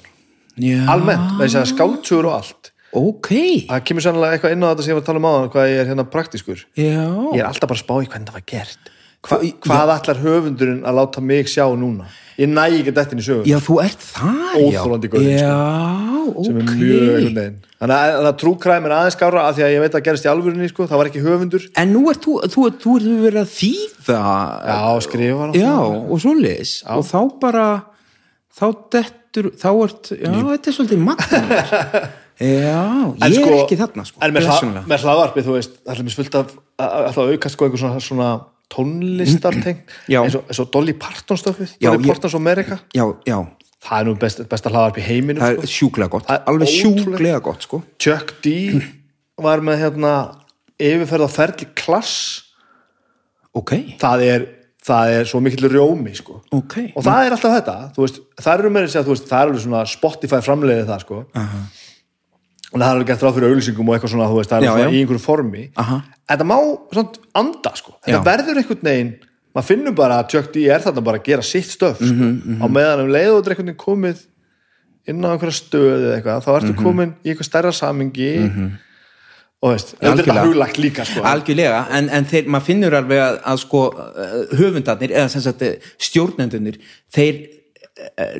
almennt, með þess að skátsugur og allt. Ok, það kemur sannlega eitthvað inn á þetta sem ég var að tala um áðan hvað ég er hérna praktískur. Já. Ég er alltaf bara að spá í hvernig það var gert Hva, hvað ætlar höfundurinn að láta mig sjá núna? Ég næ ekki þetta inn í sögur Já, þú ert það, Óþolandi gaurinn, sko. Já, ok sem er mjög einhvern veginn. Þannig að, að crime er aðeins skára af því að ég veit að gerist í alvörinni sko, það var ekki höfundur. En nú ert þú, þú, þú ert verið að þýða. Já, skrifar og Já, og svoleiðis. Og þá bara þá dettur, þá ert Já, þetta er svolítið magnar Já, ég er sko- ekki þarna sko, en með, hla, með hlaðvarpi, þú veist að sko tónlistarteng eins, eins og Dolly Parton stöfið Dolly ég- Partons America Já, já, það er nú best, besta hlaðvarpi í heiminum það sko. er sjúklega gott er Alveg sjúklega gott, sko. Chuck D var með hérna yfirferð á ferli klass. Ok, það er, það er svo mikill rjómi sko. ok. Og það er alltaf þetta veist, það eru að segja, þú veist, það er alveg svona Spotify framleiðið það sko. Og það er gert ráð fyrir auðlýsingum og eitthvað svona, þú veist, það er Já, svona já. í einhverju formi Aha. en það má svona anda sko. þetta Já. verður einhvern veginn maður finnur bara að Chuck D er þarna bara að gera sitt stöf sko. Mhm, á meðan um leið og þetta er einhvern veginn komið inn á einhverja stöð eða eitthvað, þá ertu Mhm. komin í eitthvað stærra samingi og veist, þetta er huglagt líka sko. algjörlega, en, en þeir, maður finnur alveg að, að sko eh, höfundarnir eða eh, stjórnendunir þeir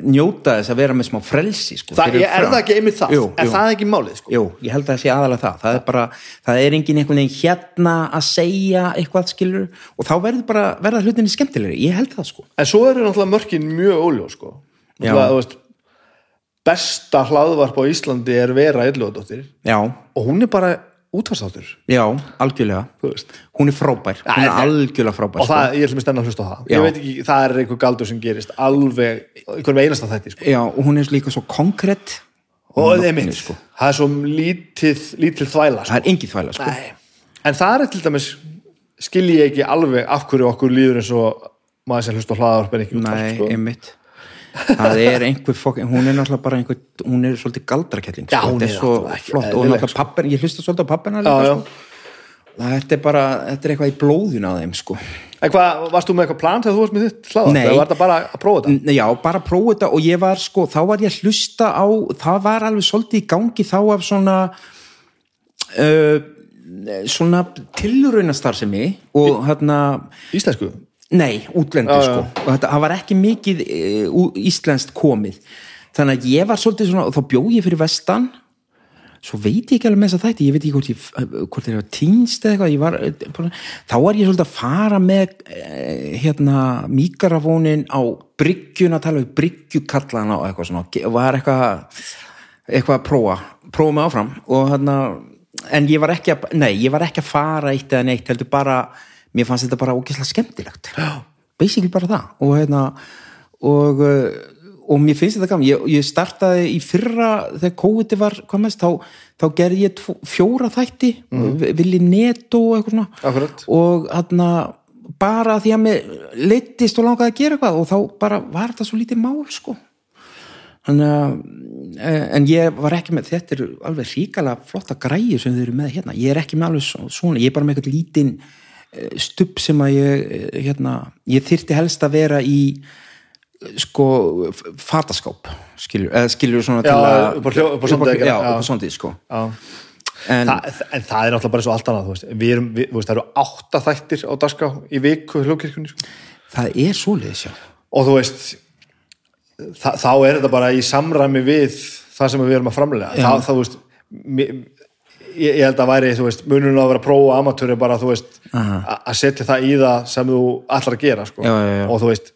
njóta þess að vera með smá frelsi sko, það, ég, er það ekki einmitt það? Jú, er jú. það ekki málið sko? Jú, ég held að það sé aðalega það. Það er bara, það er engin einhvern veginn hérna að segja eitthvað skilur og þá verður bara, verða hlutinni skemmtilegri. Ég held það sko. En svo eru náttúrulega mörkin mjög óljó sko. Veist, besta hlaðvarp á Íslandi er Vera Illóðdóttir og hún er bara útvarstáttur já, algjörlega. Hún er frábær, hún er algjörlega frábær og það, ég ætlum að stenna að hlusta á það. Já. ég veit ekki, það er einhver galdur sem gerist alveg, einhverjum einasta þætti sko. Já, og hún er líka svo konkrétt og það er mitt, sko. það er svo lítið lítið þvæla sko. það er engin þvæla sko. En það er til dæmis skilji ég ekki alveg af hverju okkur líður eins og maður sem hlusta á hlaðvarp en ekki sko. einmitt það er einhver fokk, hún er náttúrulega bara einhver, hún er svolítið galdrakettling sko. Þetta er svo ekki flott og náttúrulega pappin, ég hlusta svolítið á pappina líka sko. þetta er bara, þetta er eitthvað í blóðun á þeim sko en hvað, varst þú með eitthvað plan þegar þú varst með þitt Nei. eða var þetta bara að prófa þetta? Já, bara prófa þetta og ég var sko, þá var ég að hlusta á, það var alveg svolítið í gangi þá af svona uh, svona tilraunastarfsemi og hérna Íslensku? Nei, útlendu Já, sko. Og þetta, það var ekki mikið e, íslenskt komið. Þannig að ég var svolítið svona og þá bjó ég fyrir vestan. Svo veit ég ekki alveg með þess að þætti. Ég veit ekki hvort, ég, hvort þeir hafa týnst eða eitthvað. Ég var, eh, þá var ég svolítið að fara með eh, hérna mikrofónin á bryggjun að tala um bryggjukallana og eitthvað svona. Og var eitthvað eitthvað að prófa, prófa mig áfram. Og hérna, en ég var ekki að nei, ég var ekki að fara eitt eða neitt heldur bara, mér fannst þetta bara ógeðslega skemmtilegt. Basically bara það. Og hérna og, uh, og mér finnst þetta gaman. Ég, ég startaði í fyrra þegar COVID var mest, þá, þá gerði ég tvo, fjóra þætti. Mm. villi netto og eitthvað svona. Akkurat. og hérna bara því að mér leittist og langaði að gera eitthvað og þá bara var þetta svo lítið mál sko. Þannig að eh, en ég var ekki með, þetta eru alveg ríkala flotta græjur sem þau eru með hérna. Ég er ekki með alveg svo- svona, ég er bara með eitthvað lítinn stubb sem að ég eh, hérna, ég þyrfti helst að vera í sko fataskáp skilur, eða skilur svona Já, til að upp á upp á gera, já, upp á sondið sko. En- Þa, en það er náttúrulega bara svo allt annað. Við erum, við, veist, það eru átta þættir á dagskrá í viku hljókirkjunni sko. það er svoleiðis, já og þú veist þá er þetta bara í samræmi við það sem við erum að framlega þá, þá veist mér, ég, ég held að væri, þú veist, munurinn á að vera prófa amatúri bara, þú veist, að setja það í það sem þú ætlar að gera sko. Já, já, og þú veist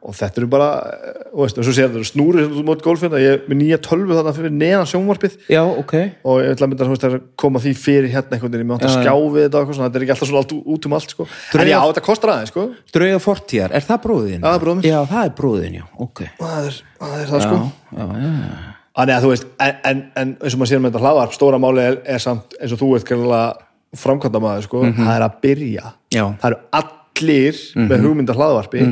og þetta eru bara, eh, þú veist, og svo sér þetta snúrið sem þú mót golfið, ég er með nýja tölvu þarna fyrir neðan sjónvarpið já, ok og ég ætla að mynda að koma því fyrir hérna einhvern veginn, ég mátt að Já, já. skjá við þetta og þetta er ekki alltaf svona allt, út um allt sko. en já, þetta kostar aðeins sko. drauga fortíðar, er það bróðin? Já, það er bróðir minn. já, það er bróðin, já, ok það er það, er það sko. já, já, já, Þannig að þú veist, en, en, eins og maður sér með þetta hlaðvarp, stóra máli er, er samt eins og þú ert greinlega framkvæmda maður, sko, það er að byrja. Já. Það eru allir með hugmynda hlaðvarpi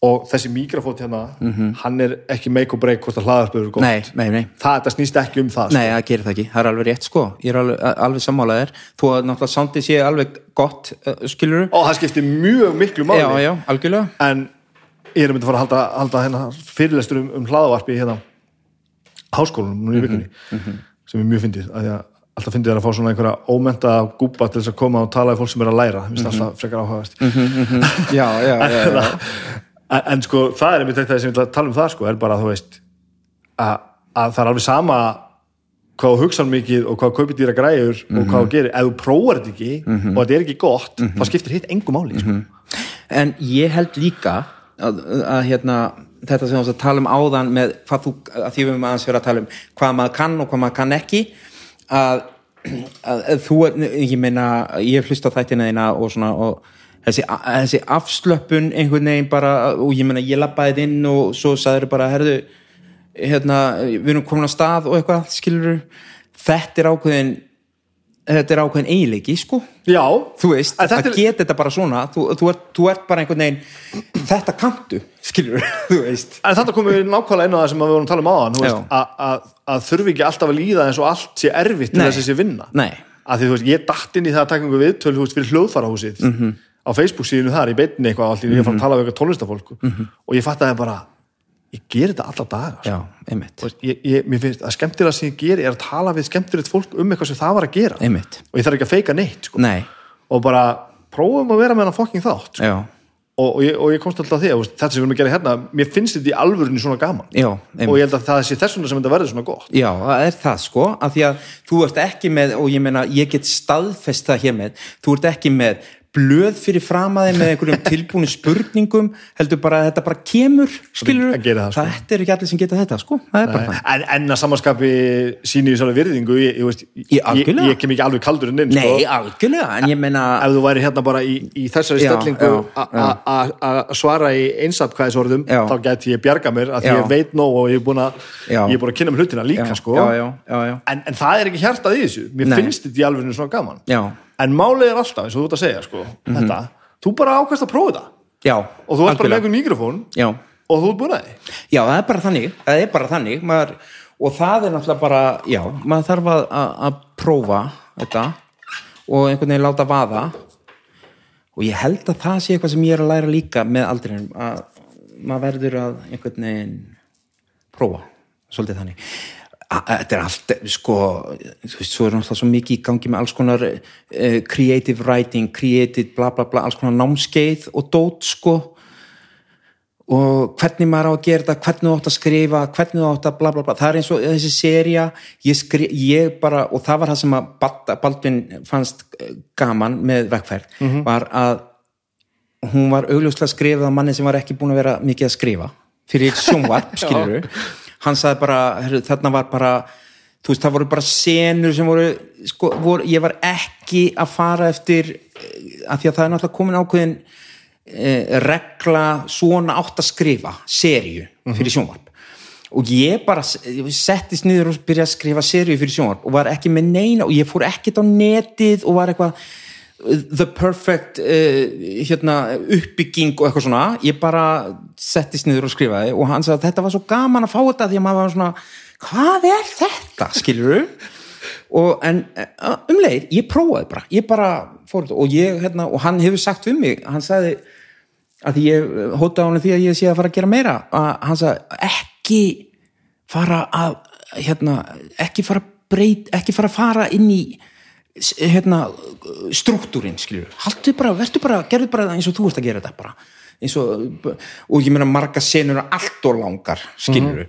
og þessi mikrofót hérna, hann er ekki make or break hvort að hlaðvarpið eru gott. nei, nei, nei. Það þetta snýst ekki um það, sko. Nei, það gerir það ekki, það er alveg rétt sko. Ég er alveg, alveg sammálaðir þú að náttúrulega sándið sé alveg gott uh, skilur Og það skiptir mjög miklu máli. Já, já, algjörlega. En ég er myndið að fara að halda, halda hérna, fyrirlestur um, um hlaðvarpi hérna háskólanum núna í vikunni, sem er mjög fyndið, að því að alltaf fyndið er að fá svona einhverja ómenta gúpa til þess að koma og tala í fólk sem er að læra, það finnst alltaf frekar áhugavert. Já, já, já, já. en, en sko það er einmitt þetta sem ég vil tala um það sko er bara þú veist að, að það er alveg sama hvað þú hugsan mikið og hvað kaupir dýra græjur og hvað þú gerir, ef þú prófar þetta ekki og þetta er ekki gott, þá skiptir hitt engu máli sko. En ég held líka að, að hérna þetta sem þú varst að tala um áðan með hvað þú, að því við erum aðeins verið að tala um hvað maður kann og hvað maður kann ekki að, að, að þú, ég meina ég hef hlust á þættina þína og svona og þessi, þessi afslöppun einhvern veginn bara, og ég meina ég labbaði þetta inn og svo sagður bara, herðu hérna, við erum komin á stað og eitthvað, skilur þetta er ákveðin þetta er ákveðin eiginleiki, sko. Já, þú veist, að er- geta þetta bara svona þú, þú, ert, þú ert bara einhvern veginn þetta kantu, skilur þú veist. En þetta komum við nákvæmlega inn á það sem við vorum að tala um áðan veist, að, að, að þurfi ekki alltaf að líða eins og allt sé erfitt til þess að sé vinna. Nei. að því þú veist, ég datt inn í það að taka einhver viðtöl þú veist, fyrir hljóðfarahúsið Mhm. á Facebook síðinu þar, í beinni eitthvað allt í ég fann að tala við eitthvað tónlistafólk. Og ég fatt að bara, ég ger þetta alla daga sko. Já, veist, ég, ég, mér finnst að skemmtilega sem ég ger er að tala við skemmtilegt fólk um eitthvað sem það var að gera. Einmitt. Og ég þarf ekki að feika neitt sko. nei, og bara prófum að vera með hana fokking þátt sko. já, og, og, ég, og ég komst alltaf að því að þetta sem við erum að gera hérna, mér finnst þetta í alvörunni svona gaman. Já, og ég held að það sé þess vegna sem þetta verður svona gott. Já, það er það sko, af því að þú ert ekki með, og ég meina, ég get staðfest það hér með, þú ert ekki með blöð fyrir framaði með einhverjum tilbúinu spurningum, heldur bara að þetta bara kemur, skilur það, sko. þetta er ekki allir sem geta þetta, sko, það er bara það en, en að samanskapi síni í svona virðingu ég, ég, ég, ég kem ekki alveg kaldur inn, Nei, sko. algjörlega, en ég meina ef þú væri hérna bara í, í þessari stellingu að svara í einsatkvæðisorðum Já. þá gæti ég bjarga mér að ég veit nóg og ég er búin að, ég er búin að kynna mér hlutina líka já, sko. já, já, já, En, en það er ekki hjartað í þessu. Mér Nei. finnst þetta í alveg svona gaman en málið er alltaf eins og þú ert að segja sko, þetta, þú bara ákvæmst að prófa þetta. Já og þú ert bara með einhvern mikrofón Já, og þú ert búin að því. Já, það er bara þannig það er bara þannig maður, og það er náttúrulega bara, já, maður þarf að, að, að prófa þetta og einhvern veginn láta vaða. Og ég held að það sé eitthvað sem ég er að læra líka með aldrinum að maður verður að einhvern veginn prófa, svolítið þannig þetta er allt, sko þú veist, svo er náttúrulega svo mikið í gangi með alls konar uh, creative writing creative bla bla bla, alls konar námskeið og dót, sko. Og hvernig maður á að gera þetta hvernig þú átt að skrifa, hvernig þú átt að bla bla bla. Það er eins og þessi seria ég, skri, ég bara, og það var það sem að Bald- Baldvin fannst eh, gaman með vekkferð, var að hún var augljóslega skrifið af manni sem var ekki búin að vera mikið að skrifa fyrir sjónvarp, skilur hann sagði bara, herru, þarna var bara þú veist, það voru bara senur sem voru, sko, voru, ég var ekki að fara eftir eh, af því að það er náttúrulega komin ákveðin eh, regla svona átt að skrifa seríu fyrir sjónvarp. Og ég bara settist niður og byrjaði að skrifa seríu fyrir sjónvarp og var ekki með neina og ég fór ekkert á netið og var eitthvað the perfect uh, hérna, uppbygging og eitthvað svona. Ég bara settist niður og skrifaði og hann sagði að þetta var svo gaman að fá þetta því að maður var svona hvað er þetta, skilur og en uh, um leið, ég prófaði bara. Ég bara fór þetta og ég, hérna, og hann hefur sagt um mig, hann sagði að ég hóta á hann því að ég sé að fara að gera meira að hann sagði ekki fara að hérna, ekki fara að breyt, ekki fara að fara inn í hérna, struktúrin haldu bara, verður bara gerðu bara eins og þú ert að gera þetta bara. Og, og ég meina marga senur allt og langar, skilur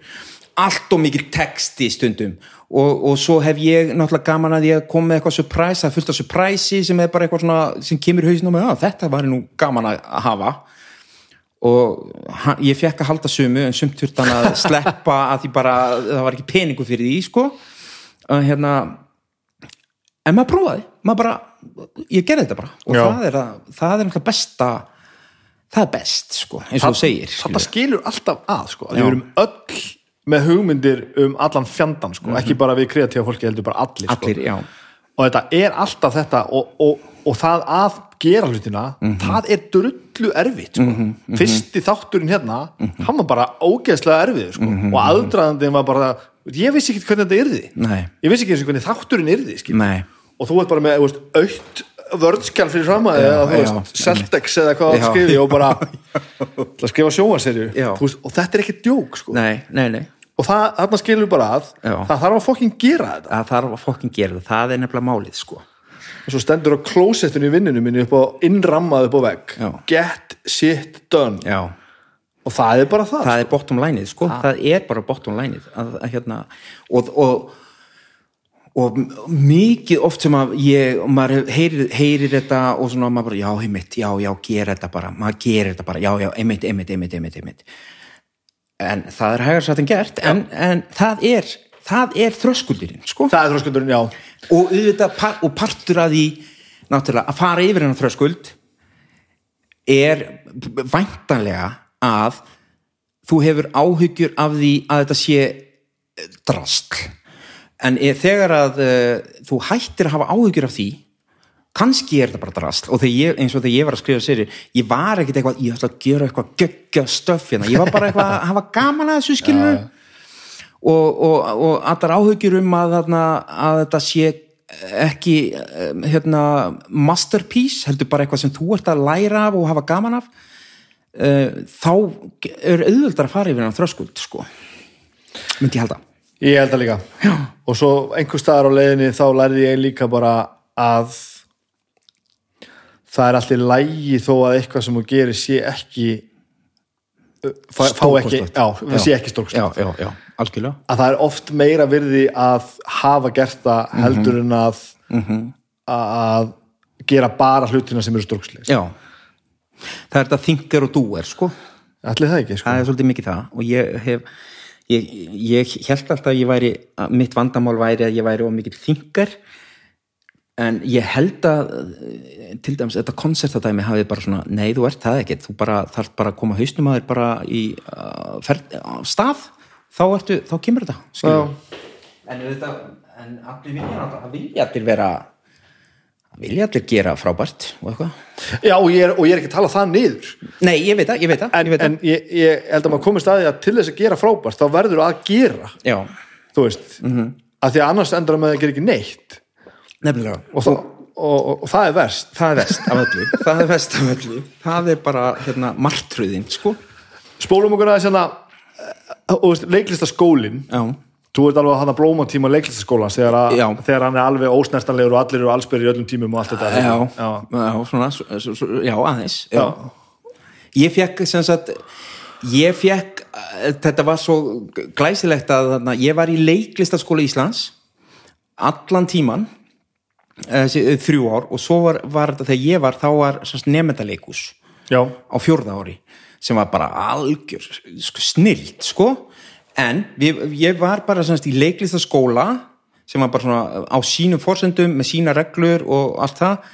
allt og mikil texti stundum. Og, og svo hef ég náttúrulega gaman að ég kom með eitthvað surprise, það er fullt af surprise sem er bara eitthvað svona, sem kemur í hausinu á mig, að þetta var nú gaman að hafa. Og hann, ég fekk að halda sumu en sumt þurft hann að sleppa að því bara, það var ekki peningu fyrir því sko. Hérna en maður prófaði, maður bara ég gerði þetta bara og Já. það er, að, það er náttúrulega besta það er best sko, eins og þú segir þetta skilur. alltaf að sko. Já. við erum öll með hugmyndir um allan fjandan sko. ekki bara við kreatífa fólki heldur bara allir, Mhm. allir, sko. já, og þetta er alltaf þetta og, og, og það að gera hlutina Mhm. það er drullu erfitt sko. fyrsti þátturinn hérna hann var bara ógeðslega erfið sko. Mhm. og aðdraðandinn var bara ég vissi ekki hvernig þetta yrði Nei. ég vissi ekki eins og hvernig þátturinn yrði og þú ert bara með veist, aukt vördskjál fyrir fram að veist, Celtex eða hvað það skrifi og bara skrifa Já. Þú veist, og þetta er ekki djók sko. nei, nei, nei, og það, þarna skilur bara að Já. það þarf að fokkin gera þetta það þarf að fokkin gera það það er nefnilega málið sko og svo stendur á klósettinu í vinninu minni upp á innrammað upp á vegg. Já. get shit done. Já, og það er bara það, það er bottom lineið sko, það er bara bottom lineið. Hérna, og, og og mikið oft sem að ég, maður heyrir, heyrir þetta og svona maður bara, já, einmitt, já, já, gera þetta bara. Maður gerir þetta bara, já, já, einmitt, einmitt, einmitt, einmitt, einmitt. En það er hægar satt en gert en, en það er, það er þröskuldurinn, sko. Það er þróskundurinn, já. Og auðvitað, og partur að því náttúrulega, að fara yfir hennar þröskuld er væntanlega að þú hefur áhyggjur af því að þetta sé eh, drastl en e- þegar að uh, þú hættir að hafa áhyggjur af því kannski er þetta bara drastl og ég, eins og þegar ég var að skrifa séri ég var ekkit eitthvað, ég ætla að gera eitthvað göggja stöff hérna, ég var bara eitthvað að hafa gaman að þessu skilur og, og, og allar áhyggjur um að, þarna, að þetta sé ekki um, hérna, masterpiece, heldur bara eitthvað sem þú ert að læra af og hafa gaman af uh, þá er auðvöldar að fara yfir hann þröskuld sko. myndi ég halda. Ég held það líka. Já. og svo einhver staðar á leiðinni þá lærði ég líka bara að það er allir lægi þó að eitthvað sem þú gerir sé ekki fá, fá ekki, já, það sé ekki stórkst já, já, já, algjörlega. Að það er oft meira virði að hafa gert það heldur en að að gera bara hlutina sem eru stórkslega já, það er þetta thinker og doer sko. Allir það ekki, sko. Það er svolítið mikið það. Og ég hef ég, ég held alltaf að ég væri að mitt vandamál væri að ég væri of mikill þingar en ég held að til dæmis þetta koncertadæmi hafið bara svona nei þú ert það ekkert, þú bara þarf bara að koma hausnum að þér bara í uh, fer, uh, stað, þá ertu þá kemur þetta, en, þetta, en allir vilja það vilja allir vera vilja allir gera frábært og eitthvað. Já, og ég, er, og ég er ekki að tala það niður. Nei, ég veit það, ég veit það, en, ég veit það. en ég, ég held að maður komið staði að til þess að gera frábært þá verður að gera, já, þú veist Mhm. að því að annars endur að maður að gera ekki neitt. Nefnilega. Og, það, og, og, og það er verst. Það er vest af öllu það er vest af öllu. Það er bara hérna, martröðin sko. Spólum okkur aðeins hérna og veist, leiklistaskólin já, þú ert alveg að hana blómatíma leiklistaskólan þegar, að- Já. þegar hann er alveg ósnertanlegur og allir eru allsbyrri í öllum tímum og allt þetta já, já. já, svona svo, svo, svo, já, aðeins já. Ég fekk sem sagt ég fekk, eh, þetta var svo glæsilegt að þarna, ég var í leiklistaskóla Íslands allan tíman eh, eh, þrjú ár og svo var, var þetta þegar ég var þá var nefndaleikús já, á fjórða ári sem var bara algjör sko, snilt sko en við, ég var bara semst í leiklistaskóla sem var bara svona á sínum forsendum með sína reglur og allt það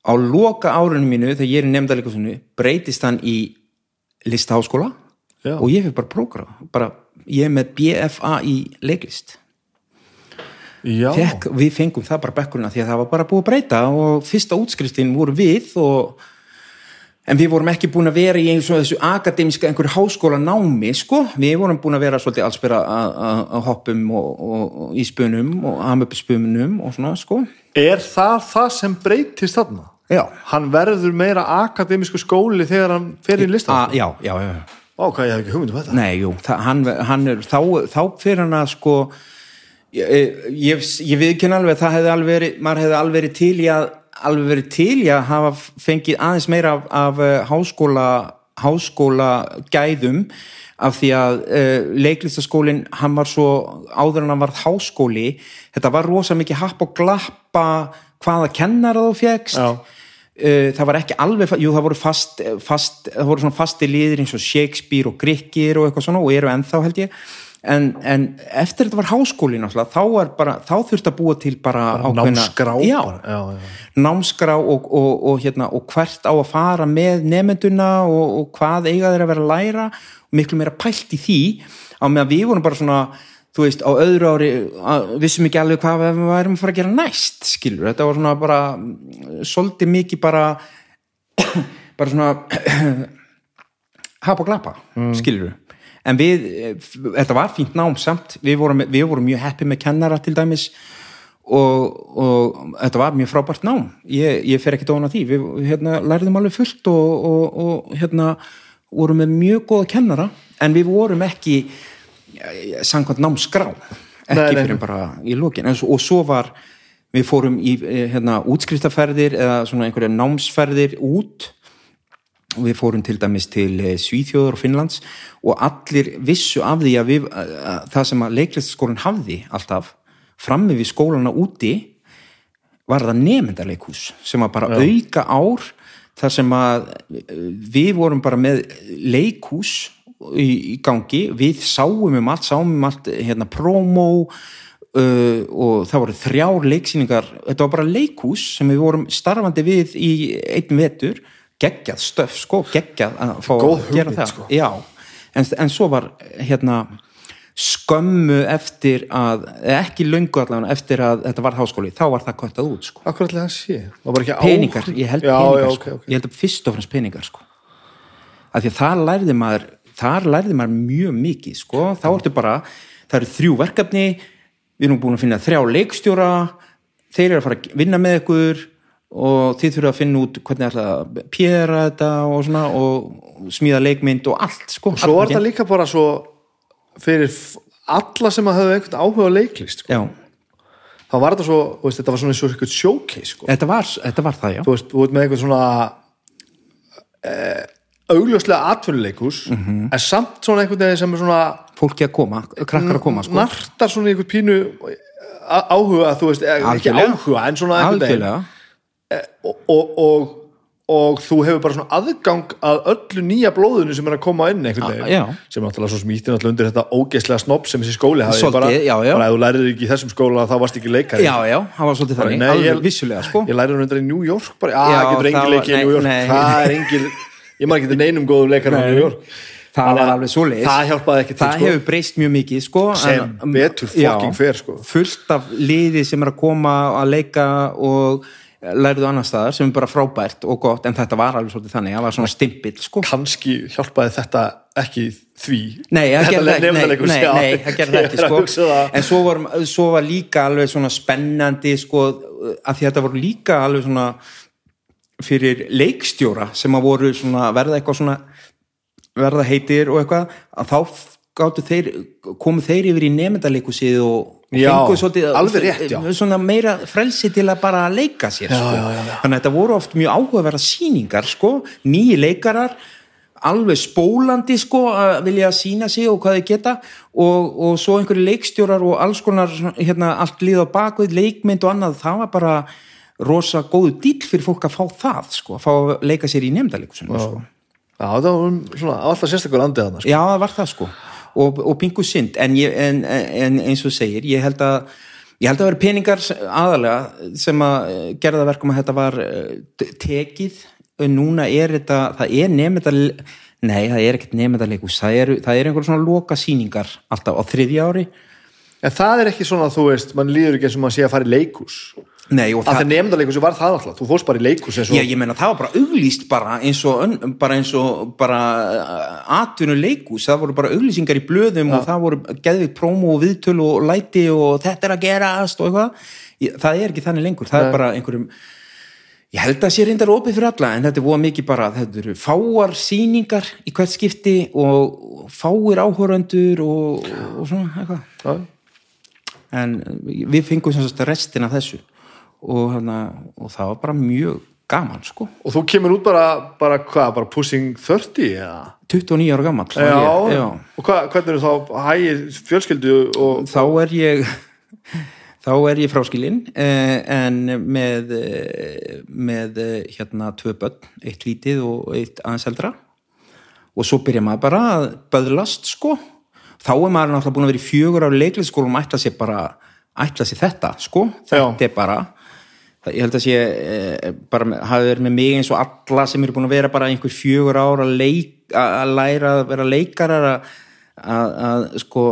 á loka árunum mínu þegar ég er nefndaleikusunni breytist hann í listaháskóla Já. og ég fyrir bara prógra bara ég er með BFA í leiklist. Fekk, við fengum það bara bekkurina því að það var bara búið að breyta og fyrsta útskriftin voru við og en við vorum ekki búin að vera í eins og þessu akademiska einhverju háskóla námi sko, við vorum búin að vera svolítið allsbyrra að hoppum og, og, og í spunum og amöpspunum og svona sko. Er það það sem breytist þarna? Já, hann verður meira akademísku skóli þegar hann fer í listan já, já, já, hvað ég hef ekki hugmynd um þetta. Nei, jú, það, hann, hann er, þá, þá fyrir hann að sko ég, ég, ég viðkynna alveg að það hefði alveg maður hefði alveg til í að alveg verið til í að hafa fengið aðeins meira af, af eh, háskóla háskóla gæðum af því að uh, leiklistaskólinn hann var svo áður en hann var háskóli, þetta var rosa mikið happ og glappa hvaða kennara þú fegst. Uh, það var ekki alveg, jú það voru fast, fast það voru svona fasti liðir eins og Shakespeare og Grikkir og eitthvað svona og eru ennþá held ég en, en eftir þetta var háskóli náttúrulega, þá, bara, þá þurfti að búa til bara, ákveðna- námskrá já, bara. Já, já. námskrá og, og, og, hérna, og hvert á að fara með nefnduna og, og hvað eiga þeir að vera að læra og miklu meira pælt í því á meðan við vorum bara svona þú veist, á öðru ári að, vissum ekki alveg hvað við værum að fara að gera næst skilur, þetta var svona bara svolítið mikið bara bara svona hapa glapa, mm. skilur en við, eh, þetta var fínt nám samt, við vorum, við vorum mjög happy með kennara til dæmis og, og þetta var mjög frábært nám. Ég, ég fer ekki dóna því. Við hérna, lærðum alveg fullt og, og, og hérna vorum með mjög góða kennara en við vorum ekki eh, samkvæmt námskrá. Ekki fyrir bara í svo- og svo var við fórum í eh, hérna, útskriftaferðir eða svona einhverja námsferðir út við fórum til dæmis til eh, Svíþjóður og Finnlands og allir vissu af því að, við, að, að það sem að leiklistaskólinn hafði alltaf frammi við skólana úti var það nefndarleikhús sem var bara auka ár þar sem að eh, við vorum bara með leikhús í, í gangi, við sáum um allt, sáum um allt hérna promo uh, og það voru þrjár leiksýningar, þetta var bara leikhús sem við vorum starfandi við í einn vetur, geggjað stöf sko, geggjað að fá Góð að gera hugmynd, það sko. já, en, en svo var hérna skömmu eftir að ekki löngu allavega eftir að þetta var háskóli, þá var það kvættað út sko. Akkur ætli það sé Það var ekki peningar, áhrif- ég held já, peningar já, sko. ok, ok. ég held fyrst og fremst peningar sko. af því að það lærði maður þar lærði maður mjög mikið sko. þá ertu bara, það eru þrjú verkefni við erum búin að finna þrjá leikstjóra þeir eru að fara að vinna með ykkur og þið þurfa að finna út hvernig ætla að pjera þetta og svona og smíða leikmynd og allt sko. Svo var það líka bara svo fyrir alla sem að hafa einhvern áhuga á leiklist sko. þá var þetta svo, veist, þetta var svona eins og eitthvað showcase sko. þetta var, þetta var það já þú veist, þú veist með einhvern svona eh, augljóslega atvinnuleikus Mhm. en samt svona veginn sem er svona fólki að koma, krakkar að koma sko. nartar svona einhvern pínu á- áhuga, þú veist, eh, ekki áhuga en svona algjörlega og, og, og, og þú hefur bara svona aðgang að öllu nýja blóðinu sem er að koma inn einhvern veginn, já. sem náttúrulega svo smíti náttúrulega undir þetta ógeðslega snopp sem þessi skóli hafi Svolítið, bara, já, já. bara ef þú lærir ekki í þessum skóla þá varst ekki leikari já, já, það var svolítið þannig, Nei, alveg vissulega sko. ég læri hann undir í New York bara, já, getur það engin var- leikið í New York nei. það er engin, ég maður getur neinum góðum leikar á Nei. New York það var að alveg svoleiðis það hjálpaði ekki til það sko. hefur breyst mjög mikið sko, Sem en- betur Já, fucking fer, sko. fullt af liði sem er að koma að leika og læriðu annar staðar sem er bara frábært og gott en þetta var alveg svolítið þannig, það var svona stimpill sko. kannski hjálpaði þetta ekki því Nei, það gerði ekki, nei, nefndarleikur, nei, nei, það gerði ekki sko. en svo var, svo var líka alveg svona spennandi sko, að þetta voru líka alveg svona fyrir leikstjóra sem að voru svona verða eitthvað svona verða heitir og eitthvað að þá gáttu þeir, komu þeir yfir í nefndaleikussið og Já, svolítið, alveg rétt, já. svona meira frelsi til að bara leika sér sko. já, já, já. þannig að þetta voru oft mjög áhugaverða sýningar sko, nýji leikarar alveg spólandi sko að vilja sína sig og hvað þau geta og, og svo einhverju leikstjórar og alls konar hérna allt lið á bakvið leikmynd og annað, það var bara rosa góðu dýl fyrir fólk að fá það sko, að fá að leika sér í nefndaleikusunum sko. já, það var svona alltaf sérstakur andið þarna sko. Já, það var það sko og, og pingu synd. En, ég, en, en eins og segir, ég held að ég held að vera peningar aðalega sem að eh, gerða það verkum að þetta var eh, tekið. Núna er þetta, það er nefnda nei, það er ekkert nefnda leikus það er, það er einhver svona loka sýningar alltaf á þriðja ári. En það er ekki svona, þú veist, mann líður ekki eins og maður sé að fara í leikus nei, að það, það nefndarleikus var það alltaf, þú fórst bara í leikus og Já, ég meina það var bara auglýst bara eins og, bara eins og bara atvinnu leikus, það voru bara auglýsingar í blöðum og það voru geðvið prómó og viðtöl og læti og þetta er að gerast og eitthvað, Ég- það er ekki þannig lengur, það er bara einhverjum ég held að sé reyndar opið fyrir alla en þetta er voða mikið bara, þetta eru fáar sýningar í hvert skipti og fáir áhöröndur og, og svona eitthvað. Já. en við fengum sem sagt restin af þessu og, hana, og það var bara mjög gaman sko. Og þú kemur út bara, bara hvað, bara pushing 30 eða? 29 ára gammal Já, og hvað, hvernig eru þá hægir fjölskyldu og þá er ég þá er ég fráskilinn eh, en með eh, með eh, hérna tvö börn, eitt lítið og eitt aðeins eldra. Og svo byrja maður bara að böðlast sko. Þá er maður náttúrulega búin að vera í fjögur á leiklisskólum og ætla sér bara ætla sér þetta sko, þetta Já. er bara ég held að sé eh, bara hafi verið með mig eins og alla sem eru búin að vera bara einhver fjögur ár að, leik, að læra að vera leikarar að, að, að sko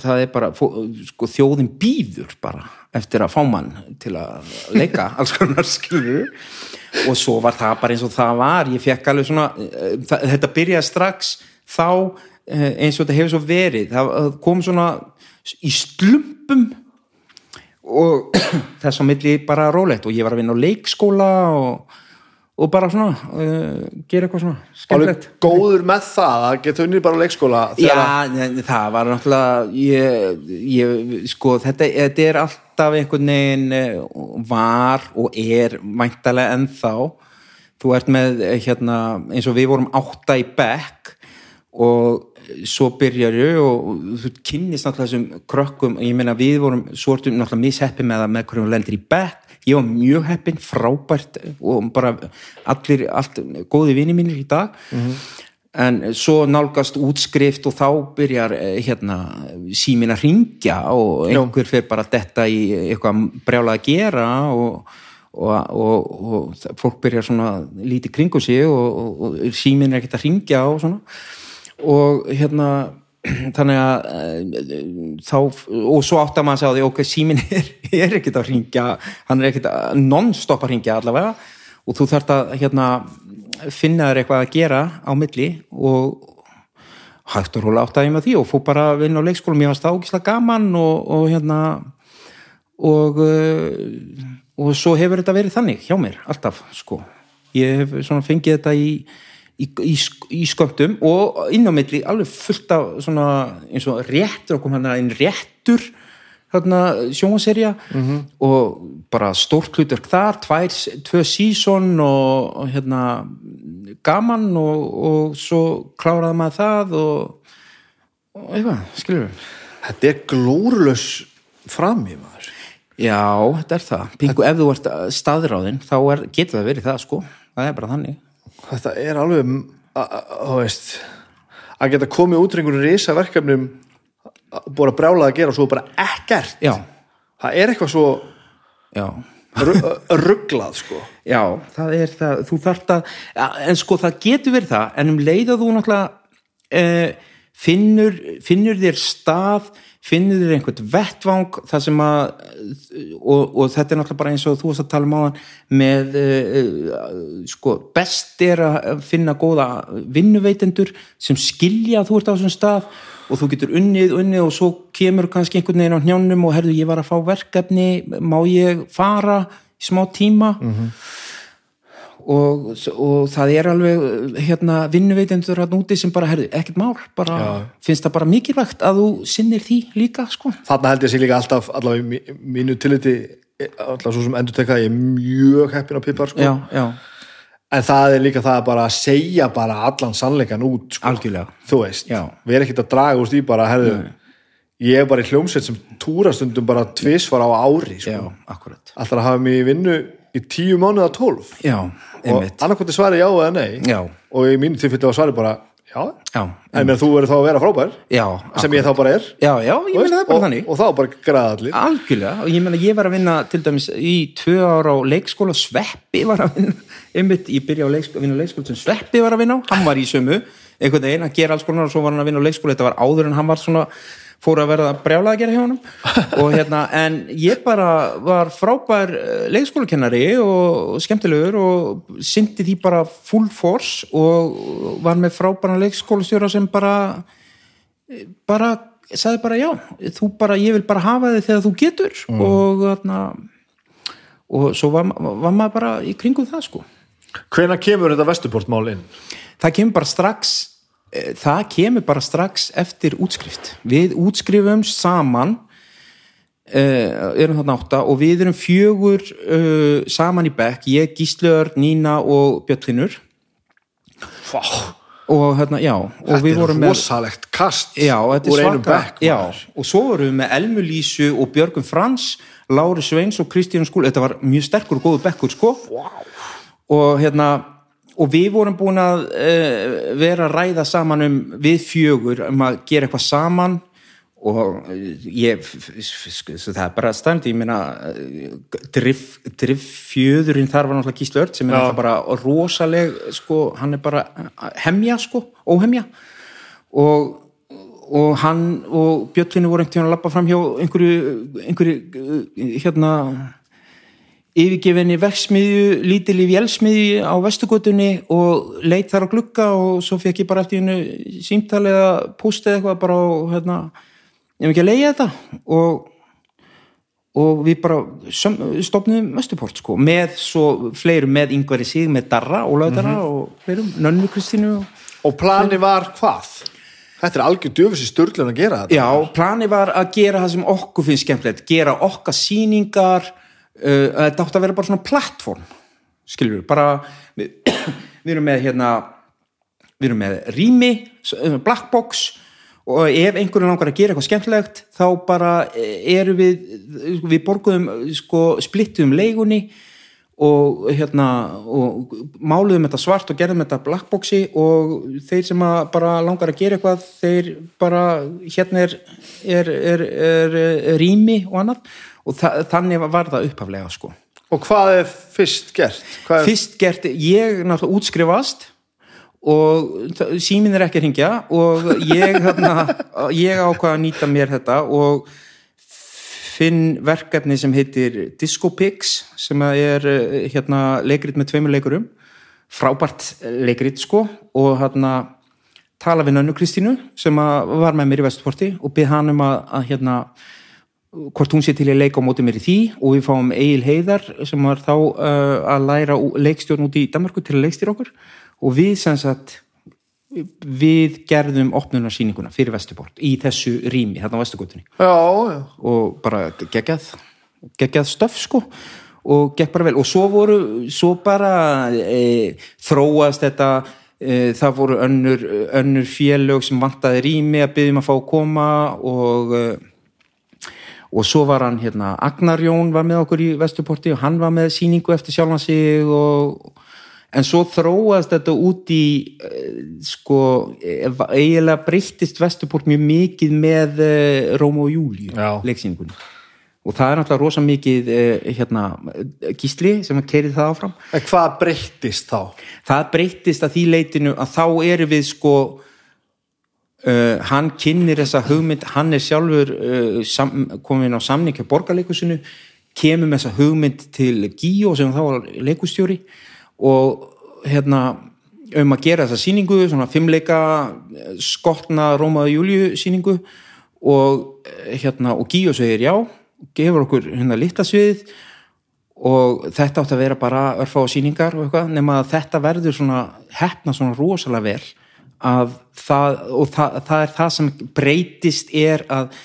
það er bara, sko þjóðin býður bara eftir að fá mann til að leika alls konar skilur og svo var það bara eins og það var. Ég fekk alveg svona eh, það, þetta byrjaði strax þá eh, eins og þetta hefur svo verið. Það kom svona í slumpum og þess á milli bara rólegt. Og ég var að vinna á leikskóla og, og bara svona uh, gera eitthvað svona skemmtilegt. góður með það að geta unnið bara á leikskóla að- Já, ne- það var náttúrulega ég, ég, sko, þetta, þetta er alltaf einhvern veginn eh, var og er væntalega ennþá. Þú ert með eh, hérna, eins og við vorum átta í bekk og svo byrjaru og þú kynnist náttúrulega þessum krökkum. Ég meina við vorum sortum náttúrulega misheppi með það með hverjum lendir í bekk. Ég var mjög heppin, frábært og bara allir, allt góði vini mínir í dag. En svo nálgast útskrift og þá byrjar eh, hérna símin að ringja og einhver fyrir bara detta í eitthvað brjálað að gera og, og, og, og fólk byrjar svona lítið kringu sig og, og, og símin er ekkert að ringja og svona og hérna þannig að eh, þá, og svo átt að maður segja því ok, símin er, er ekkert að ringja hann er ekkert að non-stop að ringja allavega. Og þú þarft að hérna finna þér eitthvað að gera á milli og hægt og róla átt að ég með því og fór bara að vinna á leikskólum. Ég var stákislega gaman og, og hérna og uh, og svo hefur þetta verið þannig hjá mér alltaf sko. Ég hef svona fengið þetta í í, í, í skömmtum og inn á milli alveg fullt af svona eins og réttur okkur hann einn réttur þarna sjónvaserja -hmm. og bara stórt hlutverk þar tvær, tvö sísón og, og hérna gaman og, og svo kláraði maður það og, og eitthvað, skilur við þetta er glórulaus fram í maður Já, þetta er það. Pingu, ef þú ert staðráðinn, þá er, getur það verið það, sko. Það er bara þannig. Þetta er alveg þú veist að geta komið út úr einhverjum risa verkefnum búin að brjála að gera og svo bara ekkert. Já, það er eitthvað svo rugglað sko. Já, það er það. Þú þarft að, en sko, það getur verið það, en um leið að þú náttúrulega eh, finnur, finnur þér stað, finnur þér einhvern vettvang, það sem að, og, og þetta er náttúrulega bara eins og þú varst að tala um áðan með, eh, sko, best er að finna góða vinnuveitendur sem skilja að þú ert á þessum stað og þú getur unnið, unnið og svo kemur kannski einhvern veginn á hnjánum og herðu ég var að fá verkefni, má ég fara í smá tíma og, og það er alveg hérna vinnuveitendur hann úti sem bara herðu, ekkert mál, bara finnst það bara mikilvægt að þú sinnir því líka sko. þarna held ég sér líka alltaf allavega mínu tilliti alltaf svo sem endur tekka ég er mjög heppin á pipar sko. já, já, en það er líka það að bara segja bara allan sannleikan út sko. algjörlega þú veist, Já. við erum ekkert að draga úr því bara, herðu, ég er bara í hljómsveit sem túrastundum bara tvisvar á ári sko. alltaf að hafa mig í vinnu í tíu mánuða tólf já, og einmitt. annarkvæmdi svari já eða nei. Já, og í mínu tilfelli var svari bara já, já, en þú verður þá að vera frábær já, sem ég þá bara er. Já, já, ég meina það bara og, þannig. og þá bara græða allir. Algjörlega, og ég meina ég var að vinna til dæmis í tvö ára á leikskóla Sveppi var að vinna einmitt, ég byrja á leikskóla, vinna á leikskóla sem Sveppi var að vinna á, hann var í sömu einhvern veginn að gera alls konar og svo var hann að vinna á leikskóla þetta var áður en hann var svona fór að verða brjálað að gera hjá honum. Og hérna, en ég bara var frábær eh, leikskólakennari og skemmtilegur og syndi því bara full force og var með frábæran leikskólastjóra sem bara bara, sagði bara já þú bara, ég vil bara hafa þig þegar þú getur. Og þarna og svo var, var maður bara í kringum það sko. Hvenær kemur þetta vesturportmál inn? það kemur bara strax það kemur bara strax eftir útskrift. Við útskrifum saman uh, erum þarna átta og við erum fjögur uh, saman í bekk, ég, Gísleur, Nína og Bjöllinur Vá, og hérna, já og þetta er rosalegt kast Já, úr svaka bekk já, og svo vorum við með Elmu Lísu og Björgum Frans, Lári Sveins og Kristínu Skúl, þetta var mjög sterkur og góður bekkur sko. Wow. og hérna og við vorum búin að uh, vera að ræða saman um við fjögur um að gera eitthvað saman. Og eh, ég sko, það er bara standi, ég meina eh, driff, drifffjöðurinn þar var náttúrulega Gísli Ört sem er náttúrulega bara rosaleg sko, hann er bara hemja sko, óhemja. Og og hann og Bjöllinu voru einhvern tíðan að lappa fram hjá einhverju, einhverju hérna yfirgefinni verksmiðju, lítil í vélsmiðju á vestugotunni og leit þar á glugga og svo fekk ég bara eftir hennu símtali eða postið eitthvað bara og hérna, ég hef ekki að leiða þetta og og við bara stofnum Vesturport sko, með svo fleirum með yngvari sig, með Darra, Ólaug Darra og fleirum, Nönnu Kristínu og og plani var hvað? Þetta er algjör djöfis í störlun að gera þetta Já, plani var að gera það sem okkur finnst skemmtilegt, gera okkar sýningar uh, þetta átti að vera bara svona plattform, skilur við bara, við, við erum með hérna, við erum með rými, s- uh, black box og ef einhverjum langar að gera eitthvað skemmtilegt þá bara eh, erum við við borguðum, sko, splittuðum leigunni og hérna og máluðum þetta svart og gerðum þetta blackboxi og þeir sem að bara langar að gera eitthvað þeir bara hérna er, er, er, er rými og annað og þa þannig var það upphaflega sko. og hvað er fyrst gert? Er... fyrst gert, ég náttúrulega útskrifast og símin er ekki að ringja og ég, hérna, ég ákvað að nýta mér þetta og finn verkefni sem heitir Disco Pigs sem er eh, hérna, leikrit með tveimur leikurum frábært leikrit sko og hérna tala við Nönnu Kristínu sem var með mér í Vestporti og byrð hann um að, að hérna hvort hún sé til að leika á móti mér í því og við fáum Egil Heiðar sem var þá uh, að læra leikstjórn út í Danmarku til að leikstýra okkur. Og við sem sagt við gerðum opnunarsýninguna fyrir Vesturport í þessu rými, þarna á já og bara geggjað geggjað stöf sko. Og gekk bara vel. Og svo voru svo bara e, þróast þetta e, það voru önnur, önnur félög sem vantaði rými að byggjum að fá að koma og e, og svo var hann hérna Agnar Jón var með okkur í Vesturporti og hann var með sýningu eftir sjálfan sig og en svo þróast þetta út í eh, sko eh, eiginlega breyttist Vesturport mjög mikið með eh, Rómo og Já. leiksýningunni og það er náttúrulega rosa mikið hérna, gísli sem að keiri það áfram En hvað breyttist þá? það breyttist að því leitinu að þá erum við sko uh, hann kynir þessa hugmynd hann er sjálfur uh, sam, komin á samning hjá borgarleikusinu kemur með þessa hugmynd til Gíó sem þá var leikustjóri og hérna um að gera þessa sýningu, svona fimmleika eh, skotna Rómaðu Júliu sýningu og hérna og Gíó segir já gefur okkur hérna litla sviðið og þetta átti að vera bara örfá sýningar og eitthvað, nema að þetta verður svona hefna svona rosalega vel það, og það, það er það sem breytist er að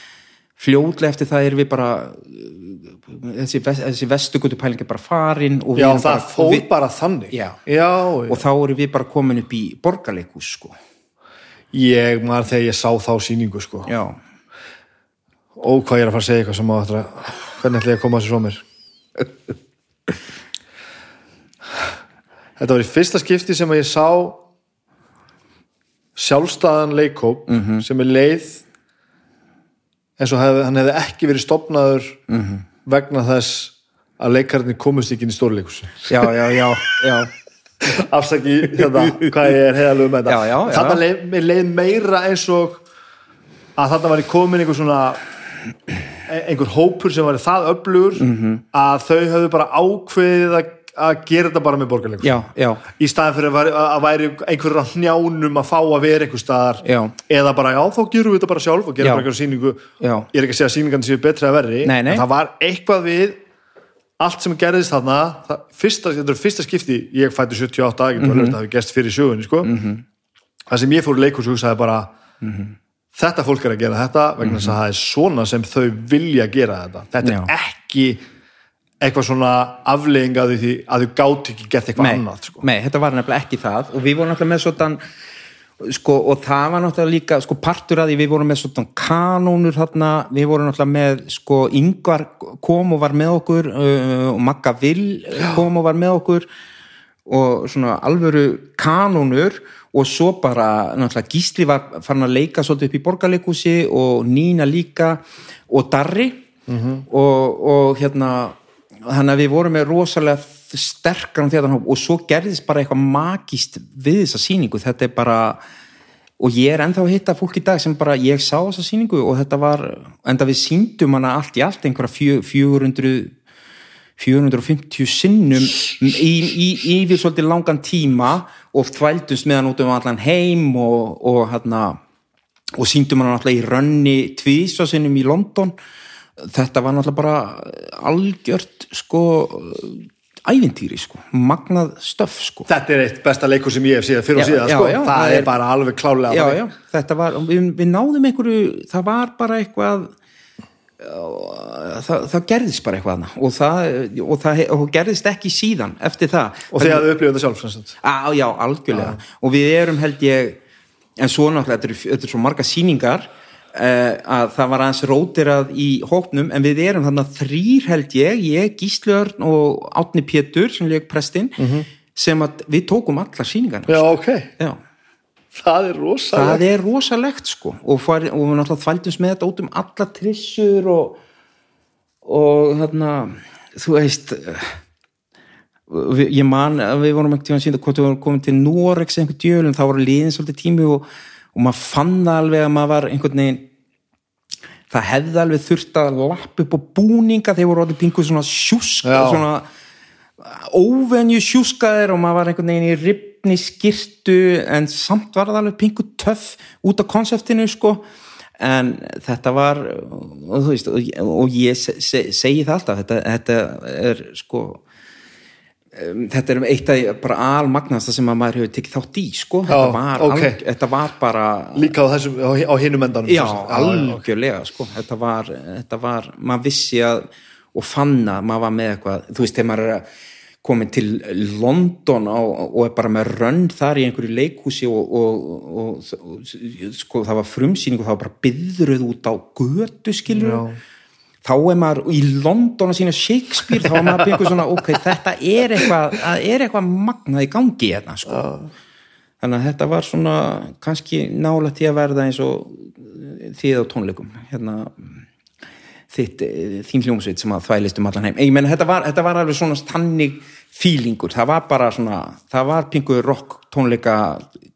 fljótlega eftir það er við bara þessi, þessi vestugutu pæling er bara farin og Já, það bara, fór og við, bara þannig. Já. já, og þá erum við bara komin upp í borgarleikus sko. Ég maður þegar ég sá þá sýningu sko. Já, Ó, hvað ég er að fara að segja eitthvað sem á þetta Hvernig ætla ég að koma þessu frá mér? Þetta var í fyrsta skipti sem að ég sá sjálfstæðan leikhóp Mhm. sem er leið eins og hef, hann hefði ekki verið stopnaður Mhm. vegna þess að leikarnir komust ekki inn í stórleikus já, já, já, já. afsaki hérna, hvað ég er heiðalög með þetta þarna leið, leið meira eins og að þarna var í komin einhver svona e- einhver hópur sem var það öflugur Mhm. að þau höfðu bara ákveðið að, að gera þetta bara með já, í staðin fyrir að, væri- að væri einhverjum á hnjánum að fá að vera einhver staðar Já. eða bara já þá gerum við þetta bara sjálf og gerum Já. bara einhverjum sýningu Já. ég er ekki að segja að sýningan séu betri að verri Nei, nei. en það var eitthvað við allt sem gerðist þarna það, fyrsta, þetta er fyrsta skipti ég fætti 78, ég Mhm. getur mm -hmm. að það hafi gerst fyrir sögunni sko. það sem ég fór í leikhús og hugsaði bara þetta fólk er að gera þetta vegna þess að það er svona sem þau vilja gera þetta þetta er eitthvað svona aflegging að því að þau gátt ekki gert eitthvað annað sko. nei, þetta var nefnilega ekki það. Og við vorum náttúrulega með svona sko, og það var náttúrulega líka sko, partur að því við vorum með svona kanónur þarna, við vorum náttúrulega með sko, yngvar kom og var með okkur uh, og Magga Vill kom og var með okkur og svona alvöru kanónur. Og svo bara náttúrulega Gísli var farin að leika svolítið upp í borgarleikúsi og Nína líka og Darri. Og, og hérna þannig að við vorum með rosalega sterkan þjóðanhóp og svo gerðist bara eitthvað magist við þessa sýningu. Þetta er bara og ég er ennþá að hitta fólk í dag sem bara ég sá þessa sýningu og þetta var enda við síndum hana allt í allt einhverja fjö- 400 450 sinnum í, yfir svolítið langan tíma og þvældust með hann út um allan heim og, og hérna og síndum hann náttúrulega í rönni tvísa sinnum í London þetta var náttúrulega bara algjört sko ævintýri sko, magnað stöf sko. Þetta er eitt besta leikur sem ég hef síðan fyrir og Já, síðan já, sko. já, það, það er er- bara alveg klálega já, já, þetta var, við, við náðum einhverju, það var bara eitthvað það, það gerðist bara eitthvað og það, og það og gerðist ekki síðan eftir það. Og þið hafðu upplifað þetta sjálf á, já, algjörlega. Og við erum held ég en svo náttúrulega, þetta eru, eru svo marga sýningar. uh, að það var aðeins rótirað í hópnum en við erum þannig að þrýr held ég ég, Gísli Örn og Átni Pétur sem leik prestinn sem að við tókum allar sýningarna já, ok, já. Það er rosa það er rosalegt sko. Og, far, og við náttúrulega þvældumst með þetta út um alla trissur og og þarna þú veist eh, við, ég man að við vorum ekkert tíma síðan hvort við vorum komin til Norex einhver djölum þá voru liðin svolítið tími og, og maður fann alveg að maður var einhvern veginn það hefði alveg þurft að lappa upp á búninga þeir voru orðið pingu svona sjúsk Já. svona óvenju sjúskaðir og maður var einhvern veginn í ripni skirtu en samt var það alveg pingu töff út af konseptinu sko en þetta var og, veist, og, og ég se, se, segi það alltaf þetta, þetta er sko um, þetta er eitt af bara almagnasta sem að maður hefur tekið þátt í sko þetta, Já, var, ok. alg, þetta var bara líka á, þessum, á, á hinum endanum já, algjörlega sko þetta var, þetta var, maður vissi að og fann að maður var með eitthvað þú veist, þegar maður er að komin til London á, og er bara með rönn þar í einhverju leikhúsi og, og, og, og sko það var frumsýning og það var bara byðruð út á götu skilur Já. Þá er maður í London að sína Shakespeare þá er maður að byggja svona ok, þetta er eitthvað, er eitthvað magnað í gangi hérna sko. Þannig að þetta var svona kannski nála til að verða eins og þið á tónleikum hérna þitt, eh, þín hljómsveit sem að þvælist um allan heim. Ég menn þetta var, þetta var alveg svona tannig fílingur, það var bara svona það var pingu rock tónleika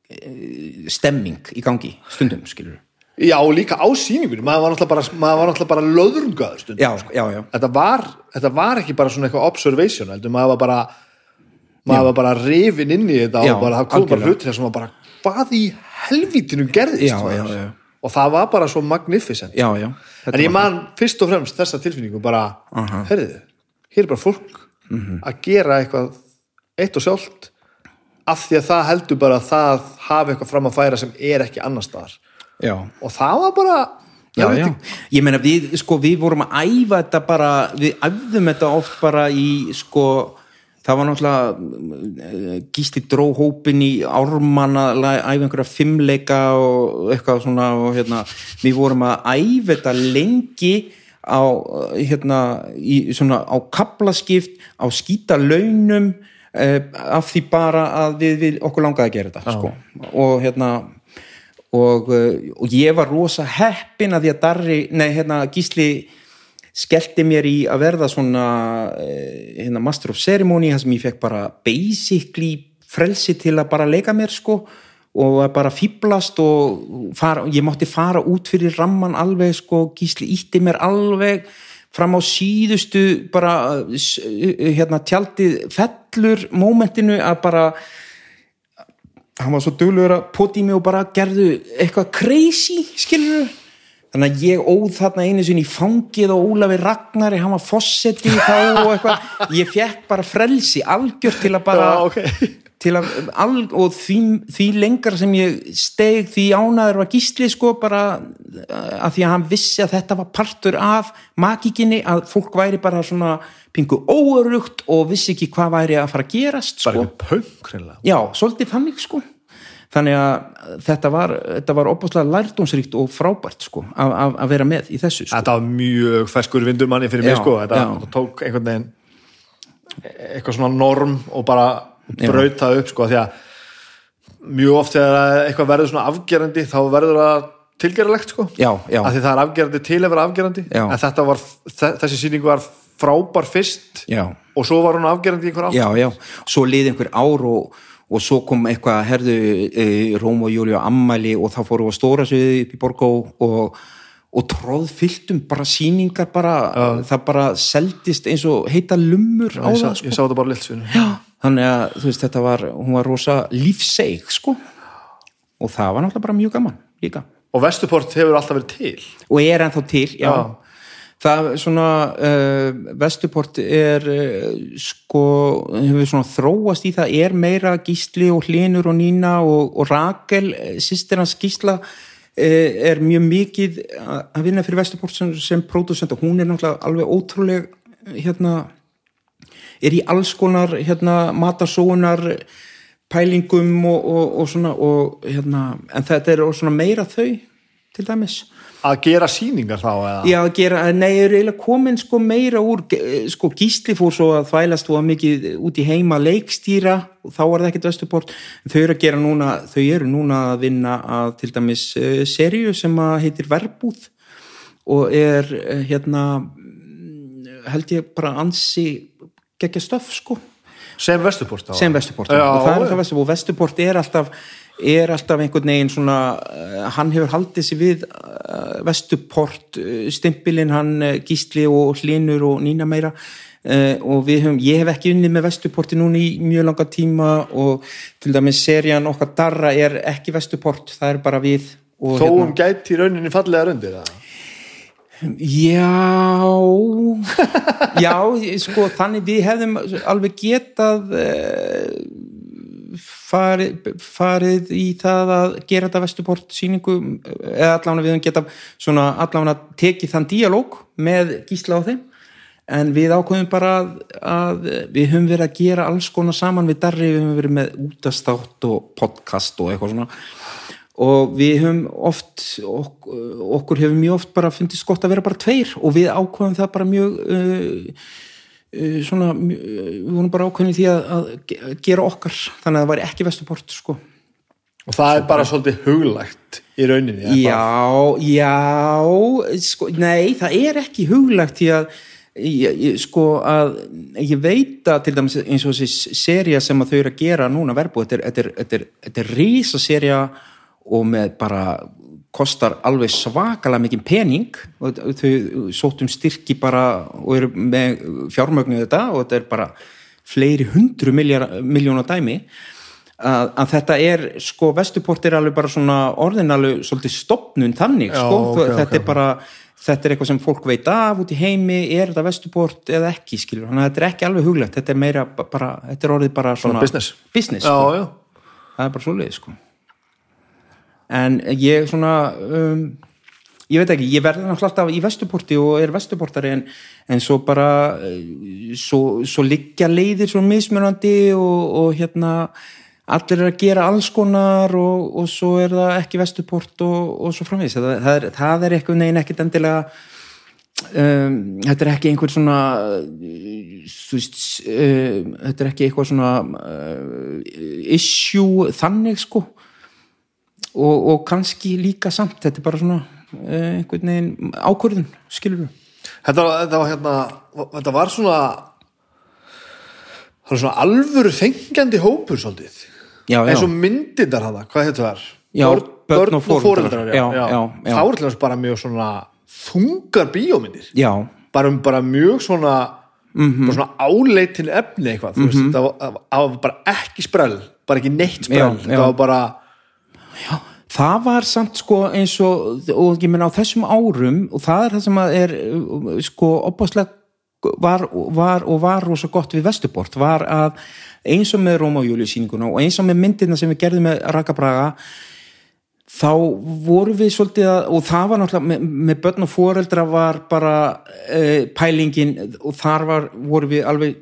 eh, stemming í gangi stundum, skilur já, líka á sýningunni. Maður var náttúrulega bara, maður náttúrulega bara löðrungaður stundum já, já, já, þetta var, þetta var ekki bara svona eitthvað observation heldur, maður var bara maður var bara rifin inn í þetta Já, og bara, það kom bara hlutir sem var bara hvað í helvítinu gerðist? Já, maður? já, já. og það var bara svo magnificent. Já, já. En ég man fyrst og fremst þessa tilfinningu bara, herriðu, hér er bara fólk Mhm. að gera eitthvað eitt og sjálft af því að það heldur bara að það hafi eitthvað fram að færa sem er ekki annar staðar já, og það var bara já, já. ég meina við, sko, við vorum að æfa þetta bara, við æfðum þetta oft bara í, sko það var náttúrulega eh, gísli dró hópin í ármann að la- æfa einhverja fimmleika og eitthvað svona og hérna, við vorum að æfa þetta lengi á, eh, hérna, í svona á kaplaskipt, á skýta launum eh, af því bara að við, við okkur langaði að gera þetta sko. og hérna og, uh, og ég var rosa heppin að því að Darri, nei hérna Gísli skellti mér í að verða svona uh, hérna Master of Ceremony þar sem ég fekk bara basically frelsi til að bara leika mér sko og bara fýblast og fara, ég mátti fara út fyrir ramman alveg sko, Gísli ítti mér alveg fram á síðustu bara uh, hérna tjaldið fellur mómentinu að bara hann var svo duglegur að poti mig og bara gerðu eitthvað crazy skilur þannig að ég óð þarna einu sinni í fangið og Ólafi Ragnari, hann var fossetti þá og eitthvað ég fekk bara frelsi algjört til að bara Já, ok. til að, al, og því, því lengra sem ég steg því ánaður var gísli sko bara að því að hann vissi að þetta var partur af magíkinni að fólk væri bara svona pingu óörugt og vissi ekki hvað væri að fara að gerast Bara sko. punk, hreinlega. Já, svolítið þannig sko þannig að þetta var þetta var opaslega lærdómsríkt og frábært sko að, að, að vera með í þessu sko. Þetta var mjög feskur vindur manni fyrir mig Já, sko, þetta já. tók einhvern veginn eitthvað svona norm og bara braut það upp sko, því að mjög oft þegar eitthvað verður svona afgerandi þá verður það tilgerðilegt sko. Já, já, að því það er afgerandi til að vera afgerandi. En þetta var, þe- þessi sýning var frábær fyrst já. og svo var hún afgerandi í einhver átt Já, já, svo liði einhver ár og, og svo kom eitthvað, herðu e, Róm og Júli og Ammæli og þá fóru á stóra sviði upp í Borgó og, og tróðfylltum bara sýningar bara, það bara seldist eins og heita lummur á ég, það sko. ég sá þetta bara lilt svinu Já, þannig að þú veist þetta var, hún var rosa lífseig sko. Og það var náttúrulega bara mjög gaman líka. Og Vestuport hefur alltaf verið til. Og er ennþá til, já, Já. Það svona uh, Vestuport er uh, sko, hefur svona þróast í það, er meira Gísli og Hlinur og Nína og, og Rakel, sýstir hans Gísla uh, er mjög mikið að vinna fyrir Vestuport sem, sem pródusent og hún er náttúrulega alveg ótrúleg hérna er í alls konar hérna matarsóunar pælingum og, og, og svona og hérna, en þetta er svona meira þau til dæmis að gera sýningar þá eða? Já, að gera, nei, eru eiginlega komin sko meira úr, ge- sko gísli fór svo að þvælast og mikið út í heima leikstýra og þá var það ekkert vestuport þau eru að gera núna, þau eru núna að vinna að til dæmis uh, seríu sem að heitir Verbúð og er uh, hérna mm, held ég bara ansi geggja stöf sko. Sem Vestuport þá sem Vestuport Já, og það er alltaf Vestuport og Vestuport er alltaf er alltaf einhvern veginn svona uh, hann hefur haldið sér við uh, Vestuport uh, stimpilinn hann Gísli og Hlinur og Nína meira og við höfum, ég hef ekki unnið með Vestuporti núna í mjög langa tíma og til dæmis serían okkar Darra er ekki Vestuport, það er bara við þó um gæti í rauninni fallega rundir eða? Já, já, sko, þannig við hefðum alveg getað farið, farið í það að gera þetta vestuport sýningu eða allavega við hefðum getað svona allavega tekið þann díalóg með gísla á þeim. En við ákveðum bara að, að við höfum verið að gera alls konar saman við Darri, við höfum verið með útastátt og podcast og eitthvað svona. Og við höfum oft ok, okkur hefur mjög oft bara fundist gott að vera bara tveir og við ákveðum það bara mjög uh, svona mjög, uh, við vorum bara ákveðin í því að, að ge- gera okkar þannig að það væri ekki vestuport sko og það er bara svolítið huglægt í rauninni eða hvað? Já, já sko, nei, það er ekki huglægt því að ég, ég, sko að ég veit að til dæmis eins og þessi seria sem að þau eru að gera núna verbu, þetta er, er, er, er rísa seria og með bara kostar alveg svakalega mikið pening og þau sóttum styrki bara og eru með fjármögnu þetta og þetta er bara fleiri hundru miljóna dæmi að, að þetta er sko vestuport er alveg bara svona orðinalegu svolítið stopnun þannig Já, sko, ok, þetta ok. er bara þetta er eitthvað sem fólk veit af út í heimi er þetta vestuport eða ekki skilur þannig að þetta er ekki alveg huglegt, þetta er meira ba- bara, þetta er orðið bara svona, business. business já, sko. það er bara svoleiði sko en ég svona um, ég veit ekki, ég verði náttúrulega alltaf í vestuporti og er vestuportari en, en svo bara eh, svo, svo liggja leiðir svo mismunandi og, og hérna allir er að gera alls konar og, og svo er það ekki vestuport og, og svo framvegis, það, það, er, það er eitthvað neginn ekkit endilega um, þetta er ekki einhver svona þú veist uh, þetta er ekki eitthvað svona uh, issue þannig sko og, og kannski líka samt þetta er bara svona uh, einhvern veginn ákvörðun, skilur við Þetta, þetta var hérna þetta var svona það var svona alvöru fengjandi hópur svolítið. Já, já, eins og myndindar hana, hvað þetta var? Já, börn og já. já, já. þá er þess bara mjög svona þungar bíómyndir. Bara, um, bara mjög svona Mhm. bara svona áleitin efni eitthvað mm veist, það, var, var bara ekki sprell bara ekki neitt sprell. það var bara það var samt sko eins og og ég meina á þessum árum og það er það sem að er sko opaslega var, var og var rosa gott við Vesturbort var að eins og með Róma og Júliu síninguna og eins og með myndina sem við gerðum með Raka Braga þá voru við svolítið að, og það var náttúrulega með, með börn og foreldra var bara uh, pælingin og þar var, voru við alveg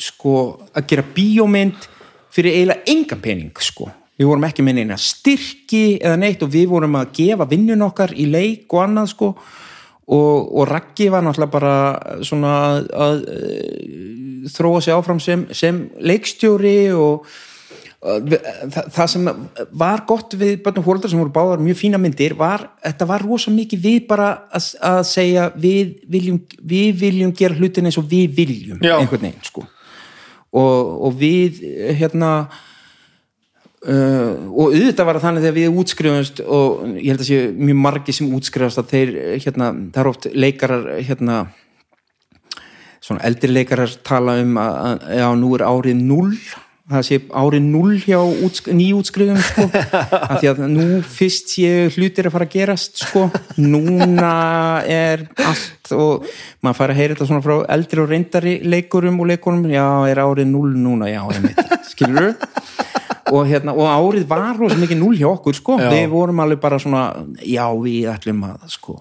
sko að gera bíómynd fyrir eiginlega engan pening sko við vorum ekki með neina styrki eða neitt og við vorum að gefa vinnun okkar í leik og annað sko og, og Raggi var náttúrulega bara svona að, að þróa sig áfram sem, sem leikstjóri og það, það sem var gott við börnum fólkdrar sem voru báðar mjög fína myndir var, þetta var rosa mikið við bara að, að segja við viljum, við viljum gera hlutin eins og við viljum Já. einhvern veginn sko og, og við hérna Uh, og auðvitað var það þannig þegar við útskrifumst og ég held að sé mjög margi sem útskrifast að þeir hérna, það er oft leikarar hérna svona eldri leikarar tala um að, að já, nú er árið 0 það sé árið 0 hjá útsk, nýjútskrifum sko, af því að nú fyrst sé hlutir að fara að gerast sko, núna er allt og maður fara að heyra þetta svona frá eldri og reyndari leikurum og leikurum, já, er árið 0 núna, já, ég veit, skilur og, hérna, og árið var rosa mikið 0 hjá okkur sko, við vorum alveg bara svona, já, við ætlum að sko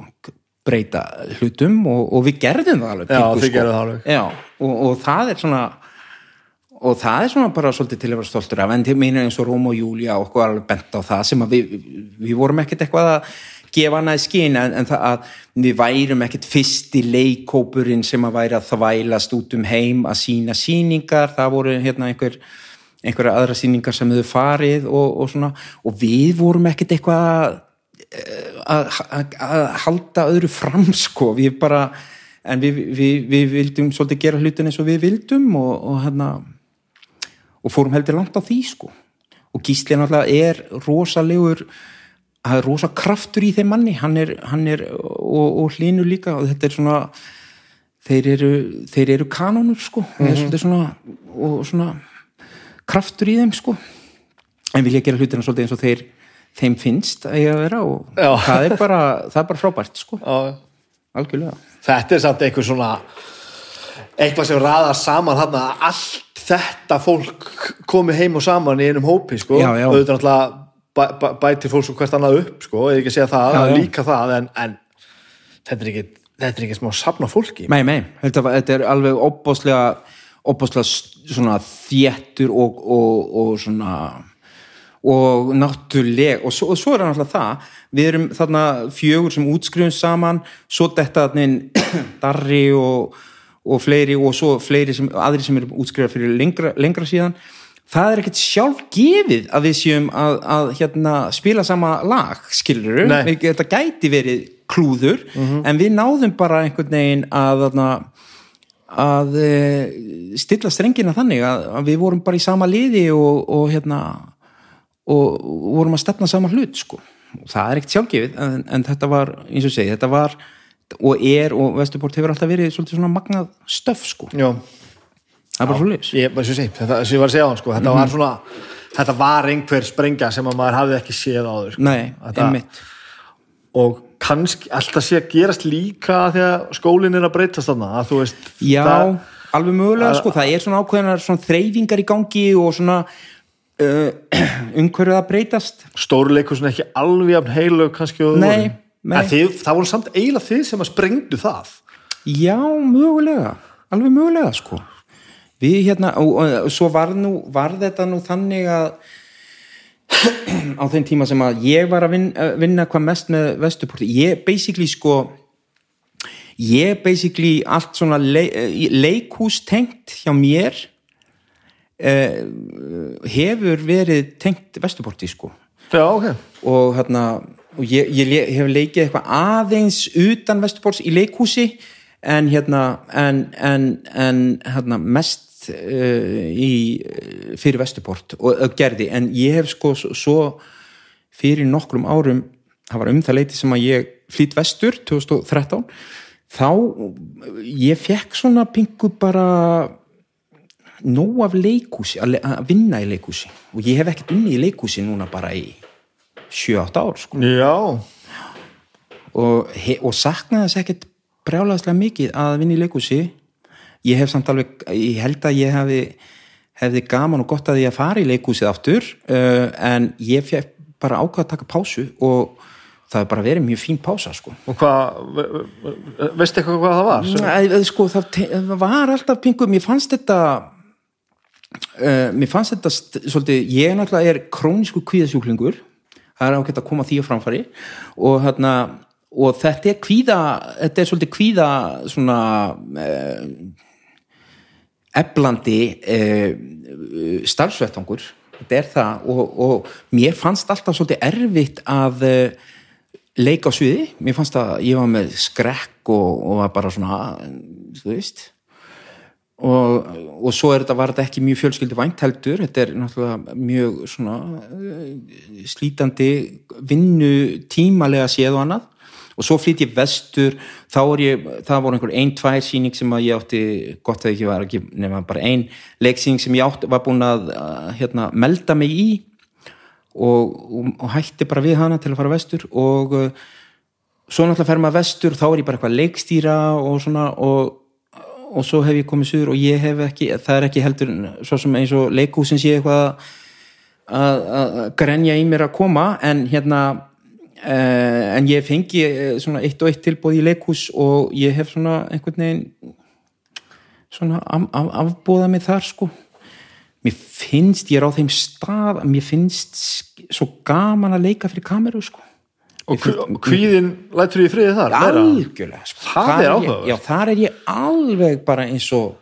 breyta hlutum og, og við gerðum það alveg Já, þið gerðuð það alveg. Já, og, og það er svona og það er svona bara svolítið til að vera stoltur af. En til mínu eins og Róm og Júlia og okkur alveg bent á það sem að við, við vorum ekkert eitthvað að gefa hana í skinn en, en það að við værum ekkert fyrsti leikópurinn sem að væri að þvælast út um heim að sína síningar, það voru hérna einhver einhverja aðra síningar sem þau farið og, og svona. Og við vorum ekkert eitthvað að, að, að, að halda öðru fram sko, við bara en við, við, við vildum svolítið gera hlutin eins og við vildum og, og hérna og fórum heldur langt á því sko. Og Gísli náttúrulega er rosalegur það er rosa kraftur í þeim manni. Hann er, hann er og, og hlinu líka. Og þetta er svona þeir eru, þeir eru kanónur sko. Mm -hmm. svona og svona kraftur í þeim sko. En vilja gera hlutina svolítið eins og þeir þeim finnst að ég að vera og það er bara, það er bara frábært sko. Já. algjörlega. Þetta er samt einhver svona eitthvað sem raðar saman þarna. Að allt þetta fólk komi heim og saman í einum hópi sko. Já, já. og þetta er náttúrulega bæ, bæ, bætir fólk svo hvert annað upp sko, eða ekki að segja það, Já, líka það en, en þetta er ekki þetta er ekki smá safna fólki. Nei, nei, þetta, þetta er alveg opbáslega opbáslega svona þéttur og, og, og svona og náttúruleg og svo, og svo er það náttúrulega það. Við erum þarna fjögur sem útskrifum saman svo þarna Darri og, og fleiri og svo fleiri sem, aðri sem eru útskrifað fyrir lengra, lengra síðan. Það er ekkert sjálf gefið að við séum að, að hérna, spila sama lag skilur við, þetta gæti verið klúður en við náðum bara einhvern veginn að þarna að e, stilla strengina þannig að, að við vorum bara í sama liði og, og hérna og vorum að stefna sama hlut sko. Og það er ekkert sjálfgefið en, en þetta var, eins og segi, þetta var og er og Vesturport hefur alltaf verið svona magnað stöf sko. Já, það er bara svolítið þetta á sko, þetta var svona þetta var einhver sprengja sem að maður hafði ekki séð áður sko. Nei, Þetta- einmitt. Og kannski alltaf sé að gerast líka þegar skólinn er að breytast þarna að þú veist Já, það- alveg mögulega sko, það er svona ákveðnar svona þreyfingar í gangi og svona uh, umhverfið að breytast stórleikur svona ekki alveg jafn heilög kannski Nei, nei. Þið, það voru samt eiginlega þið sem að sprengdu það Já, mögulega, alveg mögulega sko. Við hérna, og, og, og svo var, nú, var þetta nú þannig að á þeim tíma sem að ég var að vinna, vinna hvað mest með Vesturporti, ég basically sko ég basically allt svona le, leikhús tengt hjá mér eh, hefur verið tengt Vesturporti sko. Já, ok. Og hérna og ég, ég hef leikið eitthvað aðeins utan Vesturborgs í leikhúsi en hérna en, en, en hérna mest uh, í, uh, fyrir Vesturport og, og gerði, en ég hef sko svo, fyrir nokkrum árum það var um það leiti sem að ég flýtt vestur 2013 þá ég fekk svona pingu bara nóg af leikhúsi að, að vinna í leikhúsi. Og ég hef ekkert unni í leikhúsi núna bara í 7-8 ár sko. Já, og, og saknaði þess ekkert brjálaðslega mikið að vinna í leikúsi ég hef samt alveg ég held að ég hefði hefði gaman og gott að ég að fara í leikúsið aftur uh, en ég fekk bara ákvað að taka pásu og það hefur bara verið mjög fín pása sko. og hvað, ve- ve- veistu eitthvað hvað það var? Æ, sko, það, það var alltaf pingu, mér fannst þetta uh, mér fannst þetta st- svolítið, ég náttúrulega er krónísku kvíðasjúklingur það er ágætt að koma því á framfæri og hérna og þetta er kvíða, þetta er svolítið kvíða svona uh, eflandi uh, starfsvettangur þetta er það og, og mér fannst alltaf svolítið erfitt að uh, leika á sviði, mér fannst að ég var með skrekk og, og var bara svona þú veist. Og, og svo þetta, var þetta ekki mjög fjölskyldi vænt heldur, þetta er náttúrulega mjög svona eh, slítandi vinnu tímalega séð og annað og svo flytt ég vestur. Þá er ég, það voru einhver ein, tvær síning sem að ég átti, gott að ekki var ekki nema bara ein leiksíning sem ég átti var búin að hérna, melda mig í. Og, og, og hætti bara við hana til að fara vestur og uh, svo náttúrulega fer maður vestur þá er ég bara eitthvað leikstýra og svona og, og svo hef ég komið suður og ég hef ekki, það er ekki heldur svo sem eins og leikhúsin sé eitthvað að, grenja í mér að koma. En hérna en ég fengi eh, svona eitt og eitt tilbúð í leikhús og ég hef svona einhvern veginn svona af, af, afbúða mig þar sko mér finnst, ég er á þeim stað að mér finnst svo gaman að leika fyrir kameru sko og hví- kvíðin lætur því friðið þar? algjörlega sko. Það er ég- áhugavert. já, þar er ég alveg bara eins og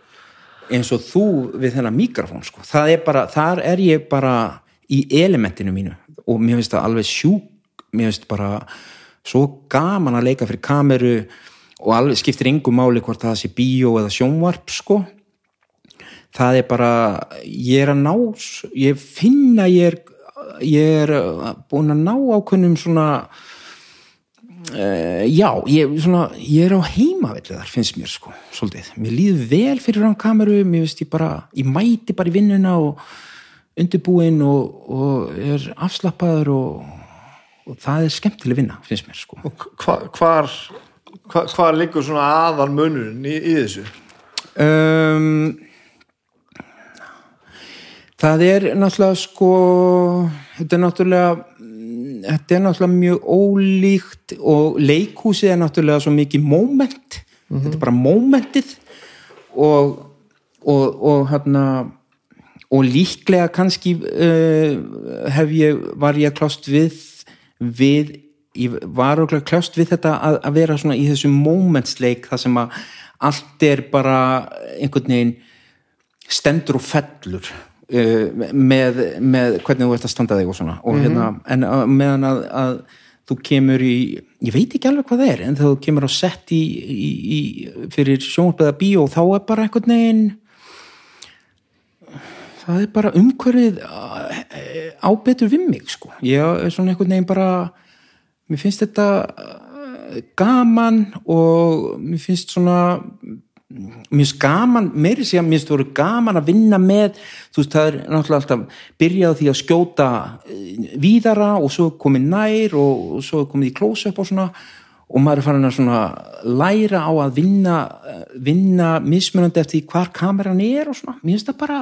eins og þú við þennan mikrofón sko. það er bara, þar er ég bara í elementinu mínu og mér finnst það alveg sjúk mér finnst bara svo gaman að leika fyrir kameru og alveg skiptir engu máli hvort það sé bíó eða sjónvarp sko. Það er bara ég er að ná ég finna ég er ég er uh, búin að ná ákveðnum svona uh, já, ég, svona, ég er á heimavelli þar finnst mér sko, svolítið. Mér líður vel fyrir án kameru mér veist ég bara, ég mæti bara í vinnuna og undirbúin og, og er afslappaður og, og það er skemmtileg vinna finnst mér sko. Og hva, hvar hva, hvar liggur svona aðal munurinn í, í þessu? um, það er náttúrulega sko þetta er náttúrulega mm, þetta er náttúrulega mjög ólíkt og leikhúsið er náttúrulega svo mikið moment þetta er bara momentið og og, og hérna og líklega kannski uh, hef ég, var ég klást við við, ég var okkur klást við þetta að, að vera svona í þessum momentsleik þar sem að allt er bara einhvern veginn stendur og fellur uh, með, með hvernig þú ert að standa þig og svona. Og hérna, en uh, meðan að, að þú kemur í, ég veit ekki alveg hvað það er en þú kemur á sett í, í, í fyrir sjónvarpið bíó þá er bara einhvern veginn það er bara umhverfið á betur við mig sko. ég er svona einhvern veginn bara mér finnst þetta eh, gaman og mér finnst svona mér finnst gaman, meiri sé að mér finnst voru gaman að vinna með þú veist það er náttúrulega alltaf byrjað á því að skjóta eh, víðara og svo komið nær og, og svo komið í close-up og svona og maður er farin að svona læra á að vinna eh, vinna mismunandi eftir hvar kameran er og svona, mér finnst það bara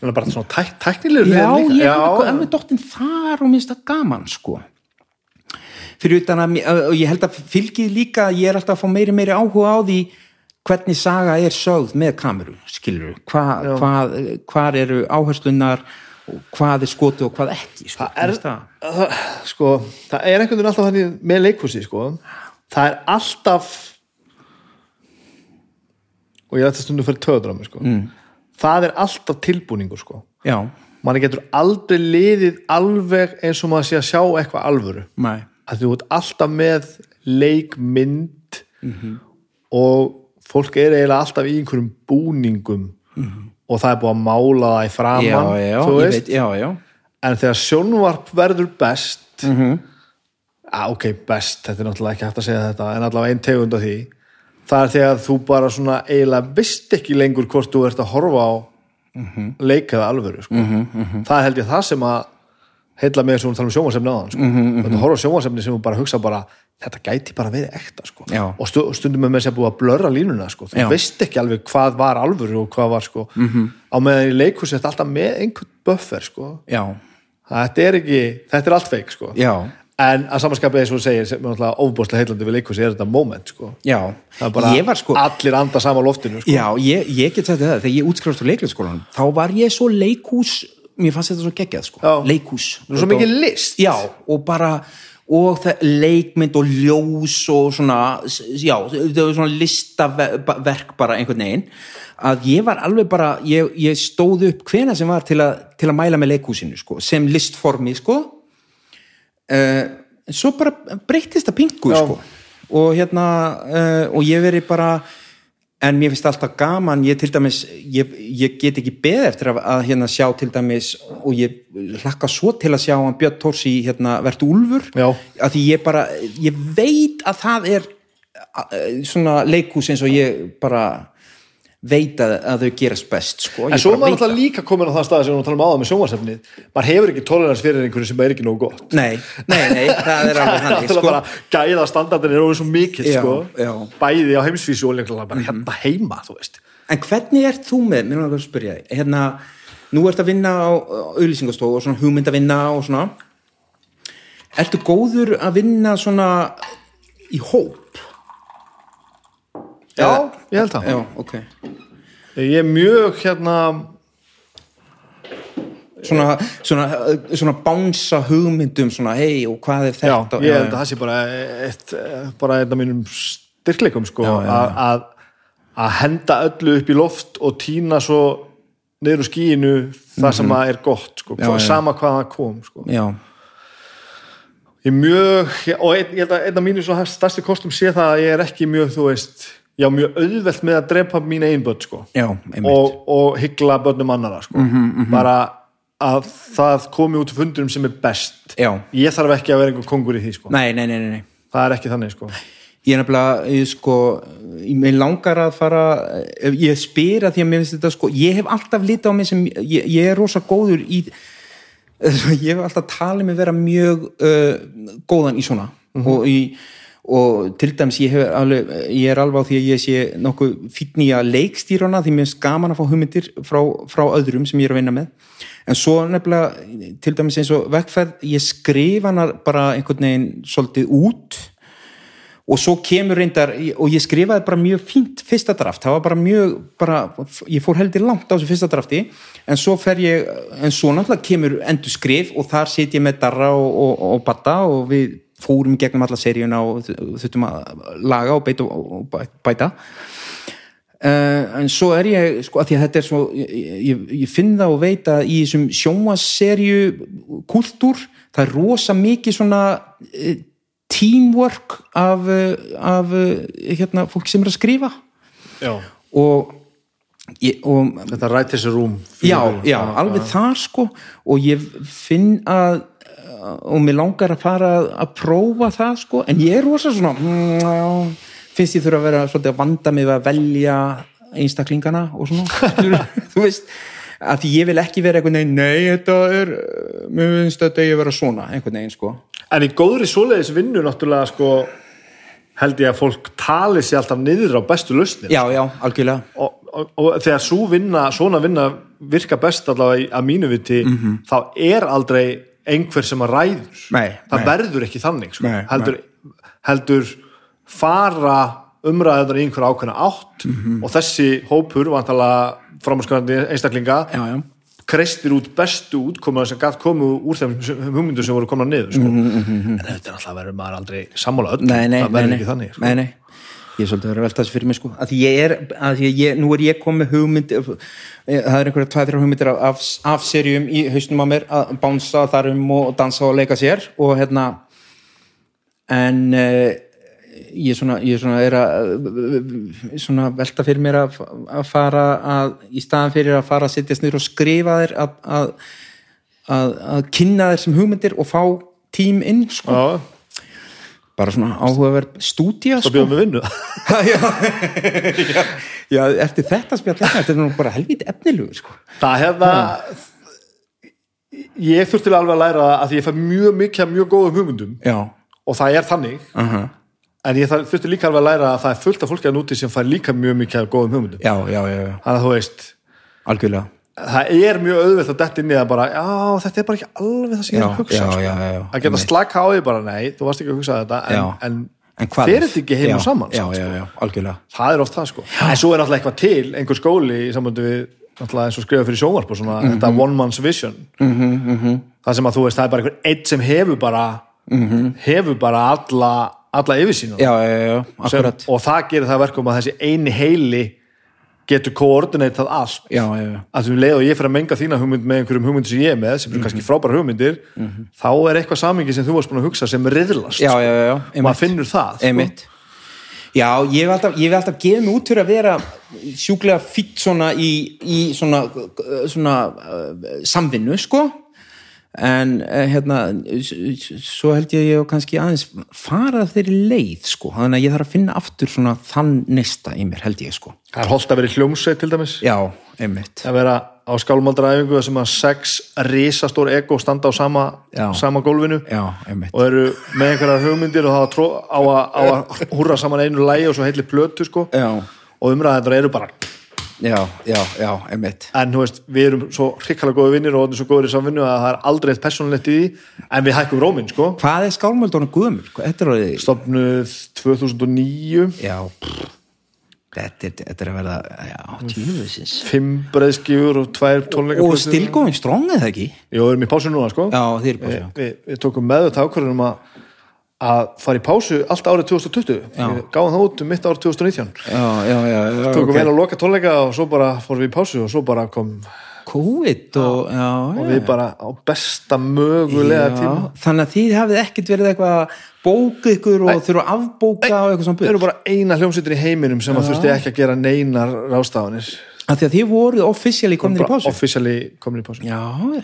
Það er bara svona tæk, tæknilegur já, ég er alveg, alveg dottin þar og mér finnst það gaman sko fyrir utan að, og ég held að fylgið líka, ég er alltaf að fá meiri meiri áhuga á því hvernig saga er sögð með kameru, skilur Hva, hvað, hvað eru áherslunar og hvað er skotið og hvað ekki sko. Það er, það- sko, það er einhvern veginn alltaf þannig með leikhúsi, sko. Það er alltaf og ég ætti stundum fyrir töðdrámi, sko. Mm. Það er alltaf tilbúningur, sko. já, Manni getur aldrei liðið alveg eins og maður sé að sjá eitthvað alvöru. mæ, Að þú ert alltaf með leikmynd og fólk er eiginlega alltaf í einhverjum búningum og það er búið að mála það í framann, já, já, veit, já, já en þegar sjónvarp verður best mm -hmm. ok, best þetta er náttúrulega ekki hægt að segja þetta en allavega einn tegund af því það er þegar þú bara svona eiginlega vist ekki lengur hvort þú ert að horfa á leikaða alvöru sko. það held ég það sem að heilla með þess að hún tala um sjónvarsefni aðan sko. mm -hmm. þetta horfa á sjónvarsefni sem hún bara hugsa bara þetta gæti bara verið ekta sko. Og stu, stundum með með sér búið að blörra línuna sko. þú Já. veist ekki alveg hvað var alvöru og hvað var sko. Mhm. -hmm. á meðan í leikhúsi þetta alltaf með einhvern buffer sko. já, þetta er ekki, þetta er allt feik sko. já, en að samanskapið eins og þú segir sem er náttúrulega ofbúslega heillandi við leikhúsi er þetta moment sko. já það bara ég var sko allir anda sama loftinu sko. Já, ég, ég get það, þegar ég útskrifast á leiklæðskólanum, þá var ég svo leikhús, mér fannst þetta svo geggjað sko, Já. leikhús. svo mikið list Já, og bara, og leikmynd og ljós og svona, já, svona listaverk bara einhvern veginn, að ég var alveg bara, ég, ég stóð upp hvena sem var til að, til að mæla með leikhúsinu sko, sem listformi sko, uh, svo bara breyttist það pingu sko, og hérna, uh, og ég veri bara, en mér finnst alltaf gaman ég dæmis, ég, ég get ekki beð eftir að, að hérna sjá til dæmis og ég hlakka svo til að sjá hann Björn Tórs í hérna Vertu Úlfur. Já. að því ég bara, ég veit að það er uh, svona leikhús eins og ég bara veit að, að þau gerast best sko. En svo er veit alltaf líka komin á það stað sem við talum áðan með sjónvarsefnið maður hefur ekki tolerans fyrir einhverju sem er ekki nógu gott. Nei, nei, nei, það er alveg er alltaf sko. gæða standardin er ofið svo mikill sko. bæði á heimsvísu og bara hérna heima En hvernig ert þú með, mér langar að spyrja þig, hérna, nú ert að vinna á auðlýsingastofu og svona hugmynd að vinna og svona, ertu góður að vinna svona í hóp? Já, ég held það Já, ok. Ég er mjög hérna Svona, svona, svona bánsa hugmyndum, svona, hei, og hvað er Já, þetta? ég held að það sé bara eitt, bara einn af mínum styrkleikum sko, Já, já, já. að- að henda öllu upp í loft og týna svo niður úr skíinu það sem að er gott sko, Mhm. Já, já. sama hvað það kom sko. Já, ég mjög, og einn, ég held að einn af mínu svo stærsti kostum sé það að ég er ekki mjög, þú veist, já mjög auðvelt með að drepa mín einn börn sko já, og, og hyggla börnum annara sko. bara að það komi út fundunum sem er best Já. ég þarf ekki að vera einhver kongur í því sko. Nei, nei, nei, nei, það er ekki þannig sko. Ég er nefnilega, sko, ég langar að fara, ég spyr að því að mér finnst þetta sko, ég hef alltaf litið á mig sem, ég, ég er rosa góður í, ég hef alltaf talið mig vera mjög uh, góðan í svona og í, og til dæmis ég, alveg, ég er alveg á því að ég sé nokkuð fínn í að leikstýruna því mér finnst gaman að fá hugmyndir frá, frá öðrum sem ég er að vinna með. En svo nefnilega til dæmis eins og vekkferð, ég skrif hana bara einhvern veginn svolítið út. Og svo kemur reyndar og ég skrifaði bara mjög fínt fyrsta draft, það var bara mjög bara, ég fór heldur langt á þessu fyrsta drafti. En svo fer ég, en svo náttúrulega kemur endur skrif og þar sit ég með Darra og, og, og Batta og við fórum gegnum alla seríuna og þurftum að laga og beita og bæta. Uh, en svo er ég sko að því að þetta er svo ég, ég, ég finn það og veit að í þessum sjónvaserju kultúr það er rosa mikið svona uh, teamwork af, af hérna, fólk sem er að skrifa. Já. og, ég, og þetta rætt þessi rúm já, já, alveg þar sko og ég finn að og mér langar að fara að, að prófa það sko, en ég er rosa svona mm, finnst ég þurfa að vera svolítið að vanda mig að velja einstaklingana og svona. Þú veist, að ég vil ekki vera einhvern veginn, nei, þetta er mér finnst þetta ég vera svona, einhvern veginn sko. En í góðri svoleiðis vinnu náttúrulega sko held ég að fólk tali sér alltaf niður á bestu lausnir. Já, já, algjörlega. Og, og, og þegar svo vinna, svona vinna virka best allavega að mínu viti þá er aldrei einhver sem að ræður Nei, það nei. verður ekki þannig sko. Nei, heldur, heldur fara umræðunar í einhver ákveðna átt og þessi hópur vantalega framhanskarandi einstaklinga já, já, kreistir út bestu útkoma sem gætt komu úr þeim hugmyndu sem voru komna niður sko. en þetta er alltaf verður maður aldrei sammála öll, það verður ekki þannig sko. Ég er svolítið að vera að velta þessu fyrir mig sko. Að ég er, að því ég, nú er ég komið hugmynd það er einhverja tvað þrjá hugmyndir af, af, af serjum í hausnum á mér að bánsa þar um og dansa og leika sér og hérna en uh, ég svona, ég svona er að svona velta fyrir mér að, að fara að, í staðan fyrir að fara að setjast niður og skrifa þér að, að kynna þér sem hugmyndir og fá tím inn sko. Já, bara svona áhugaverð stúdía þá sko. bjóðum við vinnu. Já, já, eftir þetta spjall þetta er nú bara helvítið efnilegur sko. það hefða ég þurfti alveg að læra að ég fæ mjög mikið af mjög góðum hugmyndum já, og það er þannig uh en ég þurfti líka alveg að læra að það er fullt af fólki að núti sem fær líka mjög mikið af góðum hugmyndum. Já, já, já, já, þannig að þú veist, algjörlega það er mjög auðvelt að detta inn í það bara, já, þetta er bara ekki alveg það sem ég er að hugsa já, sko. já, já, já. að geta slaka á því bara, nei, þú varst ekki að hugsa þetta en, en, En er- þetta ekki heim og saman sko. það er oft það sko en svo er alltaf eitthvað til, einhver skóli í sambandi við eins og skrifa fyrir sjónvarp og svona, Mhm. þetta one man's vision -hmm. það sem að þú veist, það er bara einhver eitt sem hefur bara hefur bara alla, alla yfirsýn á Mhm. já, já, já, já, sem, akkurat og það gerir það verkum að þessi eini heili getur koordinatað allt. Já, já, já, að þú leið og ég fyrir að menga þína hugmynd með einhverjum hugmyndir sem ég er með, sem eru kannski frábæra hugmyndir þá er eitthvað samingi sem þú varst búin að hugsa sem riðlast, og maður finnur það sko. Já, ég hef alltaf, alltaf gefið mig út fyrir að vera sjúklega fýtt svona í, í svona, svona uh, samvinnu, sko en uh, hérna svo held ég að kannski aðeins farað þeirri leið, sko. Þannig að ég þarf að finna aftur svona þann nesta í mér, held ég, sko. Það er holdt að vera í hljómsveit til dæmis. Já, einmitt. Að vera á skálmaldaræfingu sem að sex risastór ego standa á sama, sama gólfinu Já, einmitt. og eru með einhverjar hugmyndir og hafa tró, á, að, húrra saman einu lægi og svo heitli plötu sko. Já, og umræðendur eru bara já, já, já, einmitt. En þú veist, við erum svo hrikalega góði vinnir og svo góður í samvinnu að það er aldrei eitt persónulegt í því en við hækkum róminn sko. Hvað er skálmöldunum guðmur? Stopnuð 2009 Já, þetta, þetta er að verða, já, tíðuðsins fimm breiðskjur og tvær tónleika Og still going strong eða ekki? Jó, við erum í pásu núna sko. Já, þeir eru við, bara við, við tókum með þetta ákvörðunum að að fara í pásu allt árið 2020 við gáðum það út um mitt árið 2019 Já, já, já, tókum ok. vel að loka tónleika og svo bara fórum við í pásu og svo bara kom COVID og, já, og við bara á besta mögulega tíma. Þannig að þið hafið ekkert verið eitthvað að bóka ykkur og þurfa að afbóka og eitthvað svona við erum byrð bara eina hljómsveitin í heiminum sem að þurfti ekki að gera neinar rástafanir Af því að þið voruð officially komin í pásu? officially komin í pásu. Já, já,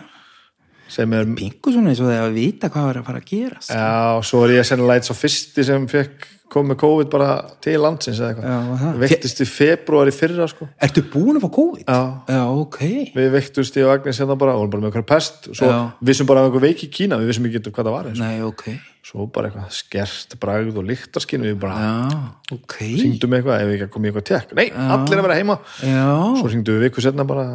er pingu svona eins og þegar að vita hvað er að fara að gerast Já, svo er ég sennilega svo fyrsti sem fekk kom með COVID bara til landsins eða Já, það? eitthvað. Veiktist í februar í fyrra sko. Ertu búin að fá COVID? Já. Já, ok Við veiktust ég og Agnes hérna bara og vorum bara með eitthvað pest og svo Já. vissum bara að eitthvað veiki í Kína, við vissum ekki hvað það var eins. Nei, ok Svo bara eitthvað skert bragð og lyktarskinn við bara Já, ok hringdum eitthvað ef við ekki koma í eitthvað tekk. Nei, allir að vera heima. Já, Svo hringdum við viku setna bara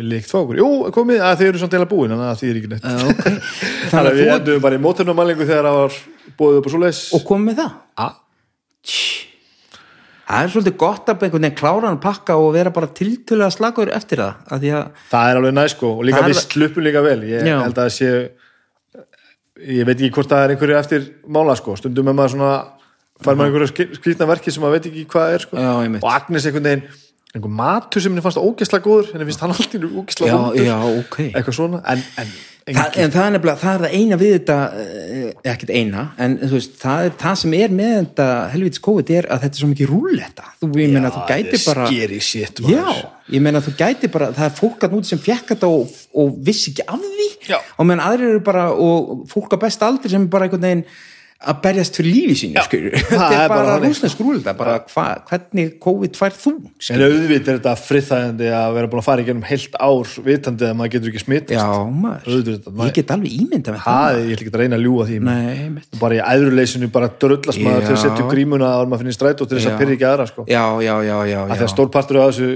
líkt fá okkur. Jú, komið, að þið eru samt eila búin, þannig að þið er ekki neitt. já, ok Þannig að við að endum bara í móturnumælingu þegar það var búið upp og svo leis. og komið það. Það er svolítið gott að einhvern veginn klára hann pakka og vera bara tiltölulega slagur eftir það því að, Það er alveg næ sko og líka við sluppum líka vel ég Já. held að sé ég veit ekki hvort það er einhverju eftir mála sko, stundum er maður svona fær maður einhverju skrýtna verki sem maður veit ekki hvað er sko Já, og Agnes einhvern veginn einhver matur sem henni fannst ógeðslega góður henni finnst hann alltaf ógeðslega já, vondur já, ok. eitthvað svona en, en það, en það er nefnilega, það er það eina við þetta eh, ekkert eina, en þú veist það er það sem er með þetta helvitis COVID er að þetta er svo mikið rúlletta. Þú, ég meina, þú gæti bara shit já, ég meina, þú gæti bara það er fólk að núti sem fekk þetta og, og vissi ekki af því. Já. og meðan aðrir eru bara, og fólk á besta aldri sem bara einhvern veginn að berjast fyrir lífi sínu, þetta er bara rúsnesk hva, hvernig COVID fær þú en skilur? auðvitað er þetta friðþægandi að vera búin að fara í gennum heilt ár vitandi að maður getur ekki smittast já, maður, Auðvitað, maður- ég get alveg ímynda með það ég ætla ekki að reyna að ljúga því nei, bara í æðruleysinu bara dröllast maður til að setja grímuna og maður finnir strætó til þess að pyrja ekki aðra sko. já, já, já, já, að já. þegar stórpartur af þessu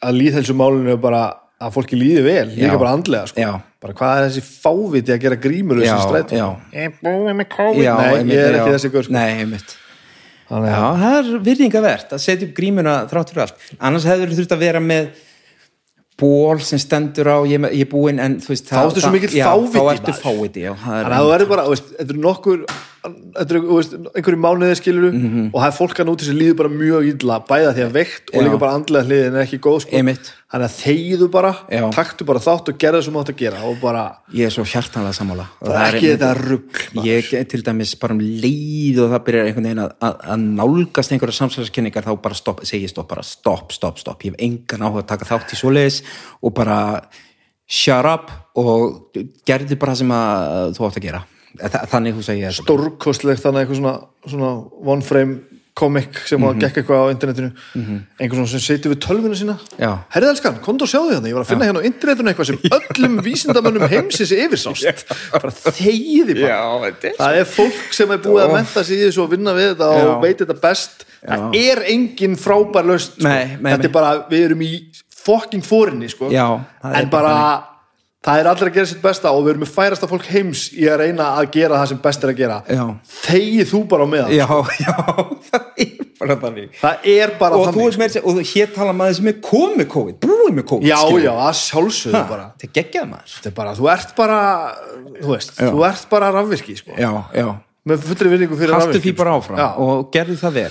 að líðhelsu málinu er bara að fólki líði vel, líka bara andlega sko. Bara hvað er þessi fáviti að gera grímur Já, þessi strætó já. ég er búið með COVID Já, nei, einmitt, ég er já. ekki þessi gaur sko. Nei, einmitt Þannig Já, að- það er virðingavert að setja upp grímuna þrátt fyrir allt annars hefur þurft að vera með ból sem stendur á ég, ég er búinn en þú veist Þá ertu svo mikill fáviti, þá ertu fáviti já, það er Þannig að þú verður bara, þú veist, þetta eru nokkur þetta veist, einhverju mánuði skiluru Mhm. og það er fólk að núti sem líður bara mjög illa bæða því að veikt og líka bara andlega hliðin er ekki góð sko. Einmitt. þannig að þegiðu bara, Já. taktu bara þátt og gerðu það sem þú átt að gera og bara, ég er svo hjartanlega sammála bara er ekki þetta rugg ég er til dæmis bara um leið og það byrjar einhvern veginn að, að, að nálgast einhverja samsæðiskenningar þá bara stopp, segi stopp, bara stopp, stopp, stopp ég hef engan áhuga að taka þátt í svoleiðis og bara shut up og gerði bara það sem að þú átt að gera Þa, þannig hugsa ég þetta. stórkostlegt þannig eitthvað svona, svona one frame komik sem að gekk eitthvað á internetinu. Einhvern svona sem setur við tölvuna sína. Já. herrið elskan, komdu og sjáðu hérna ég var að finna hérna á internetinu eitthvað sem öllum vísindamönnum heimsins yfirsást. Bara þegiði bara. Þetta það er fólk sem er búið að menta sig í þessu og vinna við þetta Já. og veit þetta best. Það er engin frábær löst sko. Þetta er bara, við erum í fucking fórinni sko. Já, er en bara það er allir að gera sitt besta og við erum með færasta fólk heims í að reyna að gera það sem best er að gera. Já. þegið þú bara á meðan Já, já, það er bara þannig. Það er bara og þannig að segja- og hér tala maður sem er komið COVID, búið með COVID já, skilur. já, að sjálfsögðu bara. þetta er geggjað maður. Er bara, þú ert bara þú veist, Já. þú ert bara rafvirki sko. já, já, með fullri vinningu fyrir haltu rafvirki því bara áfram já, og gerðu það vel.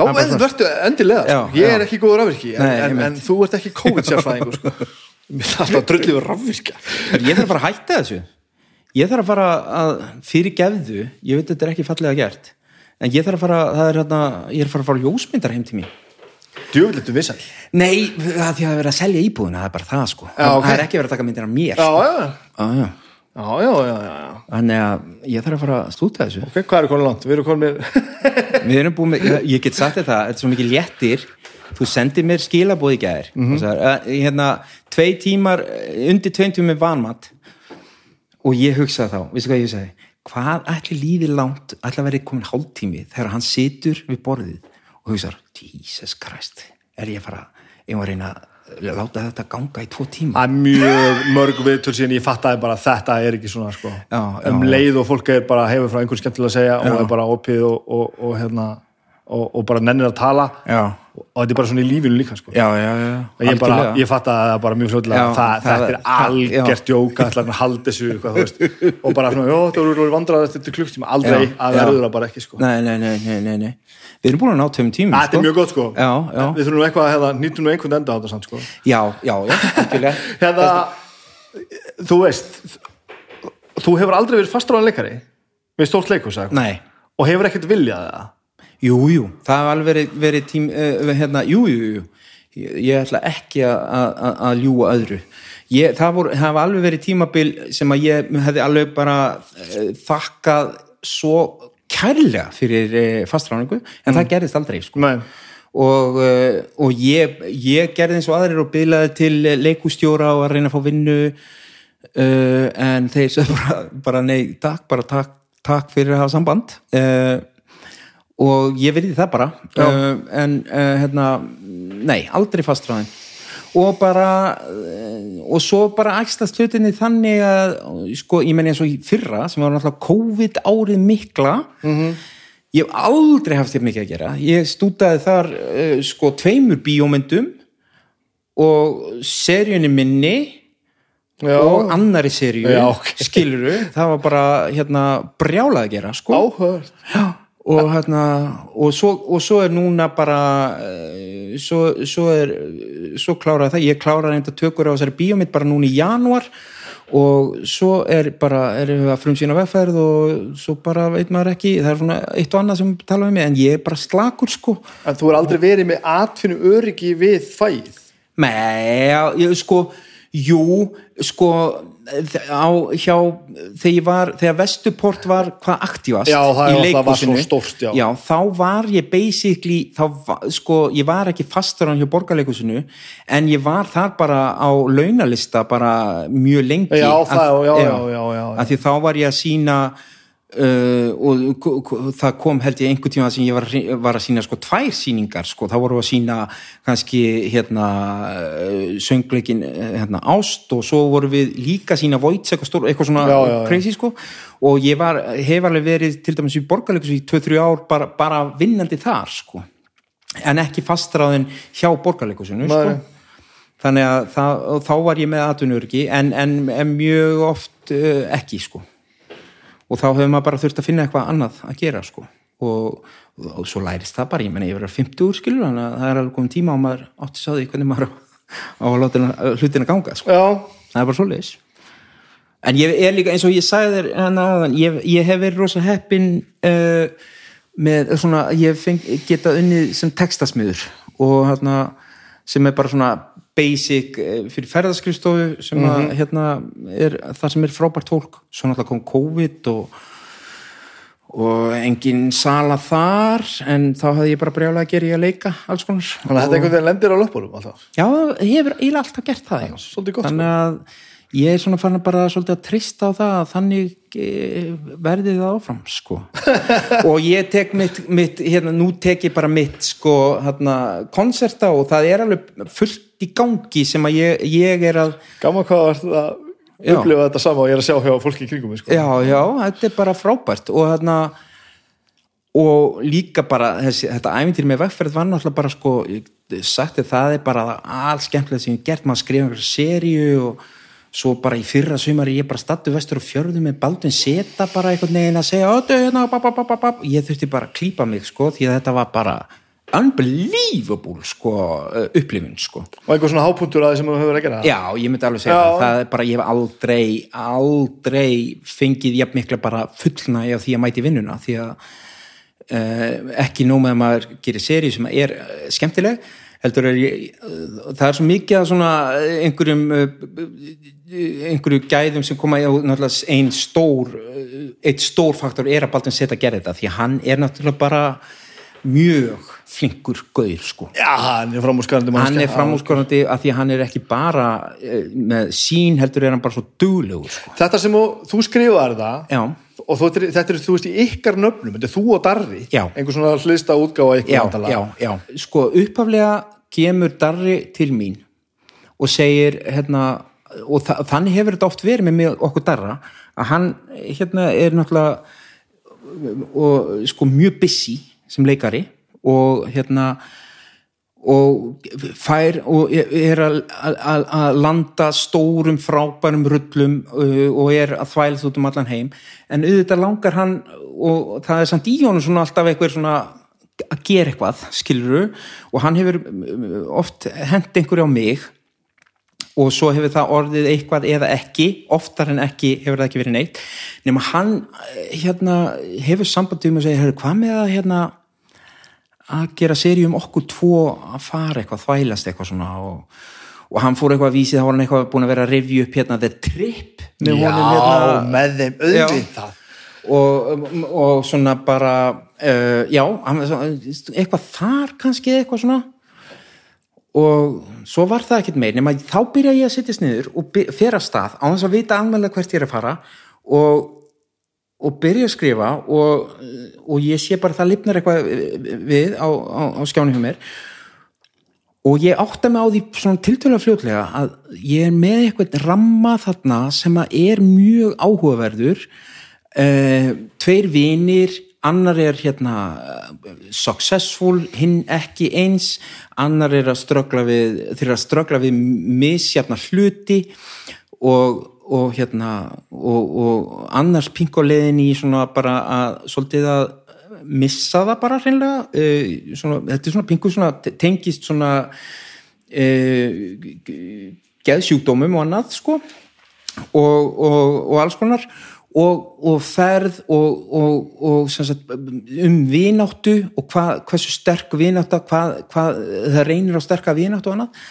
Já en verður endilega sko. Ég er ekki góður rafvirki en, en, en þú ert ekki COVID-sérfræðingur sko. mér er alltaf drullið við rafvirkja ég þarf að fara að hætta þessu ég þarf að fara að fyrir gefðu ég veit þetta er ekki fallega gert en ég þarf að fara, það er hérna ég er að fara að fara ljósmyndar heim til mín djúvillitu vissal nei, það því að vera að selja íbúðuna, það er bara það sko Já, ok. það er ekki verið að taka myndir af mér já, sko. já, já. já, já, já, já, já. þannig að ég þarf að fara að stúta þessu ok, hvað er konið langt? við erum konið við erum búin með, ég get sagt það þetta er svo mikið léttir þú sendir mér skilabóð í gæðir mm -hmm. hérna, tvei tímar undir tveim tímar með vanmat og ég hugsaði þá, veistu hvað ég hugsaði hvað ætli líði langt ætli að vera komin hálftími þegar hann situr við borðið og hugsaði, Jesus Christ er ég að fara, ég var að reyna að láta þetta ganga í tvo tíma það er mjög mörg viðtur síðan ég fattaði bara að þetta er ekki svona sko. Já, já, um já. leið og fólk er bara hefur frá einhvern skemmtilega að segja og er bara opið og, og, og, hérna, og, og bara nennir að tala. Já, og þetta er bara svona í lífinu líka sko. já, já, já ég, bara, ég fattaði að það er bara mjög fljóðlega Já, þetta er algjört jóka ætla að halda þessu hvað, og bara svona, jó, þetta voru vandrað þetta er klukktíma, aldrei Já, að já. verður það bara ekki sko. nei, nei, nei, nei, nei, nei. Við erum búin að ná tveim tímum þetta er mjög gott sko. Já, já, við þurfum eitthvað að hefða, nýtum nú einhvern enda á þetta samt sko. Já, já, já, algjörlega. Hérna, þú veist þú hefur aldrei verið fastráðan leikari við stórt leikus og hefur ekkert viljað það Jú, jú, það hefur alveg verið, verið tím, uh, hérna, jú, jú, jú, ég, ætla ekki að- ljúga öðru. Ég, það voru, það hefur alveg verið tímabil sem að ég hefði alveg bara uh, þakkað svo kærlega fyrir uh, fastráningu, en það gerðist aldrei, sko. Nei. Og, og ég, ég gerði eins og aðrir og bylaði til leikustjóra og að reyna að fá vinnu en þeir svo bara, bara nei, takk, bara takk, takk fyrir að hafa samband uh, og ég verði það bara. Uh, en uh, hérna nei, aldrei fastræðin og bara uh, og svo bara ægstast hlutinni þannig að sko, ég menn eins og fyrra sem var náttúrulega COVID árið mikla -hmm. ég hef aldrei haft þér mikið að gera. Ég stútaði þar uh, sko tveimur bíómyndum og seríunni minni Já. og annari seríu Já, skiluru, það var bara hérna brjálað að gera sko. Áhört og hérna og svo, og svo er núna bara uh, svo, svo er svo kláraði það, ég kláraði enda tökur á þessari bíómynd bara núna í janúar. Og svo er bara erum við að frumsýna vegferð og svo bara veit maður ekki, það er svona eitt og annað sem tala um mig, en ég er bara slakur sko. En þú er aldrei verið með atfinnu öryggi við fæð Nei, sko, jú, sko, á, hjá, þegar var, þegar Vestuport var hvað aktivast Já, í svo leikhúsinu, stórt, já. þá var ég basically, þá, sko, ég var ekki fastur hann hjá borgarleikusinu, en ég var þar bara á launalista bara mjög lengi. Já, að- já, já, já, já, já. Að því þá var ég að sína Uh, og k- k- það kom held ég einhver tíma sem ég var, var að sína sko tvær síningar sko, þá voru að sína kannski hérna uh, söngleikin uh, hérna ást og svo voru við líka að sína Voits eitthvað, eitthvað svona Já, já, já. crazy sko. Og ég var, hef alveg verið til dæmis í borgarleikus í 2-3 ár bara, bara vinnandi þar sko. En ekki fastráðin hjá borgarleikusinu sko. Þannig að það, og þá var ég með atvinnurki en, en, en mjög oft uh, ekki sko og þá hefur maður bara þurft að finna eitthvað annað að gera sko. Og, og svo lærist það bara, ég menna ég verið að 50 úr skilur þannig að það er alveg komið tíma og maður átti sá því hvernig maður á á að láta hana- hlutina ganga sko. já, það er bara svoleiðis. En ég er líka eins og ég sagði þér áðan, ég, ég hef verið rosa heppin uh, með svona, ég feng, getað unnið sem textasmiður og hérna sem er bara svona basic eh, fyrir ferðaskrifstofu sem að hérna er það sem er frábært fólk svo náttúrulega kom COVID og og engin sala þar en þá hafði ég bara brjálega að gera í að leika alls konar Þannig að þetta einhvern veginn lendir á löpunum alltaf. Já, ég hefur eiginlega alltaf gert það. Svolítið gott, sko. Þannig að ég er svona fann bara svolítið að trista á það að þannig e, verði það áfram sko. og ég tek mitt, mitt hérna, nú tek ég bara mitt sko, hérna, konserta og það er alveg fullt í gangi sem að ég, ég er að Gaman hvað var það að upplifa þetta sama og ég er að sjá hjá fólki í kringum sko. já, já, þetta er bara frábært og hérna og líka bara þessi, þetta æfintýri með vegferð var náttúrulega bara sko sagt þér, það er bara alls skemmtilegt sem ég gert maður að skrifa einhverja seríu og svo bara í fyrra sumari ég bara stattu vestur og fjörðu með Baldvin Seta bara einhvern veginn að segja "Öddu, hérna, bap, bap, bap, bap." ég þurfti bara að klípa mig sko því að þetta var bara unbelievable sko upplifun sko Og einhver svona hápuntur að því sem þú hefur að gera. Já, ég myndi alveg segja Já. það, það bara, ég hef aldrei, aldrei fengið jafn mikla bara fullnægi af því að mæti vinnuna, því að uh, ekki nóg með að maður gerir seri sem er uh, skemmtileg, heldur er ég, það er svo mikið að svona eh, einhverjum, uh, einhverju gæðum sem koma, og náttúrulega ein stór, eitt stór faktor er að Baldvin setja að gera þetta, því hann er náttúrulega bara mjög flinkur gaur, sko. Já, hann er framúrskarandi hann er framúskorandi að því hann er ekki bara eh, með sín heldur er hann bara svo duglegur sko. Þetta sem þú, skrifaði þetta já, og þú, þetta er þú veist í ykkar nöfnum, þetta er þú og Darri, Já. einhver svona hlista útgáfa ykkur já, já, sko upphaflega kemur Darri til mín og segir hérna, og þa þannig hefur þetta oft verið með okkur Darra að hann hérna er náttúrulega og sko mjög busy sem leikari og hérna og fær og er að, landa stórum frábærum rullum uh, og er að þvælast út um allan heim. En auðvitað langar hann og það er samt í honum svona alltaf eitthvað svona að gera eitthvað, skiluru og hann hefur um, oft hent einhverju á mig og svo hefur það orðið eitthvað eða ekki. Oftar en ekki hefur það ekki verið neitt. Nema hann eh, hérna, hefur sambandið um að segja, "Heyrðu, hvað með að hérna að gera seri um okkur tvo að fara eitthvað, þvælast eitthvað svona og, og hann fór eitthvað að vísi þá var hann eitthvað búin að vera að review upp hérna The Trip með Já, honum hérna. með þeim auðvitað. og, og svona bara uh, já, eitthvað þar kannski eitthvað svona. Og svo var það ekkert meir nema þá byrja ég að sittast niður og af stað á þess að vita almennilega hvert ég er að fara og, og byrja að skrifa og, og ég sé bara það lifnar eitthvað við á, á, á skjáni hjá mér. Og ég átta mig á því svona tiltölulega fljótlega að ég er með eitthvað ramma þarna sem að er mjög áhugaverður. Uh, tveir vinir annar er hérna eh, successful, hinn ekki eins annar er að ströggla við þeir eru að ströggla við misjafna hluti og, og hérna og, og annars pinkoleiðin í svona bara að svolítið að missa það bara hreinlega uh, svona, þetta er svona pingu svona tengist svona uh, geðsjúkdómum og annað sko og, og, og alls konar og, ferð og, sagt, um vináttu og hva, hversu sterk vináttu hvað, hvað það reynir á sterka vináttu og annað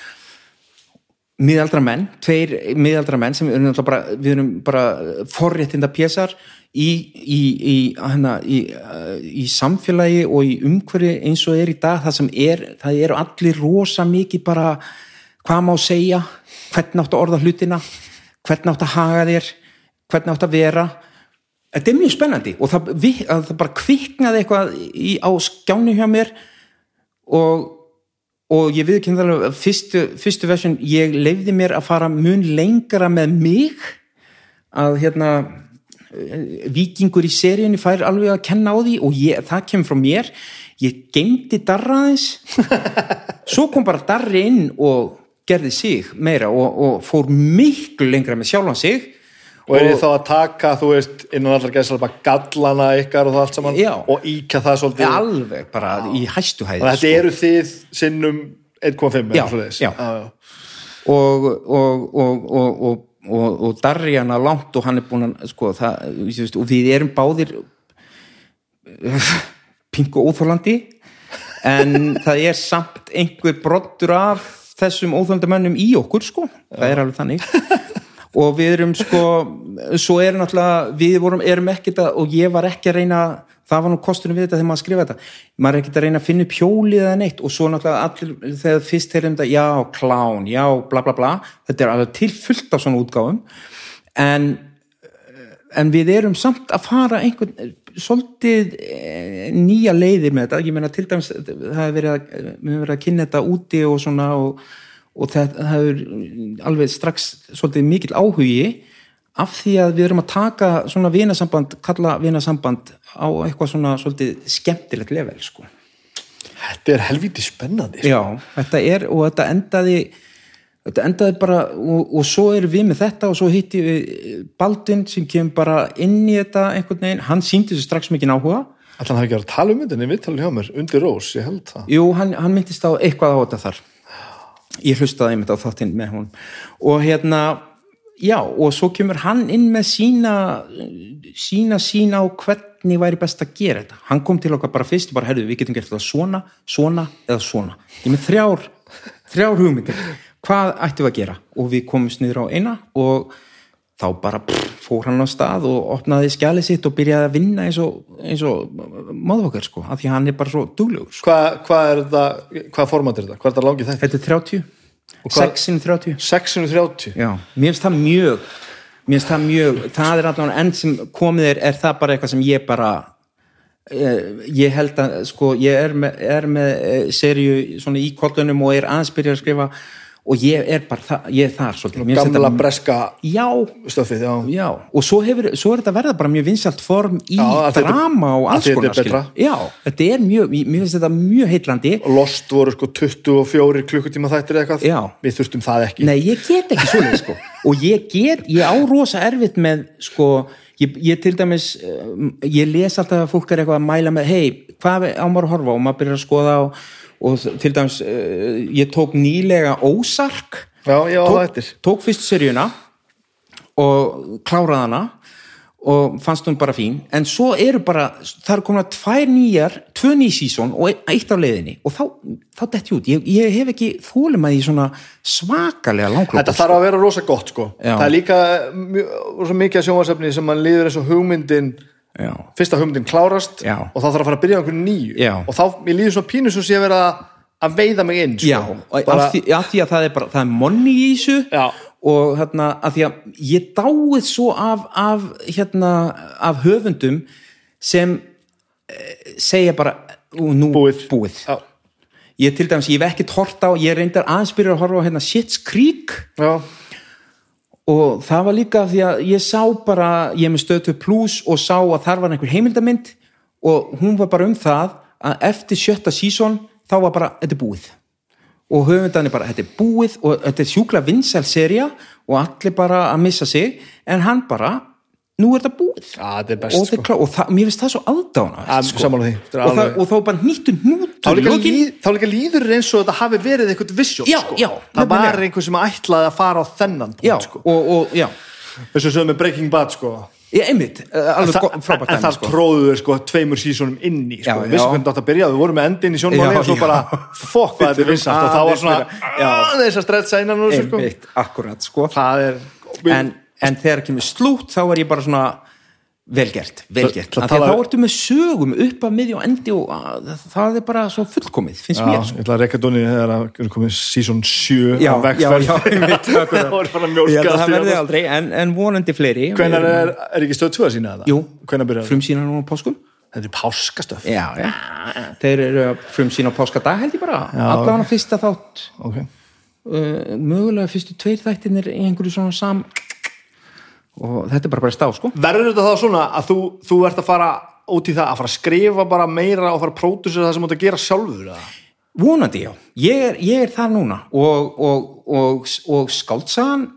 miðaldra menn, tveir miðaldra menn sem við erum, bara, við erum bara forréttinda pésar í, í, í, hana, í, samfélagi og í umhverfi eins og er í dag. Það sem er, það eru allir rosa mikið bara hvað má segja, hvernig áttu að orða hlutina hvernig áttu að haga þér hvernig áttu að vera. Þetta er mjög spennandi og það, vi- að það bara kviknaði eitthvað á skjáni hjá mér og og ég viðkynna alveg að fyrstu, fyrstu versjón, ég leifði mér að fara mun lengra með mig að hérna eh, vikingur í seríunni fær alveg að kenna á því og ég, það kemur frá mér. Ég geymdi darraðins svo kom bara darri inn og gerði sig meira og, og fór miklu lengra með sjálfan sig Og er þið þá að taka, þú veist, innan allar gæðslega bara gallana ykkar og það allt saman Já. og íkja það svolítið. alveg bara í hæstu hæði Þannig að þetta eru þið sinnum 1,5 Já, já. já. og, og, og, og, hana langt og hann er búin að sko, það, veist, og við erum báðir pingu óþólandi en það er samt einhver brottur af þessum óþólandi mönnum í okkur sko, það er alveg þannig og við erum sko svo er náttúrulega, við vorum, erum ekkert að, og ég var ekki að reyna það var nú kostunum við þetta þegar maður skrifa þetta. Maður er ekkert að reyna að finna pjólið eða neitt. Og svo náttúrulega allir, þegar fyrst þeir um þetta, já, klán, já, bla bla bla. Þetta er alveg tilfullt af svona útgáfum. En en við erum samt að fara einhvern svolítið eh, nýja leiðir með þetta, ég meina til dæmis það hefur verið verið að kynna þetta úti og svona og, og það, hefur alveg strax svolítið mikil áhugi af því að við erum að taka svona vinasamband, kalla vinasamband á eitthvað svona svolítið skemmtilegt level sko. Þetta er helviti spennandi sko. Já, þetta er og þetta endaði þetta endaði bara og, og svo erum við með þetta og svo hitti við Baldvin sem kemur bara inn í þetta einhvern veginn, hann síndi þessu strax mikið áhuga Alltaf hann hafi ekki verið að tala um en ég viðtalið hjá mér undir rós, ég held það Jú, hann, hann myndist á eitthvað á þetta þar ég hlustaði einmitt á þáttinn með hún og hérna já, og svo kemur hann inn með sína sína sína á hvernig væri best að gera þetta. Hann kom til okkar bara fyrst og bara, herðu, við getum gert þetta svona, svona eða svona. Ég með þrjár, þrjár hugmyndir. Hvað ættum við að gera? Og við komumst niður á eina og þá bara pff, fór hann á stað og opnaði skjalið sitt og byrjaði að vinna eins og, eins og maðurfokkar sko, af því hann er bara svo duglegur sko. Hvað hva er þetta, hvað format er þetta? Hvað er þetta langið þetta? Þetta er 30, hvað- 6 30 630 Já, mér finnst það mjög mér finnst það mjög, það er allavega enn sem komið er, er það bara eitthvað sem ég bara eh, ég held að sko, ég er með, með eh, seríu svona í kollunum og er aðeins byrjað að skrifa og ég er bara, það, ég er þar svolítið. Gamla breska Já, stöfið, já. Já, og svo, hefur, svo er þetta verða bara mjög vinsalt form í drama og alls er konar þetta er mjög, mér finnst þetta mjög heitlandi Lost voru sko 24 klukkutíma þættir eða eitthvað. Við þurftum það ekki. Nei, ég get ekki svoleið sko. Og ég get, ég á rosa erfitt með sko, ég, ég til dæmis um, ég les alltaf að fólk er eitthvað að mæla með, hei, hvað á maður að horfa og maður byrjar að skoða og, og til dæmis uh, ég tók nýlega Ósark Já, já, tók, tók fyrstu seríuna og kláraði hana og fannst hún bara fín en svo eru bara, það eru komin að tvær nýjar, tvö ný sísón og eitt á leiðinni og þá, þá detti út ég, ég hef ekki þólum að í svona svakalega langklokk Þetta þarf að vera rosa gott sko Já. Það er líka mjög, rosa mikið að sjónvarsefni sem mann líður eins og hugmyndin Já, fyrsta hugmyndin klárast Já. og þá þarf að fara að byrja á einhverju nýju og þá, ég líður svona pínu svo sé að vera að veiða mig inn sko. bara, af, því, af því að það er bara, það er monni í þessu. Og hérna, af því að ég dáið svo af, af hérna, af höfundum sem eh, segja bara, "Ú, nú Búið. búið. Já, ég til dæmis, ég hef ekkert hort á ég reyndar aðeins byrjar að horfa á hérna Shit's Creek já, og það var líka því að ég sá bara, ég er með stötu plus og sá að þar var einhver heimildamind og hún var bara um það að eftir sjötta sísón þá var bara, þetta er búið og höfundan er bara, þetta er búið og þetta er sjúkla vinsæl serja og allir bara að missa sig en hann bara, nú er þetta búið já, þetta er og, best er sko. og það, mér finnst það svo aðdána Ja. Þetta er og, og þá bara nýttu þá hnútur í líka, lokin. líð, þá líka líður eins og þetta hafi verið eitthvað vissjón Já, sko. það var einhver sem ætlaði að fara á þennan punkt, já, sko. og, og já þessu sem með Breaking Bad sko. Ég, einmitt, eh, alveg frábært en það sko. tróðu þeir sko tveimur sísonum inn í sko. Já, já. vissu hvernig þetta byrjaði, við vorum með endin í sjónmáli og svo bara fokk hvað þetta vinsalt og þá var svona aðeins að stretsa þessu, sko. einmitt, akkurat sko það er en, en þegar kemur slútt þá er ég bara svona velgert, velgert Það- það þá ertu með sögum upp að miðja og endi og að, það er bara svo fullkomið finnst Já, mér ég sko. ætla að rekka dóni þegar að er komið sísón 7 já, já, einmitt, það það verði aldrei en, en vonandi fleiri. Hvenar er, er ekki stöð 2 að sína þetta? Jú. það? frumsýna nú á páskum. Þetta er páskastöf já, já, þeir eru frumsýna á páskadag held ég bara, allavega fyrsta þátt. Ok, uh, mögulega fyrstu tveir þættinir í einhverju svona sam og þetta er bara bara stá sko. Verður þetta þá svona að þú, þú ert að fara út í það að fara að skrifa bara meira og fara að pródusera það sem þú ert að gera sjálfur eða? vonandi já, ég er, ég er þar núna. Og, og, og, og skáldsagan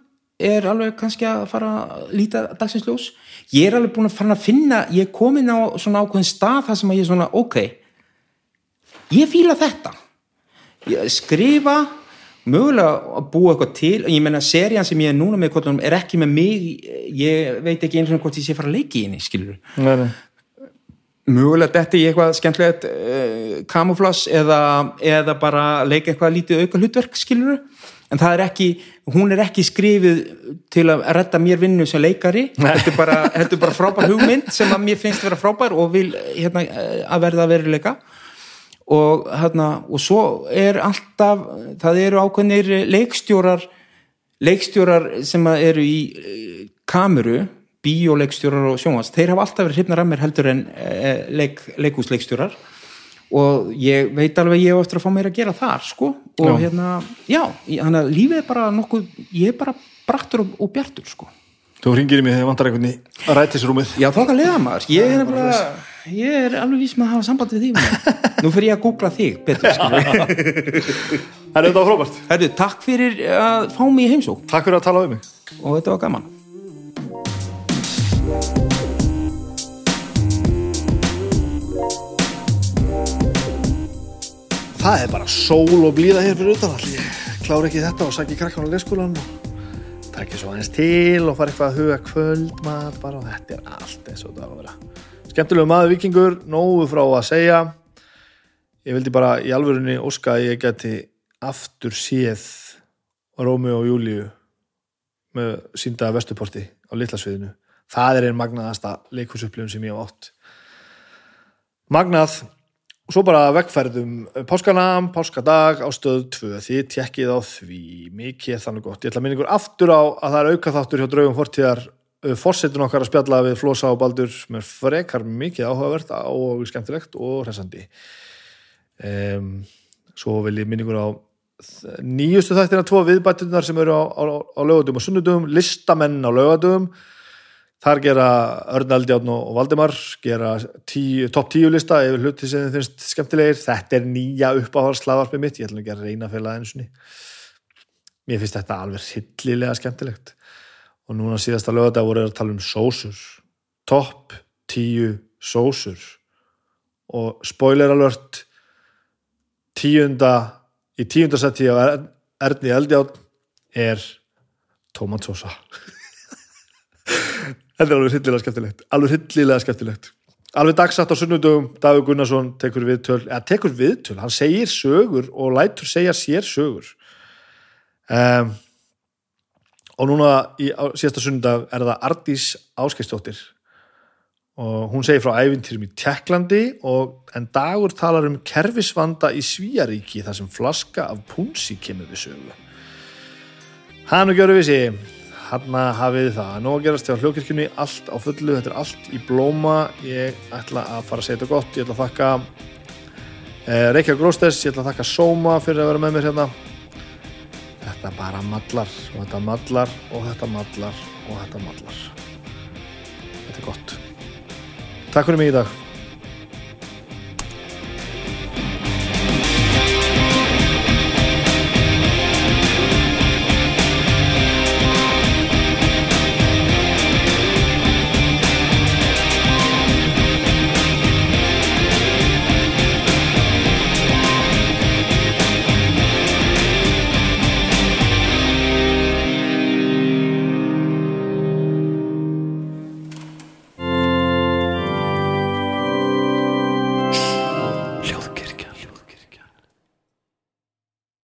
er alveg kannski að fara að líta dagsins ljós. Ég er alveg búin að fara að finna ég er komin á svona ákveðin stað þar sem að ég er svona, ok ég fíla þetta. Ég skrifa mögulega að búa eitthvað til ég meina serían sem ég er núna með kvöldunum er ekki með mig ég veit ekki eins og hvort ég sé að fara að leiki í henni skilur Nei, nei. mögulega detti í eitthvað skemmtilegt uh, kamuflas eða, eða bara leika eitthvað lítið auka hlutverk skilur en það er ekki, hún er ekki skrifið til að redda mér vinnu sem leikari. Þetta er, bara, þetta er bara frábær hugmynd sem að mér finnst vera frábær og vil hérna, að verða að veruleika og hérna og svo er alltaf það eru ákveðnir leikstjórar leikstjórar sem eru í eh, kameru bíóleikstjórar og sjónvast, þeir hafa alltaf verið hrifnar að mér heldur en eh, leik, leikúsleikstjórar og ég veit alveg ég hef eftir að fá mér að gera þar sko. Og já. hérna, já, þannig að lífið er bara nokkuð, ég er bara brattur og, og bjartur sko. Þú ringir í mig þegar vantar einhvern í rættisrúmið Já, þokkar leiða maður, ég er bara ég er alveg vís með að hafa samband við því nú fyrir ég að googla þig betur Það er þetta frábært Herru, takk fyrir að fá mig í heimsók Takk fyrir að tala um mig. Og þetta var gaman. Það er bara sól og blíða hér fyrir utan allir. Ég klára ekki þetta og sækja krakkan á leikskólan og takk ég svo aðeins til og fara eitthvað að huga kvöldmat bara. Og þetta er allt eins og þetta var að vera. Skemmtilegu maður vikingur, nógu frá að segja. Ég vildi bara í alvörunni óska að ég geti aftur séð Rómi og Júliu með síndaða vestuporti á litlasviðinu. Það er einn magnaðasta leikursupplifun sem ég hef átt. Magnað og svo bara vekkferðum páskanam, páskadag á stöð 2 því tjekkið á því mikið þannig gott, ég ætla að minna ykkur aftur á að það er auka þáttur hjá draugum fortíðar fórsetun okkar að spjalla við Flosa og Baldur með frekar mikið áhugavert og skemmtilegt og hressandi um, svo vil ég minna ykkur á nýjustu þættina tvo viðbættunar sem eru á, á, á lögadum og sunnudum, listamenn á lögadum Þar gera Örn Eldjárn og Valdimar gera tíu lista yfir hluti sem þið finnst skemmtilegir. Þetta er nýja uppáhaldslaðvarpið mitt. Ég ætlum ekki að reyna að fela einsunni. Mér finnst þetta alveg hillilega skemmtilegt. Og núna síðasta lögadag voru að tala um sósur. Topp tíu sósur. Og spoiler alert tíunda í tíundasetti á Erni Eldjárn er tómatsósa. Þetta er alveg hillilega skemmtilegt. Alveg hillilega skemmtilegt. Alveg dagsatt á sunnudögum, Davíð Gunnarsson tekur viðtöl, eða tekur viðtöl, hann segir sögur og lætur segja sér sögur. Um, og núna í síðasta sunnudag er það Ardís Áskeinstóttir og hún segir frá æfintýrum í Tjekklandi og en dagur talar um kerfisvanda í Svíjaríki þar sem flaska af punsi kemur við sögu. Hann og gjöru við sig hann hafið það. Nú að gerast hjá hljókirkjunni, allt á fullu. Þetta er allt í blóma. Ég ætla að fara að segja þetta gott, ég ætla að þakka eh, Reykjavík Gróstess ég ætla að þakka Sóma fyrir að vera með mér hérna þetta bara mallar og þetta mallar og þetta mallar og þetta mallar. Þetta er gott. Takk fyrir mig í dag